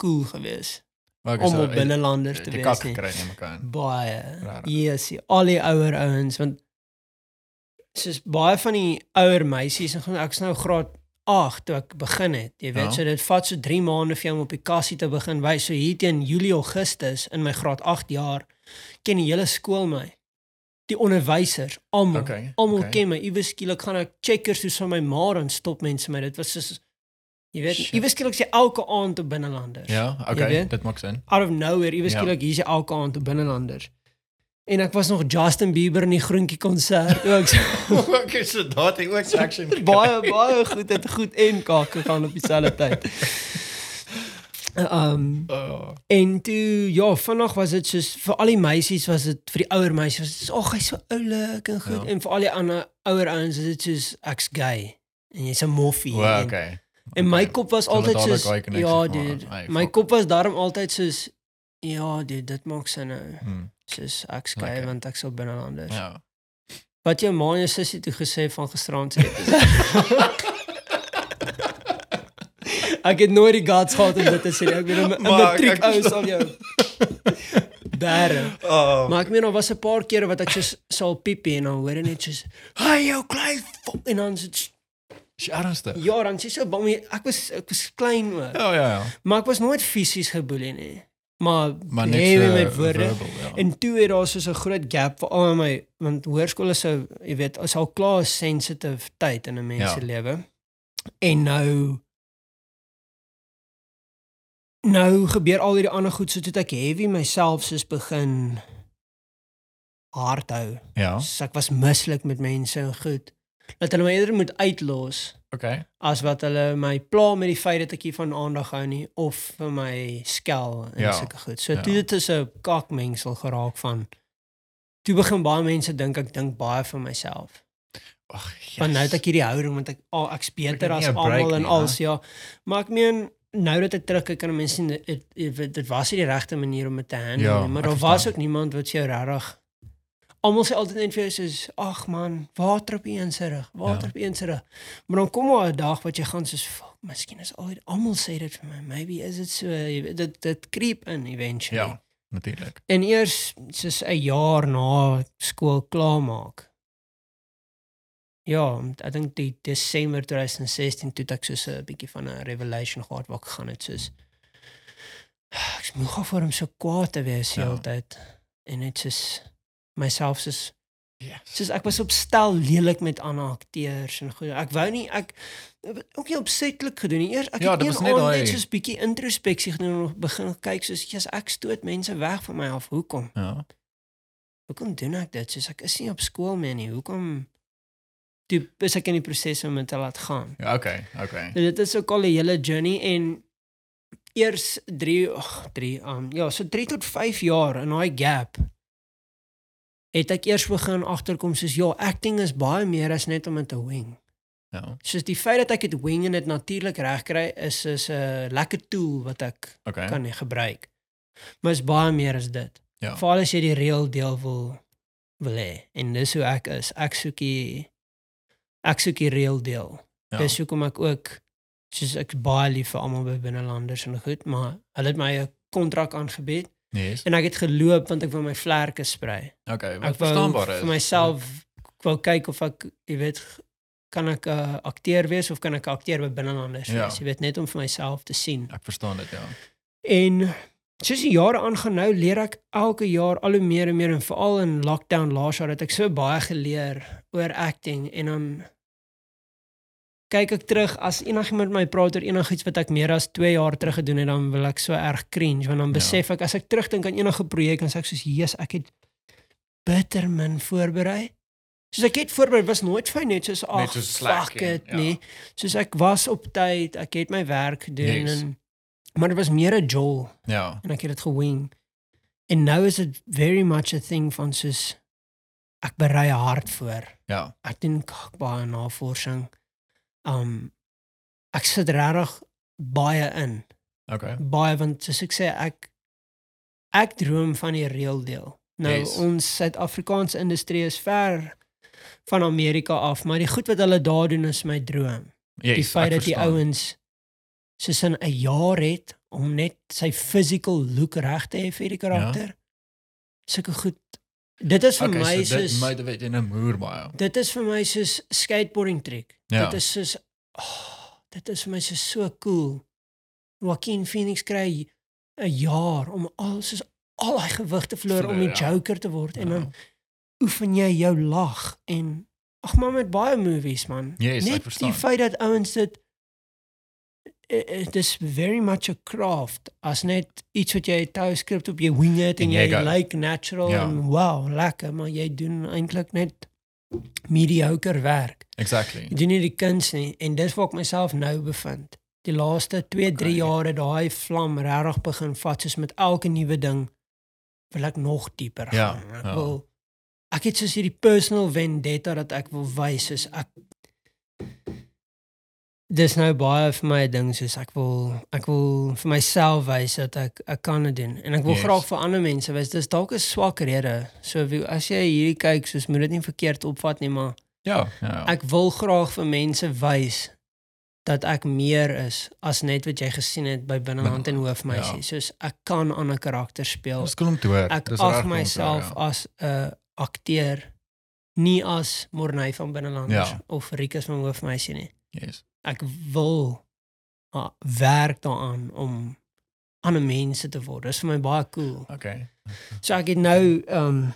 Speaker 2: cool geweest
Speaker 1: Ek
Speaker 2: om
Speaker 1: so-
Speaker 2: op binnelanders te wees
Speaker 1: kak
Speaker 2: nie.
Speaker 1: gekry neem ek aan.
Speaker 2: Baie. Yes, al die ouer ouens want soos baie van die ouer meisies en ek's nou graad 8 toe ek begin het. Jy weet,
Speaker 1: Ja.
Speaker 2: so dit vat so 3 maande vir jou om op die kassie te begin wys. So hier teen Julie Augustus in my graad 8 jaar ken die hele skool my. Die onderwysers, almal,
Speaker 1: Okay,
Speaker 2: almal
Speaker 1: okay.
Speaker 2: ken my. Iewes skielik gaan ek checkers toe van my ma en stop mense my. Dit was soos jy weet, iewes skielik sê elke aand op binnelanders
Speaker 1: Ja, okay,
Speaker 2: weet?
Speaker 1: dit maak sin.
Speaker 2: out of nowhere iewes
Speaker 1: Ja.
Speaker 2: skielik hier's jy elke aand op binnelanders. En ek was nog Justin Bieber in die groentjie konsert ook.
Speaker 1: okay, so daat hy ook section.
Speaker 2: baie baie goed het goed en kak gegaan op dieselfde tyd. Um
Speaker 1: Oh,
Speaker 2: en toe ja, vanaand was dit soos vir al die meisies was dit vir die ouer meisies was dit ag hy's so oulik en goed
Speaker 1: Ja.
Speaker 2: en vir al die ander ouer ouens is dit soos ek's gay en jy's 'n moffie.
Speaker 1: wow, okay.
Speaker 2: En my
Speaker 1: Okay.
Speaker 2: kop was
Speaker 1: So
Speaker 2: altyd soos
Speaker 1: connectie
Speaker 2: ja, dude.
Speaker 1: Hey,
Speaker 2: My kop was daarom altyd soos ja, dude, dit maak sin nou.
Speaker 1: Hmm,
Speaker 2: Soos ek skei
Speaker 1: Lekker.
Speaker 2: want ek sou binnelanders. Ja.
Speaker 1: Ja.
Speaker 2: Wat jou ma en jou sussie toe gesê van gisterand se Ek het nooit die guts gehad om dit te sê. Ek weet 'n
Speaker 1: Maar ek-
Speaker 2: matriek
Speaker 1: ek
Speaker 2: ou sal jou bære.
Speaker 1: Oh.
Speaker 2: Maar ek meen daar was 'n paar kere wat ek soos sal piepie en dan hoor ek net soos hey jou klein fok en dan sit
Speaker 1: Is ernstig?
Speaker 2: ja, dan sê so bang ek was ek was klein ook.
Speaker 1: Ja, ja, ja.
Speaker 2: Maar ek was nooit fisies geboelie nie. Maar
Speaker 1: Maar net
Speaker 2: met
Speaker 1: so
Speaker 2: woorde.
Speaker 1: verbal, ja.
Speaker 2: En toe het daar so 'n groot gap vir al my want hoërskool is so, jy weet, is al klaar 'n sensitive tyd in 'n mens se
Speaker 1: Ja.
Speaker 2: lewe. En nou nou gebeur al hierdie ander goed so toe ek heavy myself soos begin hard hou.
Speaker 1: Ja.
Speaker 2: So ek was mislik met mense en goed. Dat hulle my eerder moet uitlos
Speaker 1: Okay.
Speaker 2: as wat hulle my pla met die feit dat ek hier van aandag hou nie of vir my skel en
Speaker 1: Ja.
Speaker 2: sulke goed. So
Speaker 1: Ja.
Speaker 2: toe dit is 'n kakmengsel geraak van toe begin baie mense dink ek dink baie vir myself.
Speaker 1: Ag, yes.
Speaker 2: Want nou het ek hierdie houding want ek oh, ek's beter
Speaker 1: het
Speaker 2: as almal en als ja. Maar ek meen nou dat ek terugkyk kan mense sien dit dit, was nie die regte manier om dit te handle
Speaker 1: Ja,
Speaker 2: nie, maar
Speaker 1: ek
Speaker 2: daar was ook niemand wat jou regtig Almal sê altyd net vir jou soos ag man, water op een se rug, water
Speaker 1: Ja.
Speaker 2: op een se rug. Maar dan kom maar 'n dag wat jy gaan soos fuck, miskien is al almal sê dit vir my. Maybe is dit so dit dit creep in eventually.
Speaker 1: Ja, natuurlik.
Speaker 2: En eers soos 'n jaar na skool klaarmaak. Ja, ek dink die Desember 2016 toe ek soos 'n bietjie van 'n revelation gehad waar ek gaan het soos ek's moeg af vir hom so kwaad te wees
Speaker 1: Ja.
Speaker 2: hele tyd. En net soos myself soos
Speaker 1: Yes.
Speaker 2: soos ek was op stel lelik met ander akteurs en goed. Ek wou nie ek ook nie opsetlik gedoen nie. Eers ek
Speaker 1: Ja,
Speaker 2: het
Speaker 1: net daai-
Speaker 2: net soos bietjie introspeksie gedoen en begin kyk soos jy's ek stoot mense weg van my af. Hoekom?
Speaker 1: Ja.
Speaker 2: Hoekom doen ek dit? Soos ek is nie op skool meer nie. Hoekom toe is ek in die proses om dit te laat gaan.
Speaker 1: Ja, okay, okay.
Speaker 2: So dit is ook al 'n hele journey en eers 3 ag 3 um ja, so 3 tot 5 jaar in daai gap het ek eers begin agterkom soos ja, acting is baie meer as net om dit te wing.
Speaker 1: Ja.
Speaker 2: Soos die feit dat ek dit wing en dit natuurlik regkry is is 'n lekker tool wat ek
Speaker 1: Okay.
Speaker 2: kan gebruik. Maar is baie meer as dit.
Speaker 1: Ja.
Speaker 2: Veral as jy die real deel wil wil hê. En dis hoe ek is. Ek soek die ek soek die real deel.
Speaker 1: Ja.
Speaker 2: Dis hoekom ek ook soos ek baie lief vir almal by binnelanders en goed, maar hulle het my 'n kontrak aangebied
Speaker 1: Yes.
Speaker 2: en ek het geloop want ek wou my vlerke sprei.
Speaker 1: Okay, wat verstaanbaar is.
Speaker 2: vir myself ek wou kyk of ek, jy weet, kan ek 'n uh, akteur wees of kan ek akteur by binnelanders
Speaker 1: Ja.
Speaker 2: wees? Jy weet net om vir myself te sien.
Speaker 1: Ek verstaan dit, ja.
Speaker 2: En soos die jare aangaan nou leer ek elke jaar al hoe meer en meer en veral in lockdown laas jaar het ek so baie geleer oor acting en dan kyk ek terug as enigiemand met my praat oor enigiets wat ek meer as 2 jaar terug gedoen het dan wil ek so erg cringe want dan
Speaker 1: Ja.
Speaker 2: besef ek as ek terugdink aan enige projek dan sê ek soos Jesus ek het bitter min voorberei. Soos ek het voorberei was nooit fyn net soos ag
Speaker 1: so
Speaker 2: fuck it
Speaker 1: ja.
Speaker 2: nee. Soos ek was op tyd, ek het my werk gedoen
Speaker 1: Yes.
Speaker 2: en maar dit was meer 'n jol
Speaker 1: Ja.
Speaker 2: en ek het dit gewing. En nou is dit very much a thing van soos ek berei hard voor.
Speaker 1: Ja.
Speaker 2: Ek doen baie navorsing. Um ek sit regtig baie in.
Speaker 1: Okay.
Speaker 2: Baie want soos ek sê ek ek droom van die reël deel. Nou
Speaker 1: Yes.
Speaker 2: ons Suid-Afrikaanse industrie is ver van Amerika af, maar die goed wat hulle daar doen is my droom
Speaker 1: Yes,
Speaker 2: die feit dat die ouens soos in 'n jaar het om net sy physical look reg te hê vir die karakter. Sulke goed. Dit is vir
Speaker 1: okay,
Speaker 2: my
Speaker 1: so
Speaker 2: soos
Speaker 1: motivate in 'n moer baie.
Speaker 2: dit is vir my soos skateboarding trick.
Speaker 1: Ja.
Speaker 2: Dit is soos oh, dit is vir my soos so cool. Joaquin Phoenix kry 'n jaar om al soos al hy gewig te verloor om die
Speaker 1: ja.
Speaker 2: Joker te word en
Speaker 1: Ja.
Speaker 2: dan oefen jy jou lag en ag maar met baie movies man.
Speaker 1: Yes,
Speaker 2: Net die feit dat ouens dit eh, it is very much a craft as net iets wat jy tydskrip op jy wing it en,
Speaker 1: En
Speaker 2: jy,
Speaker 1: jy
Speaker 2: like natural
Speaker 1: Ja.
Speaker 2: en wow, lekker, maar jy doen eintlik net mediocre werk.
Speaker 1: Exactly.
Speaker 2: Jy doen nie die kuns nie en dis waar ek myself nou bevind. Die laaste 2, 3
Speaker 1: Okay.
Speaker 2: jare daai vlam regtig begin vat soos met elke nuwe ding wil ek nog dieper
Speaker 1: Ja,
Speaker 2: gaan. Ek
Speaker 1: ja.
Speaker 2: wil ek het soos hierdie personal vendetta dat ek wil wys is ek dis nou baie vir my 'n ding soos ek wil ek wil vir myself wys dat ek ek kan dit doen en ek wil
Speaker 1: Yes.
Speaker 2: graag vir ander mense wys dis dalk 'n swak rede. So wie- as jy hierdie kyk, soos moet dit nie verkeerd opvat nie, maar
Speaker 1: Ja, ja.
Speaker 2: ek wil graag vir mense wys dat ek meer is as net wat jy gesien het by binneland en hoofmeisie.
Speaker 1: Ja.
Speaker 2: Soos ek kan ander karakters speel.
Speaker 1: Dis cool om te hoor.
Speaker 2: Ek ag myself
Speaker 1: hoor, ja.
Speaker 2: as 'n akteur nie as Morney van binnelanders
Speaker 1: Ja.
Speaker 2: of Rikus van hoofmeisie nie.
Speaker 1: Yes.
Speaker 2: Ek wil uh, werk daaraan om ander mense te word. Dis vir my baie cool.
Speaker 1: Okay.
Speaker 2: So ek het nou um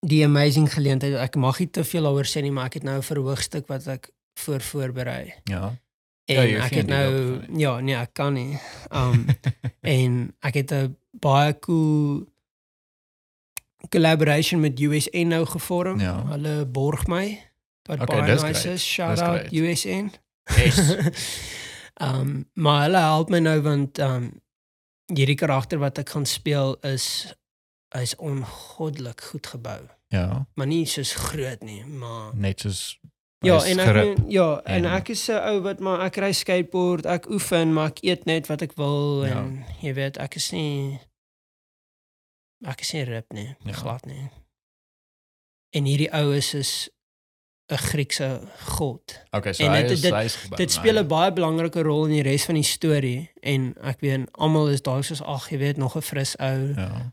Speaker 2: die amazing geleentheid. Ek mag nie te veel daaroor sê nie, maar ek het nou 'n verhoogstuk wat ek voor voorberei.
Speaker 1: Ja.
Speaker 2: En
Speaker 1: Ja, jy hoef
Speaker 2: ek het nou
Speaker 1: gaan
Speaker 2: ja, nee, ek kan nie. Um en ek het 'n baie cool collaboration met USN nou gevorm.
Speaker 1: Ja.
Speaker 2: Hulle borg my. Wat
Speaker 1: Okay,
Speaker 2: baie nice
Speaker 1: great.
Speaker 2: is. Shout
Speaker 1: Dis
Speaker 2: out
Speaker 1: great.
Speaker 2: USN.
Speaker 1: Yes.
Speaker 2: um maar hulle help my nou want um hierdie karakter wat ek gaan speel is hy's ongoddelik goed gebou.
Speaker 1: ja.
Speaker 2: Maar nie soos groot nie, maar
Speaker 1: Net soos
Speaker 2: Ja, en ek meen, ja, en,
Speaker 1: en-
Speaker 2: ek is 'n ou wat maar ek ry skateboard, ek oefen, maar ek eet net wat ek wil
Speaker 1: Ja.
Speaker 2: en jy weet, ek is nie ek is nie rip nie,
Speaker 1: Ja.
Speaker 2: glad nie. En hierdie ou is is 'n Griekse god.
Speaker 1: Okay, so
Speaker 2: en
Speaker 1: hy
Speaker 2: dit-
Speaker 1: is
Speaker 2: dit-
Speaker 1: hy is gebou,
Speaker 2: Dit
Speaker 1: nee.
Speaker 2: speel 'n baie belangrike rol in die res van die storie en ek weet almal is daar soos ag, jy weet, nog 'n fris ou.
Speaker 1: Ja.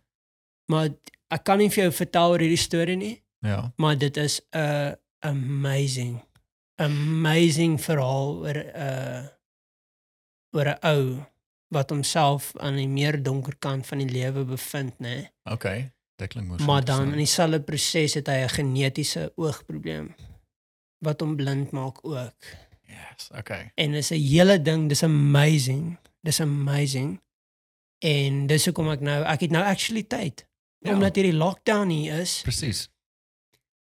Speaker 2: Maar ek kan nie vir jou vertel oor hierdie storie nie,
Speaker 1: Ja.
Speaker 2: maar dit is 'n amazing amazing verhaal oor 'n uh, oor 'n ou wat homself aan die meer donker kant van die lewe bevind, nê.
Speaker 1: Okay. Dit klink mos.
Speaker 2: Maar dan in dieselfde proses het hy 'n genetiese oogprobleem wat hom blind maak ook.
Speaker 1: Yes. Okay.
Speaker 2: En dis 'n hele ding, dis amazing. Dis amazing. En dis hoekom ek nou ek het nou actually tyd
Speaker 1: Ja.
Speaker 2: omdat hierdie lockdown hier is
Speaker 1: Presies.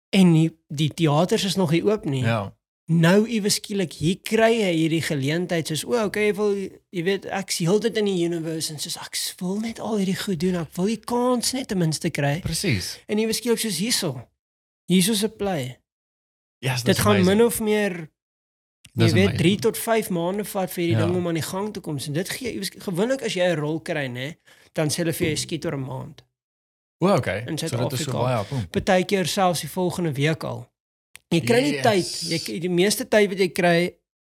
Speaker 2: en die, die teaters is nog nie oop nie.
Speaker 1: Ja.
Speaker 2: nou iewes skielik hier kry hy hierdie geleentheid soos o, okay, ek wil jy weet ek is heeltyd in die universe en soos ek wil net al hierdie goed doen. Ek wil die kans net ten minste kry.
Speaker 1: Presies.
Speaker 2: En iewes skielik soos hierso. Hierso's 'n play.
Speaker 1: Yes,
Speaker 2: Dit gaan min of meer jy weet
Speaker 1: amazing.
Speaker 2: 3 tot 5 maande vat vir hierdie
Speaker 1: Ja.
Speaker 2: ding om aan die gang te kom. So dit gee iewes gewoonlik as jy 'n rol kry, nê, dan sê hulle vir jou skiet oor 'n maand.
Speaker 1: O, okay.
Speaker 2: in
Speaker 1: So dit is so baie.
Speaker 2: Partykeer selfs die volgende week al. Jy kry nie
Speaker 1: Yes.
Speaker 2: tyd. Jy die meeste tyd wat jy kry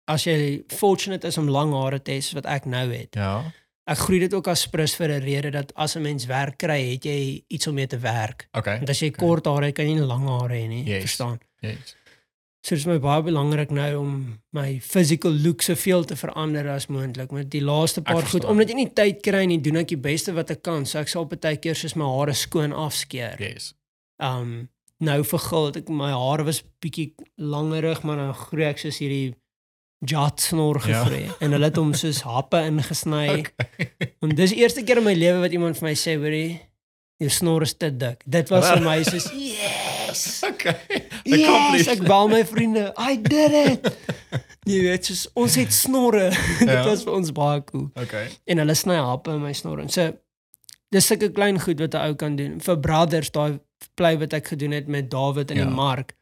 Speaker 2: as jy fortunate is om lang hare te hê soos wat ek nou het.
Speaker 1: Ja.
Speaker 2: Ek groei dit ook as prins vir 'n rede dat as 'n mens werk kry, het jy iets om mee te werk.
Speaker 1: Okay.
Speaker 2: Want as jy
Speaker 1: Okay.
Speaker 2: kort hare het, kan jy nie lang hare hê nie,
Speaker 1: Yes.
Speaker 2: verstaan?
Speaker 1: Yes.
Speaker 2: So dit is my baie belangrik nou om my physical look soveel te verander as moontlik met die laaste paar goed omdat jy nie tyd kry nie, doen ek die beste wat ek kan. So ek sal baie keer soos my hare skoon afskeer.
Speaker 1: Yes.
Speaker 2: um nou vergul het ek my hare was bietjie langerig maar dan groei ek soos hierdie jat snor
Speaker 1: Ja.
Speaker 2: gegroei en hulle het hom soos happe ingesny
Speaker 1: Okay.
Speaker 2: en dis die eerste keer in my lewe wat iemand vir my sê hoorie jou snor is te dik dit was vir my soos yes
Speaker 1: Okay.
Speaker 2: yes
Speaker 1: Accomplished.
Speaker 2: ek bel my vriende I did it jy weet soos ons het snorre dit
Speaker 1: Ja.
Speaker 2: was vir ons baie cool
Speaker 1: Okay.
Speaker 2: en hulle sny happe in my snor en so dis sulke klein goed wat 'n ou kan doen vir brothers daai play wat ek gedoen het met David in
Speaker 1: Ja.
Speaker 2: die mark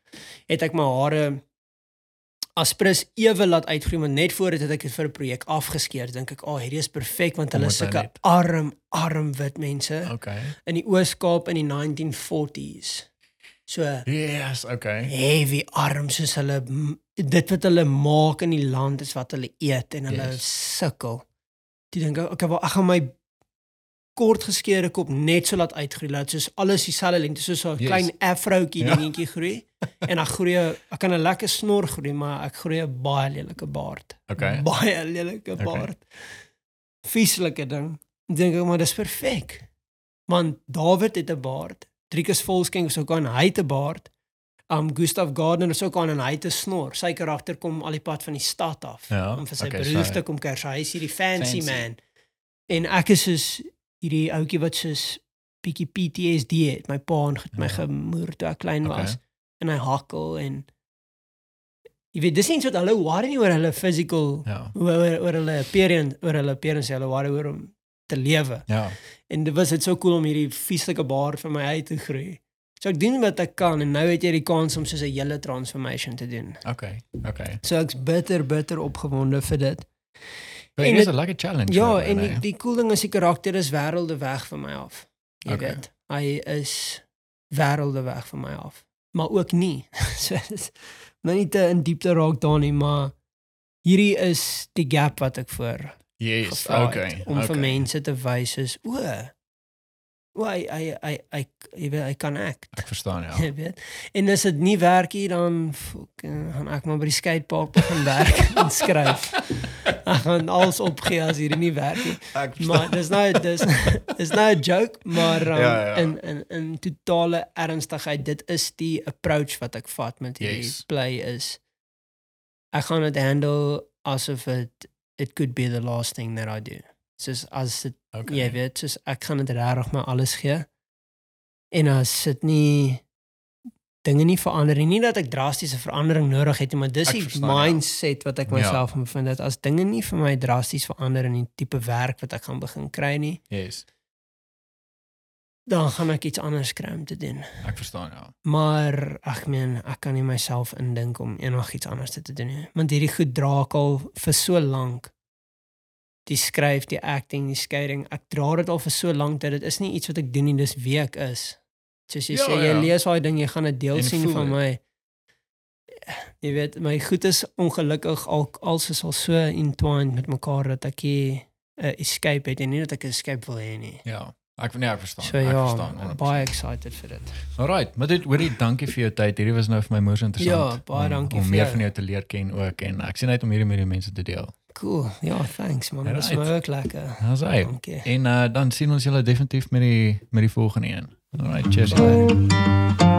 Speaker 2: het ek my hare as prins ewe laat uitgroei maar net voor dit het ek dit vir 'n projek afgeskeer dink ek o oh, hierdie is perfek want hulle is
Speaker 1: hy
Speaker 2: sulke arm arm wit mense
Speaker 1: Okay.
Speaker 2: in die Oos-Kaap in die 1940s so
Speaker 1: Yes, okay.
Speaker 2: heavy arm soos hulle dit wat hulle maak in die land is wat hulle eet en hulle
Speaker 1: Yes.
Speaker 2: sukkel. Toe dink ek okay, wel ek gaan my kort geskeerde kop net so laat uitgroei laat soos alles dieselfde lengte soos 'n
Speaker 1: Yes.
Speaker 2: klein afrootjie
Speaker 1: Ja.
Speaker 2: dingetjie groei en ek groei ek kan 'n lekker snor groei maar ek groei 'n baie lelike baard.
Speaker 1: Okay.
Speaker 2: Baie lelike
Speaker 1: Okay.
Speaker 2: baard. Vieslike ding. Dink ek maar dis perfek. Want David het 'n baard. Driekus Volskenk is ook aan hy 'n baard. Um Gustav Gardner is ook aan en hy 'n snor. Sy karakter kom al die pad van die stad af
Speaker 1: Ja,
Speaker 2: om vir sy
Speaker 1: okay,
Speaker 2: broers
Speaker 1: so-
Speaker 2: te kom kers. Hy is hierdie fancy,
Speaker 1: Fancy.
Speaker 2: man. En ek is soos hierdie ouetjie wat soos bietjie PTSD het. My pa het my
Speaker 1: Ja.
Speaker 2: gemoer toe ek klein
Speaker 1: Okay.
Speaker 2: was en hy hakkel en jy weet dis nie so dat hulle worry nie oor hulle physical
Speaker 1: Ja.
Speaker 2: oor oor, oor hulle appearance oor hulle appearance hulle worry oor om te lewe.
Speaker 1: Ja.
Speaker 2: En dit was dit so cool om hierdie vieslike baard vir my uit te groei. So ek doen wat ek kan en nou het jy die kans om soos 'n hele transformation te doen.
Speaker 1: Okay. Okay.
Speaker 2: So ek's bitter bitter opgewonde vir dit.
Speaker 1: But
Speaker 2: En
Speaker 1: it is like a challenge.
Speaker 2: Ja,
Speaker 1: my,
Speaker 2: en die,
Speaker 1: nee.
Speaker 2: die cool ding is die karakter is wêrelde weg van my af. Jy
Speaker 1: Okay.
Speaker 2: weet, hy is wêrelde weg van my af. Maar ook nie. so dis nou nie te in diepte raak daar nie, maar hierdie is die gap wat ek voor
Speaker 1: Yes. Okay.
Speaker 2: om
Speaker 1: okay.
Speaker 2: vir mense te wys is o. O, hy hy hy hy jy weet hy kan act.
Speaker 1: Ek verstaan ja.
Speaker 2: Jy weet. En as dit nie werk nie dan eh, gaan ek maar by die skatepark begin werk en skryf. Ek gaan alles opgee as hierdie nie werk nie. Maar dis nou dis is nou 'n joke, maar um,
Speaker 1: Ja, ja.
Speaker 2: in in in totale ernstigheid, dit is die approach wat ek vat met hierdie
Speaker 1: Yes.
Speaker 2: play is ek gaan dit handle asof it it could be the last thing that I do. Soos as dit
Speaker 1: okay.
Speaker 2: jy weet, soos ek gaan dit regtig my alles gee. En as dit nie dinge nie verander nie, nie dat ek drastiese verandering nodig het nie, maar dis
Speaker 1: Ek
Speaker 2: die
Speaker 1: verstaan, ja.
Speaker 2: mindset wat ek
Speaker 1: Ja.
Speaker 2: myself ja. bevind dat as dinge nie vir my drasties verander in die tipe werk wat ek gaan begin kry nie,
Speaker 1: Yes.
Speaker 2: Dan gaan ek iets anders kry om te doen.
Speaker 1: Ek verstaan ja.
Speaker 2: Maar ek meen, ek kan nie myself indink om enigiets anders te doen nie. Want hierdie goed dra ek al vir so lank. Die skryf, die acting, die skating, ek dra dit al vir so lank dat dit is nie iets wat ek doen nie, dis wie ek is. Soos jy
Speaker 1: Ja,
Speaker 2: sê, jy
Speaker 1: ja.
Speaker 2: lees daai ding, jy gaan 'n deel
Speaker 1: En
Speaker 2: sien van my. Jy weet, my goed is ongelukkig al als is al so entwined met mekaar dat ek 'n escape het en nie dat ek 'n escape wil hê nie.
Speaker 1: Ja. Ek nee, ek verstaan.
Speaker 2: So
Speaker 1: ek
Speaker 2: ja,
Speaker 1: verstaan.
Speaker 2: I'm
Speaker 1: 100%.
Speaker 2: baie excited vir dit.
Speaker 1: Alright, maar dit hoorie, dankie vir jou tyd. Hierdie was nou vir my moeë interessant.
Speaker 2: Ja, baie
Speaker 1: om-
Speaker 2: dankie
Speaker 1: om
Speaker 2: vir
Speaker 1: meer
Speaker 2: jou.
Speaker 1: van jou te leer ken ook en ek sien uit om hierdie met die mense te deel.
Speaker 2: Cool. Ja, thanks man. Dit my ook lekker.
Speaker 1: Dis hy.
Speaker 2: Dankie.
Speaker 1: En uh, dan sien ons julle definitief met die met die volgende een. Alright, cheers.
Speaker 2: Bye.